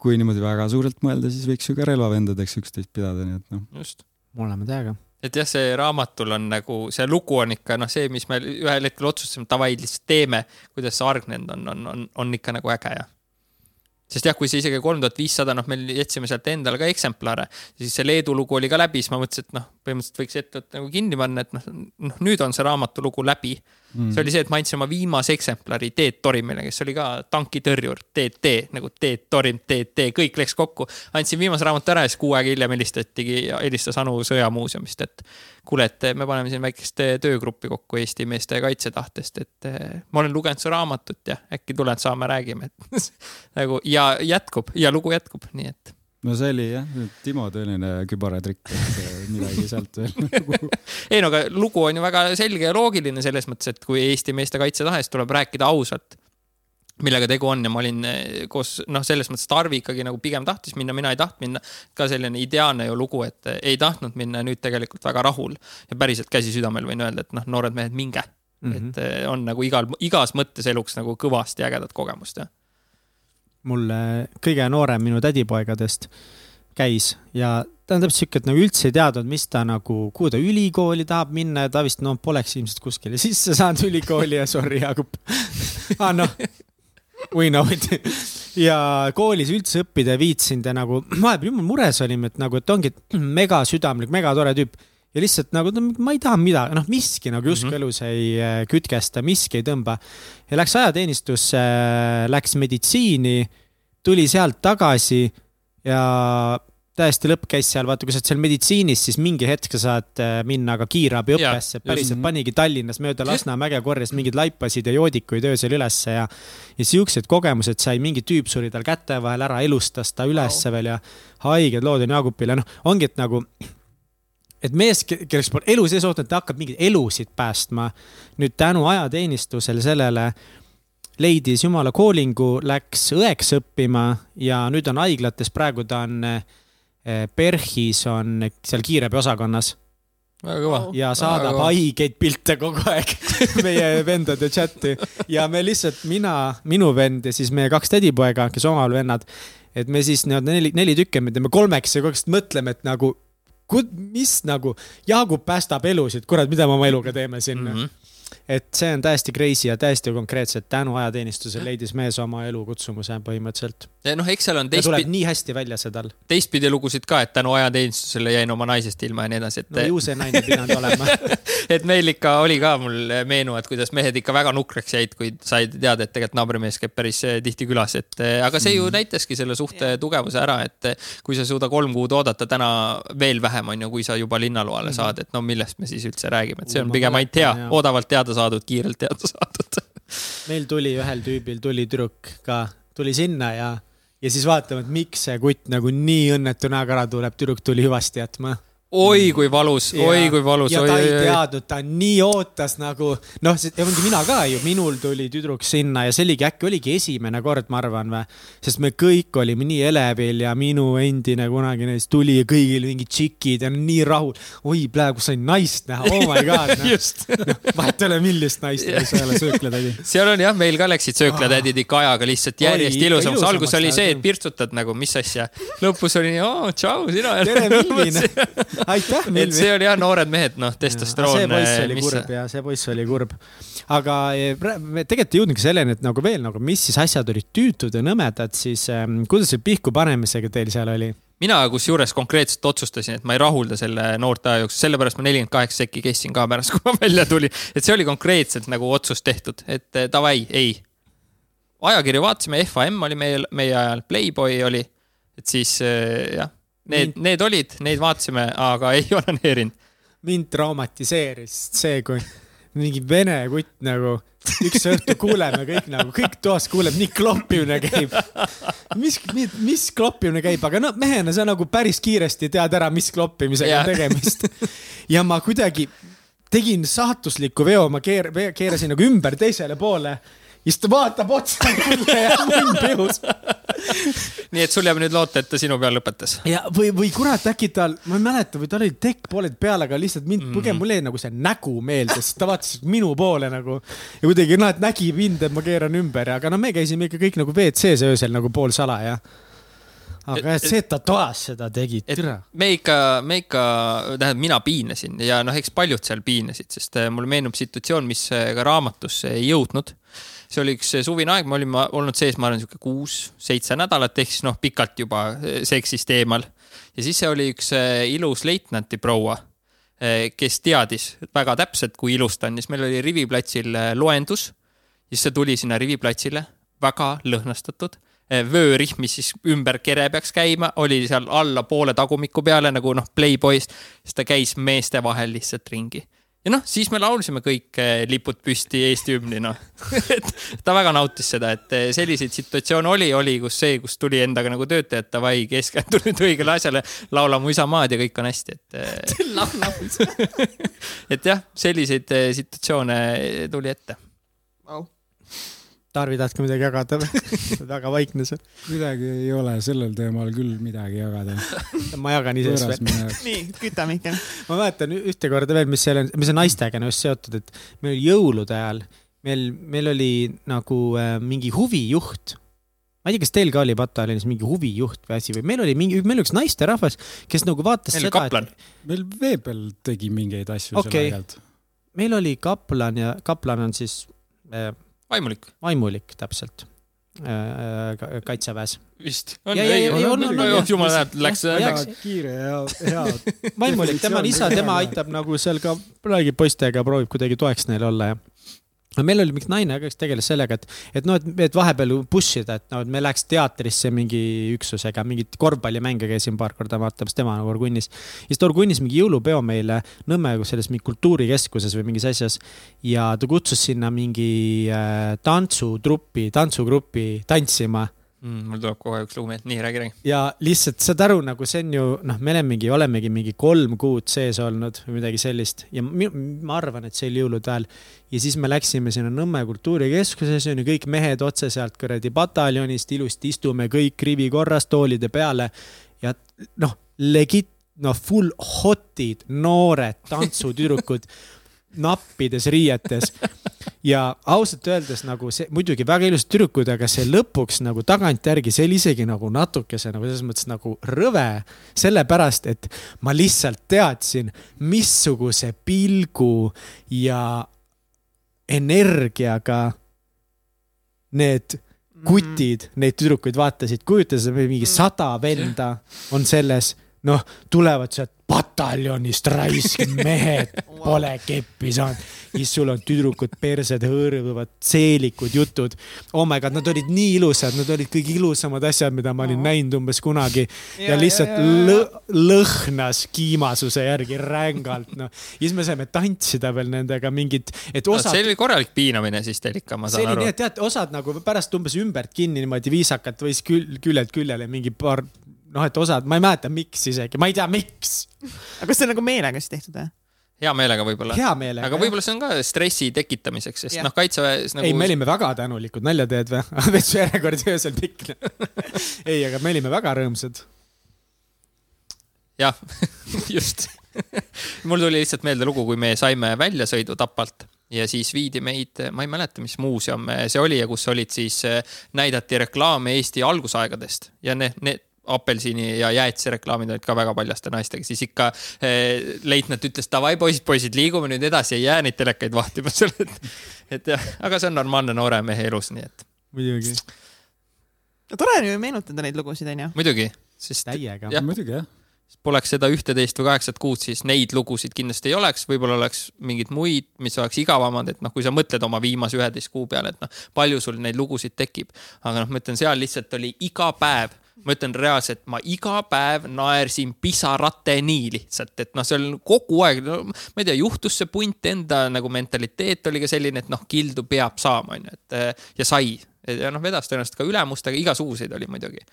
kui niimoodi väga suurelt mõelda, siis võiks ju ka relvavendadeks üksteist pidada, nii et noh. just. mõlema täiega. et jah, see raamatul on nagu, see lugu on ikka noh, see, mis me ühel hetkel otsustasime, davai, lihtsalt teeme, kuidas see argnenud on, on, on, on ikka nagu äge ja sest jah, kui see isegi kolm tuhat viissada, noh, me jätsime sealt endale ka eksemplare, siis see Leedu lugu oli ka läbi, siis ma mõtlesin, et noh, põhimõtteliselt võiks ettevõtte nagu kinni panna, et noh, noh, nüüd on see raamatulugu läbi mm.. see oli see, et ma andsin oma viimase eksemplari Teet Torimile, kes oli ka tankitõrjur, TT nagu Teet Torim, TT, kõik läks kokku. andsin viimase raamatu ära ja siis kuu aega hiljem helistatigi, helistas Anu Sõjamuuseumist, et kuule, et me paneme siin väikest töögruppi kokku Eesti meeste kaitsetahtest, et eh, ma olen lugenud su raamatut ja äkki tuled, saame, räägime, et nagu ja jätkub ja lugu jätkub, nii et no see oli jah, Timo tõeline kübaratrikk, et äh, midagi sealt veel nagu ei no aga lugu on ju väga selge ja loogiline selles mõttes, et kui Eesti meeste kaitsetahest tuleb rääkida ausalt, millega tegu on ja ma olin äh, koos, noh, selles mõttes Tarvi ikkagi nagu pigem tahtis minna, mina ei tahtnud minna. ka selline ideaalne ju lugu, et äh, ei tahtnud minna ja nüüd tegelikult väga rahul ja päriselt käsi südamel võin öelda, et noh, noored mehed, minge mm. -hmm. et on nagu igal, igas mõttes eluks nagu kõvasti ägedat kogemust, jah mul kõige noorem minu tädipoegadest käis ja ta on täpselt sihuke, et nagu üldse ei teadnud, mis ta nagu, kuhu ta ülikooli tahab minna ja ta vist noh, poleks ilmselt kuskile sisse saanud ülikooli ja sorry, Jaagup. Ah noh, we know it. ja koolis üldse õppida ei viitsinud ja nagu vahepeal jumal mures olime, et nagu, et ongi mega südamlik, mega tore tüüp ja lihtsalt nagu ma ei taha midagi, noh, miski nagu justkui mm -hmm. elus ei äh, kütkesta, miski ei tõmba. ja läks ajateenistusse, läks meditsiini, tuli sealt tagasi ja täiesti lõpp käis seal, vaata, kui sa oled seal meditsiinis, siis mingi hetk sa saad äh, minna ka kiirabiõppesse, päriselt panigi Tallinnas mööda Lasnamäge, korjas mingeid laipasid ja joodikuid öösel ülesse ja. ja siuksed kogemused sai, mingi tüüp suri tal käte vahel ära, elustas ta ülesse veel ja haiged lood on Jaagupile, noh, ongi, et nagu et mees, kelleks pole elu sees oodanud, ta hakkab mingeid elusid päästma. nüüd tänu ajateenistusele sellele leidis jumala koolingu, läks õeks õppima ja nüüd on haiglates, praegu ta on eh, PERHis on seal kiirabiosakonnas. väga kõva. ja saadab haigeid pilte kogu aeg meie vendade chati ja me lihtsalt, mina, minu vend ja siis meie kaks tädipoega, kes omavahel vennad, et me siis nii-öelda neli, neli tükki, me teeme kolmeks ja kogu aeg mõtleme, et nagu mis nagu, Jaagup päästab elusid, kurat, mida me oma eluga teeme siin mm. -hmm et see on täiesti crazy ja täiesti konkreetselt tänu ajateenistusele leidis mees oma elukutsumuse põhimõtteliselt. noh, eks seal on teistpidi. tuleb nii hästi välja see tal. teistpidi lugusid ka, et tänu ajateenistusele jäin oma naisest ilma ja nii edasi, et. no ju see naine pidanud olema et meil ikka oli ka mul meenu, et kuidas mehed ikka väga nukraks jäid, kui said teada, et tegelikult naabrimees käib päris eh, tihti külas, et eh, aga see ju mm. näitaski selle suhte tugevuse ära, et eh, kui sa suuda kolm kuud oodata, täna veel vähem on ju, kui sa juba linnaloale mm. saad, et no millest me siis üldse räägime, et see on pigem ainult hea, oodavalt teada saadud, kiirelt teada saadud. Meil tuli ühel tüübil tuli tüdruk ka, tuli sinna ja, ja siis vaatame, et miks see kutt nagu nii õnnetu näoga ära tuleb, tüdruk tuli hüvasti jätma oi kui valus, oi kui valus. ja ta ei teadnud, ta nii ootas nagu noh, ongi mina ka ju, minul tuli tüdruk sinna ja see oligi äkki oligi esimene kord, ma arvan või. sest me kõik olime nii elevil ja minu endine kunagine siis tuli ja kõigil mingid tšikid ja nii rahul. oi, praegu sain naist näha, oh my god no.. No, vahet ei ole, millist naist, mis ei ole sööklatädi. seal on jah, meil ka läksid sööklatädid ikka ajaga lihtsalt järjest oi, ilusamaks. alguses oli see, et pirtsutad nagu, mis asja. lõpus oli nii, oo, tšau, sina. tere, Milvin aitäh, Milvi. see oli jah, noored mehed, noh, see testosteroon. poiss oli kurb ja see poiss oli kurb. aga eh, me tegelikult ei jõudnudki selleni, et nagu veel nagu, mis siis asjad olid tüütud ja nõmedad, siis ähm, kuidas see pihku panemisega teil seal oli? mina kusjuures konkreetselt otsustasin, et ma ei rahulda selle noorte aja jooksul, sellepärast ma nelikümmend kaheksa sekki kestsin ka pärast, kui ma välja tulin. et see oli konkreetselt nagu otsus tehtud, et eh, davai, ei. ajakirju vaatasime, FAM oli meie, meie ajal, Playboy oli, et siis eh, jah, need, need olid, neid vaatasime, aga ei onaneerinud. mind traumatiseeris see, kui mingi vene kutt nagu üks õhtu kuuleme kõik nagu, kõik toas kuuleb, nii kloppimine käib. mis, mis kloppimine käib, aga no mehena sa nagu päris kiiresti tead ära, mis kloppimisega on tegemist. ja ma kuidagi tegin saatusliku veo, ma keer-, keerasin nagu ümber teisele poole ja ta vaatab otsa mulle ja munn pihus. nii et sul jääb nüüd loota, et ta sinu peal lõpetas. ja, või, või kurat, äkki tal, ma ei mäleta, või tal oli tekk pooled peal, aga lihtsalt mind mm. põgen, mul jäi nagu see nägu meelde, sest ta vaatas minu poole nagu ja kuidagi noh, et nägi mind, et ma keeran ümber, aga no me käisime ikka kõik nagu WC-s öösel nagu poolsalaja. aga Et- see, et ta toas seda tegi, türa. me ikka, me ikka, tähendab, mina piinasin ja noh, eks paljud seal piinasid, sest eh, mulle meenub situatsioon, mis eh, ka raamatusse ei jõudnud. See oli üks suvine aeg, me olime olnud sees, ma arvan, sihuke kuus-seitse nädalat ehk siis noh, pikalt juba eh, seksist eemal. ja siis see oli üks eh, ilus leitnanti proua, kes teadis väga täpselt, kui ilus ta on, siis meil oli Rivi platsil eh, loendus. siis ta tuli sinna Rivi platsile, väga lõhnastatud vöörihm, mis siis ümber kere peaks käima, oli seal alla poole tagumiku peale nagu noh, Playboyst, siis ta käis meeste vahel lihtsalt ringi. Ja noh, siis me laulsime kõik eh, lipud püsti Eesti hümni, noh. et ta väga nautis seda, et eh, selliseid situatsioone oli, oli, kus see, kus tuli endaga nagu töötaja, et davai, keskendu nüüd õigele asjale, laula mu isamaad ja kõik on hästi, et eh, et jah, selliseid situatsioone tuli ette. Tarvi, tahad ka midagi jagada või? väga vaikne see. kuidagi ei ole sellel teemal küll midagi jagada. ma jagan ise siis veel. nii, küta Mihkel. ma mäletan ühte korda veel, mis seal on, mis on naistega on just seotud, et meil oli jõulude ajal, meil, meil oli nagu äh, mingi huvijuht. ma ei tea, kas teil ka oli pataljonis mingi huvijuht või asi või meil oli mingi, meil oli üks naisterahvas, kes nagu vaatas meil seda, kaplan, meil vee peal tegi mingeid asju Okei. seal aeg-ajalt. meil oli kaplan ja kaplan on siis äh, vaimulik vaimulik täpselt äh, ka- kaitseväes. vist. Jumal näeb, läks, kiire ja hea. vaimulik, tema on isa, tema aitab nagu seal ka, räägib poistega, proovib kuidagi toeks neile olla ja. Meil oli mingi naine kes tegeles sellega, et, et noh, et, et vahepeal push ida, et noh, et me läheks teatrisse mingi üksusega, mingit korvpallimänge käisin paar korda vaatamas, tema nagu Orgunnis. siis ta organis mingi jõulupeo meile Nõmme selles mingi kultuurikeskuses või mingis asjas ja ta kutsus sinna mingi äh, tantsutruppi, tantsugrupi tantsima mm,. mul tuleb kohe üks lugu meelde, nii räägi, räägi. ja lihtsalt saad aru, nagu see on ju noh, me olemegi, olemegi mingi kolm kuud sees olnud või midagi sellist ja ma arvan, et see oli jõulude ajal. ja siis me läksime sinna Nõmme kultuurikeskusesse, on ju kõik mehed otse sealt kuradi pataljonist ilusti istume kõik rivi korras toolide peale ja noh, legit, noh, full hot'id, noored tantsutüdrukud nappides riietes ja ausalt öeldes nagu see muidugi väga ilusad tüdrukud, aga see lõpuks nagu tagantjärgi, see oli isegi nagu natukese nagu selles mõttes nagu rõve, sellepärast et ma lihtsalt teadsin, missuguse pilgu ja energiaga need kutid neid tüdrukuid vaatasid, kujuta sa, mingi sada venda on selles, noh, tulevad sealt pataljonist raisk mehed, pole keppi saanud. siis sul on tüdrukud persed hõõruvad, seelikud jutud. oh my god, nad olid nii ilusad, nad olid kõige ilusamad asjad, mida ma olin näinud umbes kunagi ja, lihtsalt lõ lõhnas kiimasuse järgi rängalt, noh. ja siis me saime tantsida veel nendega mingit, et osad see oli korralik piinamine siis teil ikka, ma see saan oli aru nii, et tead, osad nagu pärast umbes ümbert kinni niimoodi viisakalt võis küll, küljelt küljele mingi paar, noh, et osad, ma ei mäleta, miks isegi, ma ei tea, miks. aga kas see on nagu meelega siis tehtud või? hea meelega võib-olla. aga võib-olla see on ka stressi tekitamiseks, sest noh, kaitseväes nagu ei, me olime väga tänulikud, nalja teed või? vetsu järjekord öösel pikk. ei, aga me olime väga rõõmsad. jah, just. mul tuli lihtsalt meelde lugu, kui me saime väljasõidu Tapalt ja siis viidi meid, ma ei mäleta, mis muuseum see oli ja kus olid siis, näidati reklaame Eesti algusaegadest ja need, need apelsini ja jäätise reklaamid olid ka väga paljaste naistega, siis ikka eh, leitnant ütles davai poisid, poisid, liigume nüüd edasi, ei jää neid telekaid vahtima seal, et, et jah, aga see on normaalne noore mehe elus, nii et. muidugi. no tore on ju meenutada neid lugusid, onju. muidugi, sest. täiega. muidugi jah poleks seda ühteteist või kaheksat kuud, siis neid lugusid kindlasti ei oleks, võib-olla oleks mingeid muid, mis oleks igavamad, et noh, kui sa mõtled oma viimase üheteist kuu peale, et noh, palju sul neid lugusid tekib. aga noh, ma ütlen, seal lihtsalt oli iga päev ma ütlen reaalselt, ma iga päev naersin pisarateni lihtsalt, et noh, see on kogu aeg no,, ma ei tea, juhtus see punt enda nagu mentaliteet oli ka selline, et noh, kildu peab saama, onju, et ja sai. ja noh, vedas tõenäoliselt ka ülemustega, igasuguseid oli muidugi.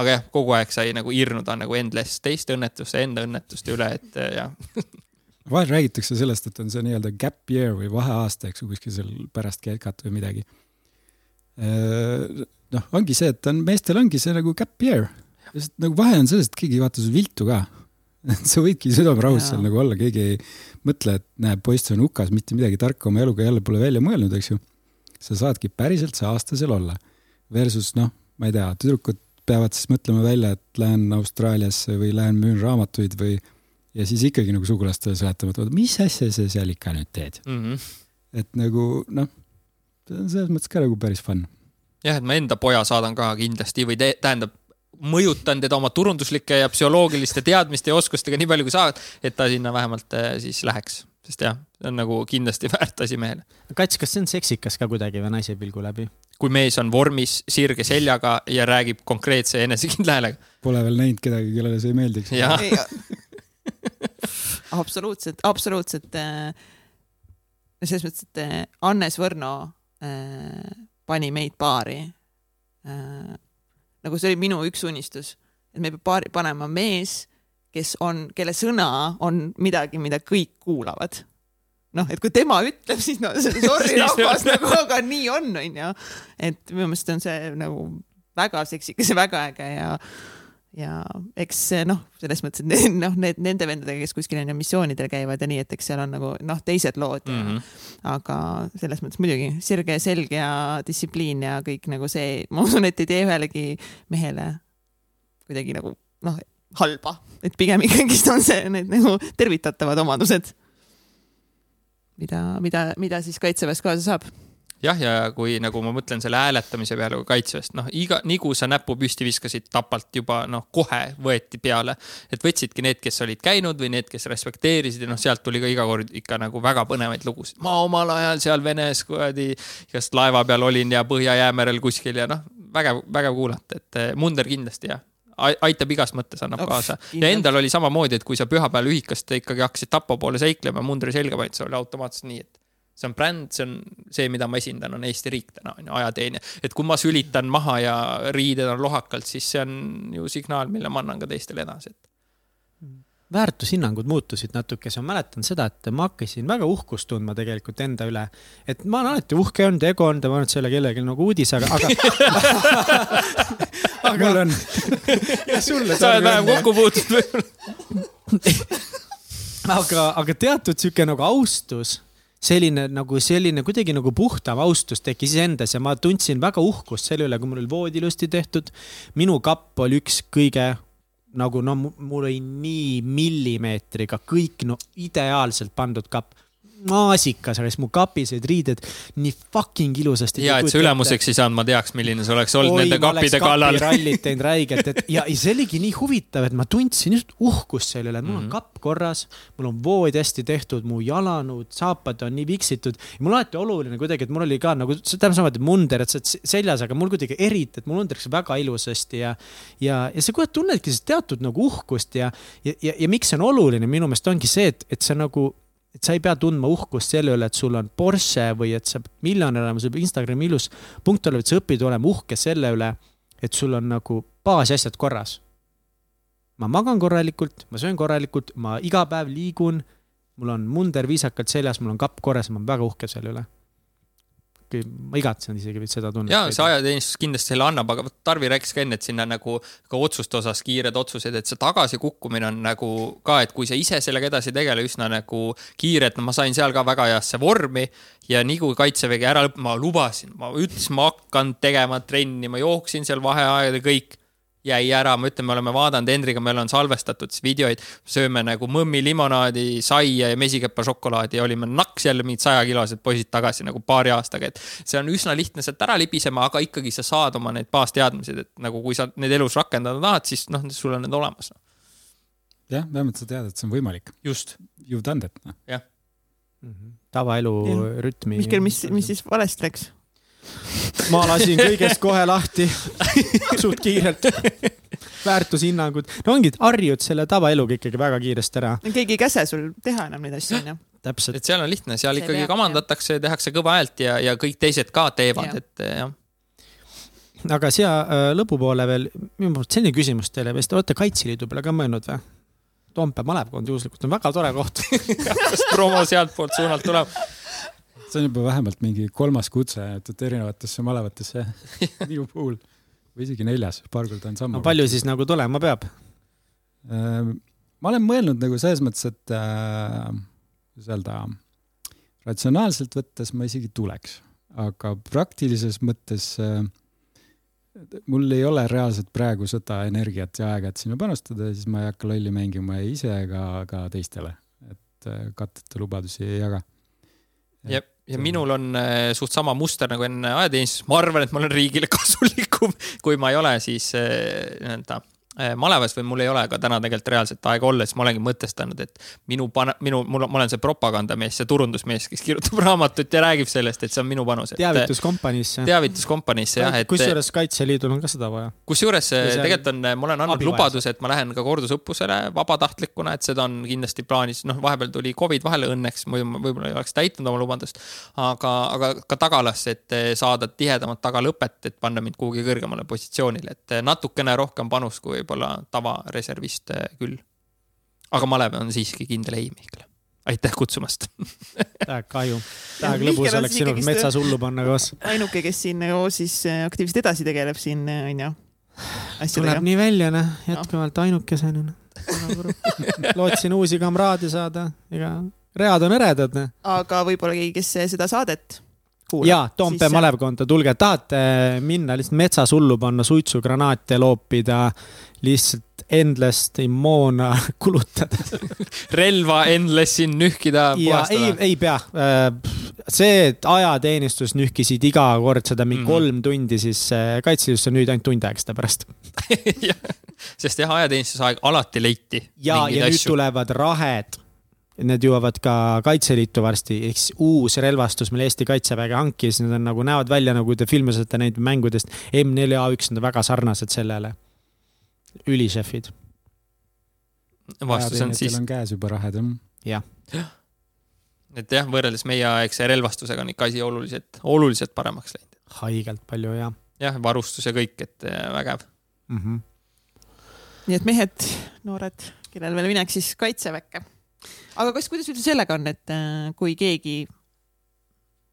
aga jah, kogu aeg sai nagu irnuda nagu endless teiste õnnetuste, enda õnnetuste üle, et jah vahel räägitakse sellest, et on see nii-öelda gap year või vaheaasta, eks ju, kuskil seal pärast kekat või midagi noh, ongi see, et on, meestel ongi see nagu gap year. sest nagu vahe on selles, et keegi ei vaata su viltu ka. sa võidki südamerahus seal nagu olla, keegi ei mõtle, et näe, poiss on hukas, mitte midagi tarka oma eluga jälle pole välja mõelnud, eks ju. sa saadki päriselt see aasta seal olla. Versus noh, ma ei tea, tüdrukud peavad siis mõtlema välja, et lähen Austraaliasse või lähen müün raamatuid või ja siis ikkagi nagu sugulastele seletama, et mis asja sa seal ikka nüüd teed mm. -hmm. et nagu noh, see on selles mõttes ka nagu päris fun jah, et ma enda poja saadan ka kindlasti või tähendab, mõjutan teda oma turunduslike ja psühholoogiliste teadmiste ja oskustega nii palju kui saavad, et ta sinna vähemalt äh, siis läheks, sest jah, see on nagu kindlasti väärt asi mehele. Kats, kas see on seksikas ka kuidagi või naise pilgu läbi? kui mees on vormis, sirge seljaga ja räägib konkreetse enesekindla häälega. Pole veel näinud kedagi, kellele see ei meeldiks. absoluutselt, absoluutselt. Äh, selles mõttes, et äh, Hannes Võrno äh, pani meid paari äh,. nagu see oli minu üks unistus, et me peab paari panema mees, kes on, kelle sõna on midagi, mida kõik kuulavad. noh, et kui tema ütleb, siis no sorry rahvas nagu, aga nii on, onju. et minu meelest on see nagu väga seksikas ja väga äge ja ja eks noh, selles mõttes, et noh, need nende vendadega, kes kuskil on ju missioonidel käivad ja nii, et eks seal on nagu noh, teised lood mm. -hmm. aga selles mõttes muidugi sirge selg ja distsipliin ja kõik nagu see, ma usun, et ei tee ühelegi mehele kuidagi nagu noh, halba, et pigem ikkagist on see need nagu tervitatavad omadused, mida, mida, mida siis kaitseväes kaasa saab jah, ja kui nagu ma mõtlen selle hääletamise peale kaitseväest, noh, iga, nii kui sa näpu püsti viskasid, tapalt juba noh, kohe võeti peale. et võtsidki need, kes olid käinud või need, kes respekteerisid ja noh, sealt tuli ka iga kord ikka nagu väga põnevaid lugusid. ma omal ajal seal Venes kuradi igast laeva peal olin ja Põhja-Jäämerel kuskil ja noh, vägev, vägev kuulata, et eh, Munder kindlasti jah aitab igas mõttes, annab kaasa. ja endal oli samamoodi, et kui sa pühapäeval ühikast ikkagi hakkasid Tapa poole seiklema, mundri selga panid, see oli automaatselt nii, et see on bränd, see on see, mida ma esindan, on Eesti riik täna on ju, ajateenija. et kui ma sülitan maha ja riided on lohakalt, siis see on ju signaal, mille ma annan ka teistele edasi, et väärtushinnangud muutusid natukese, ma mäletan seda, et ma hakkasin väga uhkust tundma tegelikult enda üle. et ma olen alati uhke olnud, ego olnud ja ma arvan, et see ei ole kellelgi nagu uudis, aga, aga aga mul on. ja sulle. sa oled vähem kokku puutunud võib-olla aga, aga teatud sihuke nagu austus selline nagu selline kuidagi nagu puhtam austus tekkis iseendas ja ma tundsin väga uhkust selle üle, kui mul oli voodi ilusti tehtud. minu kapp oli üks kõige nagu no mul oli nii millimeetriga kõik no ideaalselt pandud kapp maasikas alles, mu kapis olid riided nii fucking ilusasti. ja, et sa ülemuseks ei saanud, ma teaks, milline see oleks olnud Oi, nende kappide kallal. rallit teinud räigelt, et ja, ja see oligi nii huvitav, et ma tundsin just uhkust selle üle, et mul on mm -hmm. kapp korras, mul on voodi hästi tehtud, mu jalanõud, saapad on nii viksitud. mul alati oluline kuidagi, et mul oli ka nagu täpselt samamoodi munder, et sa oled seljas, aga mul kuidagi eriti, et mul munder läks väga ilusasti ja, ja, ja sa kohe tunnedki teatud nagu uhkust ja, ja, ja, ja miks see on oluline minu meelest ongi see, et, et sa nagu et sa ei pea tundma uhkust selle üle, et sul on Porsche või et sa miljonär olema, sul peab Instagrami ilus punkt olema, et sa õpid olema uhke selle üle, et sul on nagu baasasjad korras. ma magan korralikult, ma söön korralikult, ma iga päev liigun, mul on munder viisakalt seljas, mul on kapp korras, ma olen väga uhke selle üle ma igatsen isegi seda tunnet. ja see ajateenistus kindlasti selle annab, aga Tarvi rääkis ka enne, et sinna nagu ka otsuste osas kiired otsused, et see tagasikukkumine on nagu ka, et kui sa ise sellega edasi ei tegele, üsna nagu kiire, et no ma sain seal ka väga heasse vormi ja nii kui kaitsevägi ära lõpp, ma lubasin, ma ütlesin, ma hakkan tegema trenni, ma jooksin seal vaheaegade kõik jäi ära, ma ütlen, me oleme vaadanud Hendriga, meil on salvestatud siis videoid, sööme nagu mõmmi limonaadi, saia ja mesikäpa šokolaadi ja olime naks jälle mingid sajakilosed poisid tagasi nagu paari aastaga, et see on üsna lihtne sealt ära libisema, aga ikkagi sa saad oma need baasteadmised, et nagu kui sa neid elus rakendada tahad, siis noh, sul on need olemas. jah, vähemalt sa tead, et see on võimalik. just. You done that, noh. jah mm -hmm.. tavaelu rütmi. Mihkel, mis, mis siis valesti läks? Ma lasin kõigest kohe lahti suht kiirelt. väärtushinnangud, no ongi, harjud selle tavaeluga ikkagi väga kiiresti ära. keegi ei käse sul teha enam neid asju, onju. täpselt. et seal on lihtne, seal See ikkagi peab, kamandatakse, tehakse kõva häält ja, ja kõik teised ka teevad, et jah aga siia äh, lõpupoole veel, minu meelest selline küsimus teile vist, olete Kaitseliidu peale ka mõelnud või? Toompea malevkond juhuslikult on väga tore koht kas promo sealtpoolt suunalt tuleb? See on juba vähemalt mingi kolmas kutse, et erinevatesse malevatesse minu puhul või isegi neljas, paar korda on sama no,. palju siis nagu tulema peab? Äh, ma olen mõelnud nagu selles mõttes, et äh, kuidas öelda, ratsionaalselt võttes ma isegi tuleks, aga praktilises mõttes äh, mul ei ole reaalselt praegu seda energiat ja aega, et sinna panustada, siis ma ei hakka lolli mängima ei ise ega ka teistele, et katteta lubadusi ei jaga. jep ja minul on äh, suht sama muster nagu enne ajateenistuses, ma arvan, et ma olen riigile kasulikum, kui ma ei ole siis äh, nii-öelda Äh, malevas või mul ei ole ka täna tegelikult reaalselt aega olla, siis ma olengi mõtestanud, et minu pane-, minu, mul, ma olen see propagandamees, see turundusmees, kes kirjutab raamatut ja räägib sellest, et see on minu panus. teavituskompaniisse. teavituskompaniisse jah, et. kusjuures Kaitseliidul on ka seda vaja. kusjuures tegelikult on, ma olen andnud lubaduse, et ma lähen ka kordusõppusele vabatahtlikuna, et seda on kindlasti plaanis, noh, vahepeal tuli Covid vahele õnneks, muidu ma võib-olla ei oleks täitnud oma lubadust. aga, aga ka tagalasse, et saada tihedamat tagalõpet, et panna mind kuhugi kõrgemale positsioonile, et natukene rohkem panus kui võib-olla tavareservist küll. aga malev on siiski kindel ei, Mihkel. aitäh kutsumast tähega kahju, tähega lõbus oleks sinul metsas hullu panna koos. ainuke, kes siin nagu siis äh, aktiivselt edasi tegeleb siin, onju. tuleb nii välja, noh, jätkuvalt ainukesena no.. lootsin uusi kamraade saada, ega read on eredad. Noh. aga võib-olla keegi, kes seda saadet kuulab. ja, Toompea siis... malevkonda, tulge, tahate minna lihtsalt metsas hullu panna, suitsugranaate loopida, lihtsalt endless'i moona kulutada relva endless'i nühkida, puhastada? ei, ei pea. Äh, see, et ajateenistus nühkisid iga kord seda mingi mm -hmm. kolm tundi, siis äh, Kaitseliidus on nüüd ainult tund aega seda pärast sest jah, ajateenistuse aeg alati leiti. ja, ja asju. nüüd tulevad rahed Need jõuavad ka Kaitseliitu varsti, ehk siis uus relvastus, mille Eesti Kaitsevägi hankis, need on nagu, näevad välja nagu te filmis olete näinud mängudest. M4A1 on väga sarnased sellele. ülišefid. vastus on siis. on käes juba rahed, jah. jah. et jah, võrreldes meieaegse relvastusega on ikka asi oluliselt, oluliselt paremaks läinud. haigelt palju, jah. jah, varustus ja kõik, et äh, vägev mm. -hmm. nii et mehed, noored, kellel veel minek siis kaitseväkke aga kas, kuidas üldse sellega on, et äh, kui keegi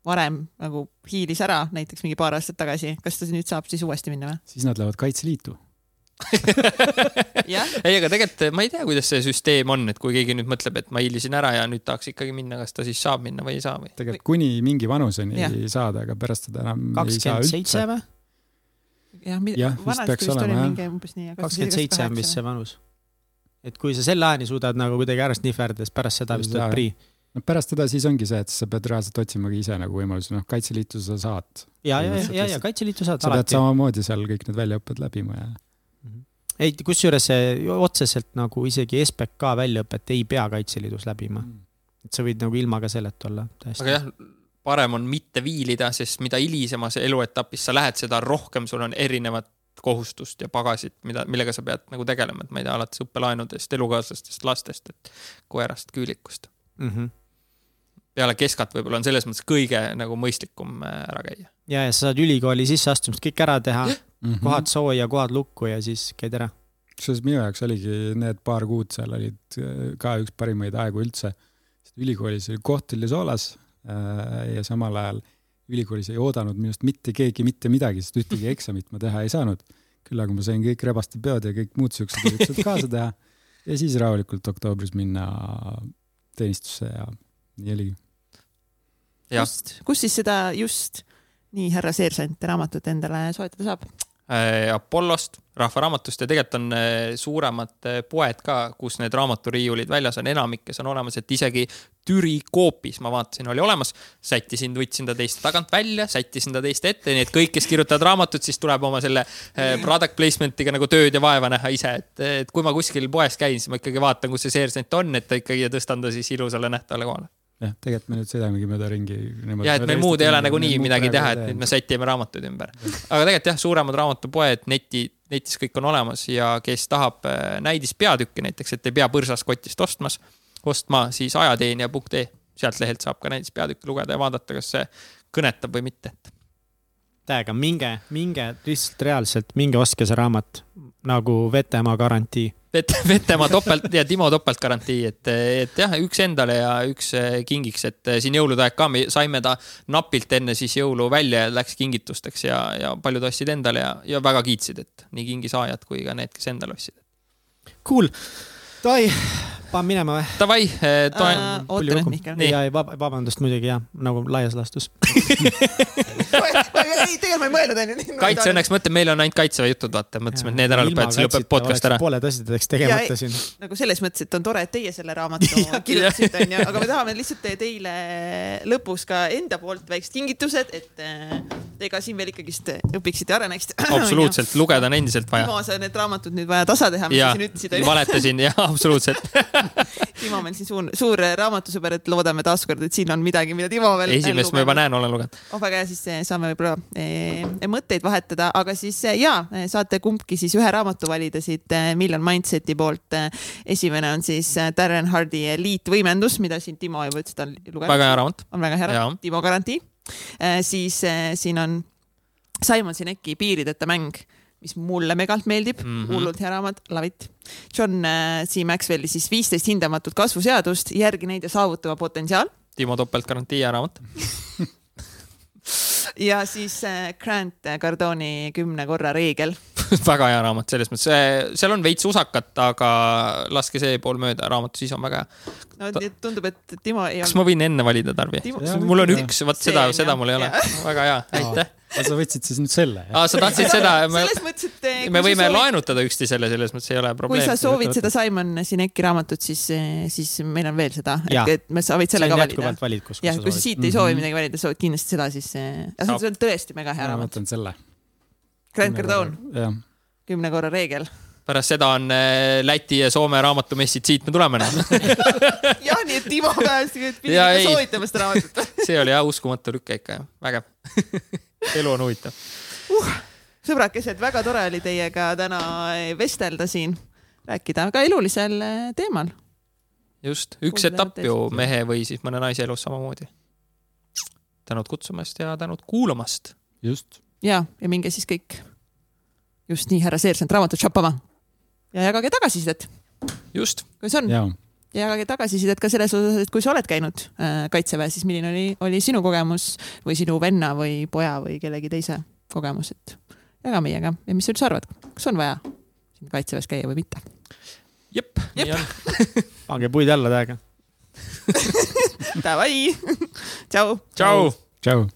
varem nagu hiilis ära, näiteks mingi paar aastat tagasi, kas ta nüüd saab siis uuesti minna või? siis nad lähevad Kaitseliitu ei, aga tegelikult ma ei tea, kuidas see süsteem on, et kui keegi nüüd mõtleb, et ma hiilisin ära ja nüüd tahaks ikkagi minna, kas ta siis saab minna või ei saa või? tegelikult kuni mingi vanuseni ei saada, aga pärast seda enam ei saa üldse. kakskümmend seitse või? jah, vist peaks olema jah. kakskümmend seitse on vist see vanus et kui sa selle ajani suudad nagu kuidagi ära snihverdada, siis pärast seda vist tuleb prii. no pärast seda siis ongi see, et sa pead reaalselt otsimagi ise nagu võimalusi, noh, Kaitseliitu sa saad. ja, ja, ja, ja Kaitseliitu saad sa alati. sa pead samamoodi seal kõik need väljaõpped läbima ja. Mhm. ei, kusjuures otseselt nagu isegi SBK väljaõpet ei pea Kaitseliidus läbima mm.. et sa võid nagu ilma ka selleta olla täiesti. aga jah, parem on mitte viilida, sest mida hilisemas eluetapis sa lähed, seda rohkem sul on erinevat kohustust ja pagasit, mida, millega sa pead nagu tegelema, et ma ei tea, alates õppelaenudest, elukaaslastest, lastest, et koerast, küülikust mm. -hmm. peale keskat võib-olla on selles mõttes kõige nagu mõistlikum äh, ära käia. ja, ja sa saad ülikooli sisseastumist kõik ära teha mm, -hmm. kohad sooja, kohad lukku ja siis käid ära. kusjuures minu jaoks oligi need paar kuud seal olid äh, ka üks parimaid aegu üldse. ülikoolis oli kohtul ja soolas äh, ja samal ajal ülikoolis ei oodanud minust mitte keegi mitte midagi, sest ühtegi eksamit ma teha ei saanud. küll aga ma sain kõik rebaste peod ja kõik muud siuksed üritused kaasa teha ja siis rahulikult oktoobris minna teenistusse ja nii oligi. kust, kus siis seda just nii härra seersant raamatut endale soetada saab? Äh, Apollost, Rahva Raamatust ja tegelikult on äh, suuremad äh, poed ka, kus need raamaturiiulid väljas on, enamikes on olemas, et isegi Türi koopis, ma vaatasin, oli olemas. sättisin, võtsin ta teist tagant välja, sättisin ta teist ette, nii et kõik, kes kirjutavad raamatut, siis tuleb oma selle product placement'iga nagu tööd ja vaeva näha ise, et, et kui ma kuskil poes käin, siis ma ikkagi vaatan, kus see seersent on, et ikkagi tõstan ta siis ilusale nähtavale kohale jah, tegelikult me nüüd sõidamegi mööda ringi. ja et meil muud ei ole nagunii midagi teha, et nüüd me sätime raamatuid ümber. aga tegelikult jah, suuremad raamatupoed, neti, netis kõik on olemas ja kes tahab äh, näidispeatükki näiteks, et ei pea põrsast kotist ostmas ostma, siis ajateenija.ee, sealt lehelt saab ka näiteks peatükki lugeda ja vaadata, kas see kõnetab või mitte. täiega, minge, minge lihtsalt reaalselt, minge ostke see raamat nagu Vetemaa garantii. Vet-, Vetemaa topelt ja Timo topeltgarantii, et, et jah, üks endale ja üks eh, kingiks, et eh, siin jõulude aeg ka me saime ta napilt enne siis jõulu välja ja läks kingitusteks ja, ja paljud ostsid endale ja, ja väga kiitsid, et nii kingisaajad kui ka need, kes endale ostsid. Cool, davai paneme minema või? Davai eh, toen uh,. oota nüüd, Mihkel. ja vab, vabandust muidugi jah, nagu laias laastus ei, tegelikult ma ei mõelnud onju. kaitse õnneks, ma ütlen, meil on ainult kaitseväe jutud, vaata, mõtlesime, et need ära lõpetada, siis lõpeb podcast ära. pooled asjad oleks tegemata ja, siin. nagu selles mõttes, et on tore, et teie selle raamatu kirjutasite onju, aga me tahame lihtsalt teile lõpus ka enda poolt väiksed kingitused, et eh, te ka siin veel ikkagist õpiksite ja areneksite. absoluutselt, lugeda on endiselt vaja. Timo, sa need raamatud nüüd vaja tasa teha, mis sa siin ütlesid. valetasin jah, absoluutselt Timo meil siin suur, suur raamatusõber, et loodame taaskord, et siin on midagi, mida Timo veel. esimest ma juba näen, olen lugenud. oh väga hea, siis eh, saame võib-olla eh, mõtteid vahetada, aga siis eh, ja saate kumbki siis ühe raamatu valida siit Million Mindseti poolt. esimene on siis Darren Hardi eliitvõimendus, mida siin Timo juba ütles, ta on lugenud. väga hea raamat. on väga hea raamat, Timo garantii. siis siin on Simon Sineki Piirideta mäng mis mulle megalt meeldib mm, -hmm. hullult hea raamat, love it. John äh, C. Maxwelli siis viisteist hindamatut kasvuseadust, järgi neid ja saavutama potentsiaal. Timo topeltgarantii raamat ja siis äh, Grant Cardoni kümne korra reegel väga hea raamat, selles mõttes, äh, seal on veits usakat, aga laske see pool mööda, raamatu sisu on väga hea. No Ta... tundub, et Timo ei kas olnud... ma võin enne valida, Tarvi? mul on üks, vot seda, seda mul ei ole. väga hea, aitäh aga sa võtsid siis nüüd selle? aa, sa tahtsid seda me... selles mõttes, et eh, me võime soovid... laenutada üksteisele, selles mõttes ei ole probleemi. kui sa soovid seda Simon Sineki raamatut, siis, eh, siis meil on veel seda, et me, sa võid selle ka valida. valid, kus, kus jah, kui sa siit ei soovi mm -hmm. midagi valida, soovid kindlasti seda, siis eh, see on tõesti mega hea raamat. ma võtan selle. Grand Cardone. kümne korra reegel pärast seda on Läti ja Soome raamatumessid, siit me tuleme nüüd jah, nii et Timo käest pidi ikka soovitama seda raamatut see oli jah uskumatu lüke ikka jah, vägev elu on huvitav uh,. sõbrakesed, väga tore oli teiega täna vestelda siin, rääkida väga elulisel eh, teemal. just, üks etapp ju mehe või siis mõne naise elus samamoodi. tänud kutsumast ja tänud kuulamast. just. ja, ja minge siis kõik just nii, härra Seersant, raamatut shoppama ja jagage tagasisidet. just. kuidas on? ja jagage tagasisidet ka selles osas, et kui sa oled käinud äh, kaitseväes, siis milline oli, oli sinu kogemus või sinu venna või poja või kellegi teise kogemus, et jaga meiega ja mis sa üldse arvad, kas on vaja siin kaitseväes käia või mitte? jep, nii on pange puid alla täiega Davai, tšau. tšau. tšau.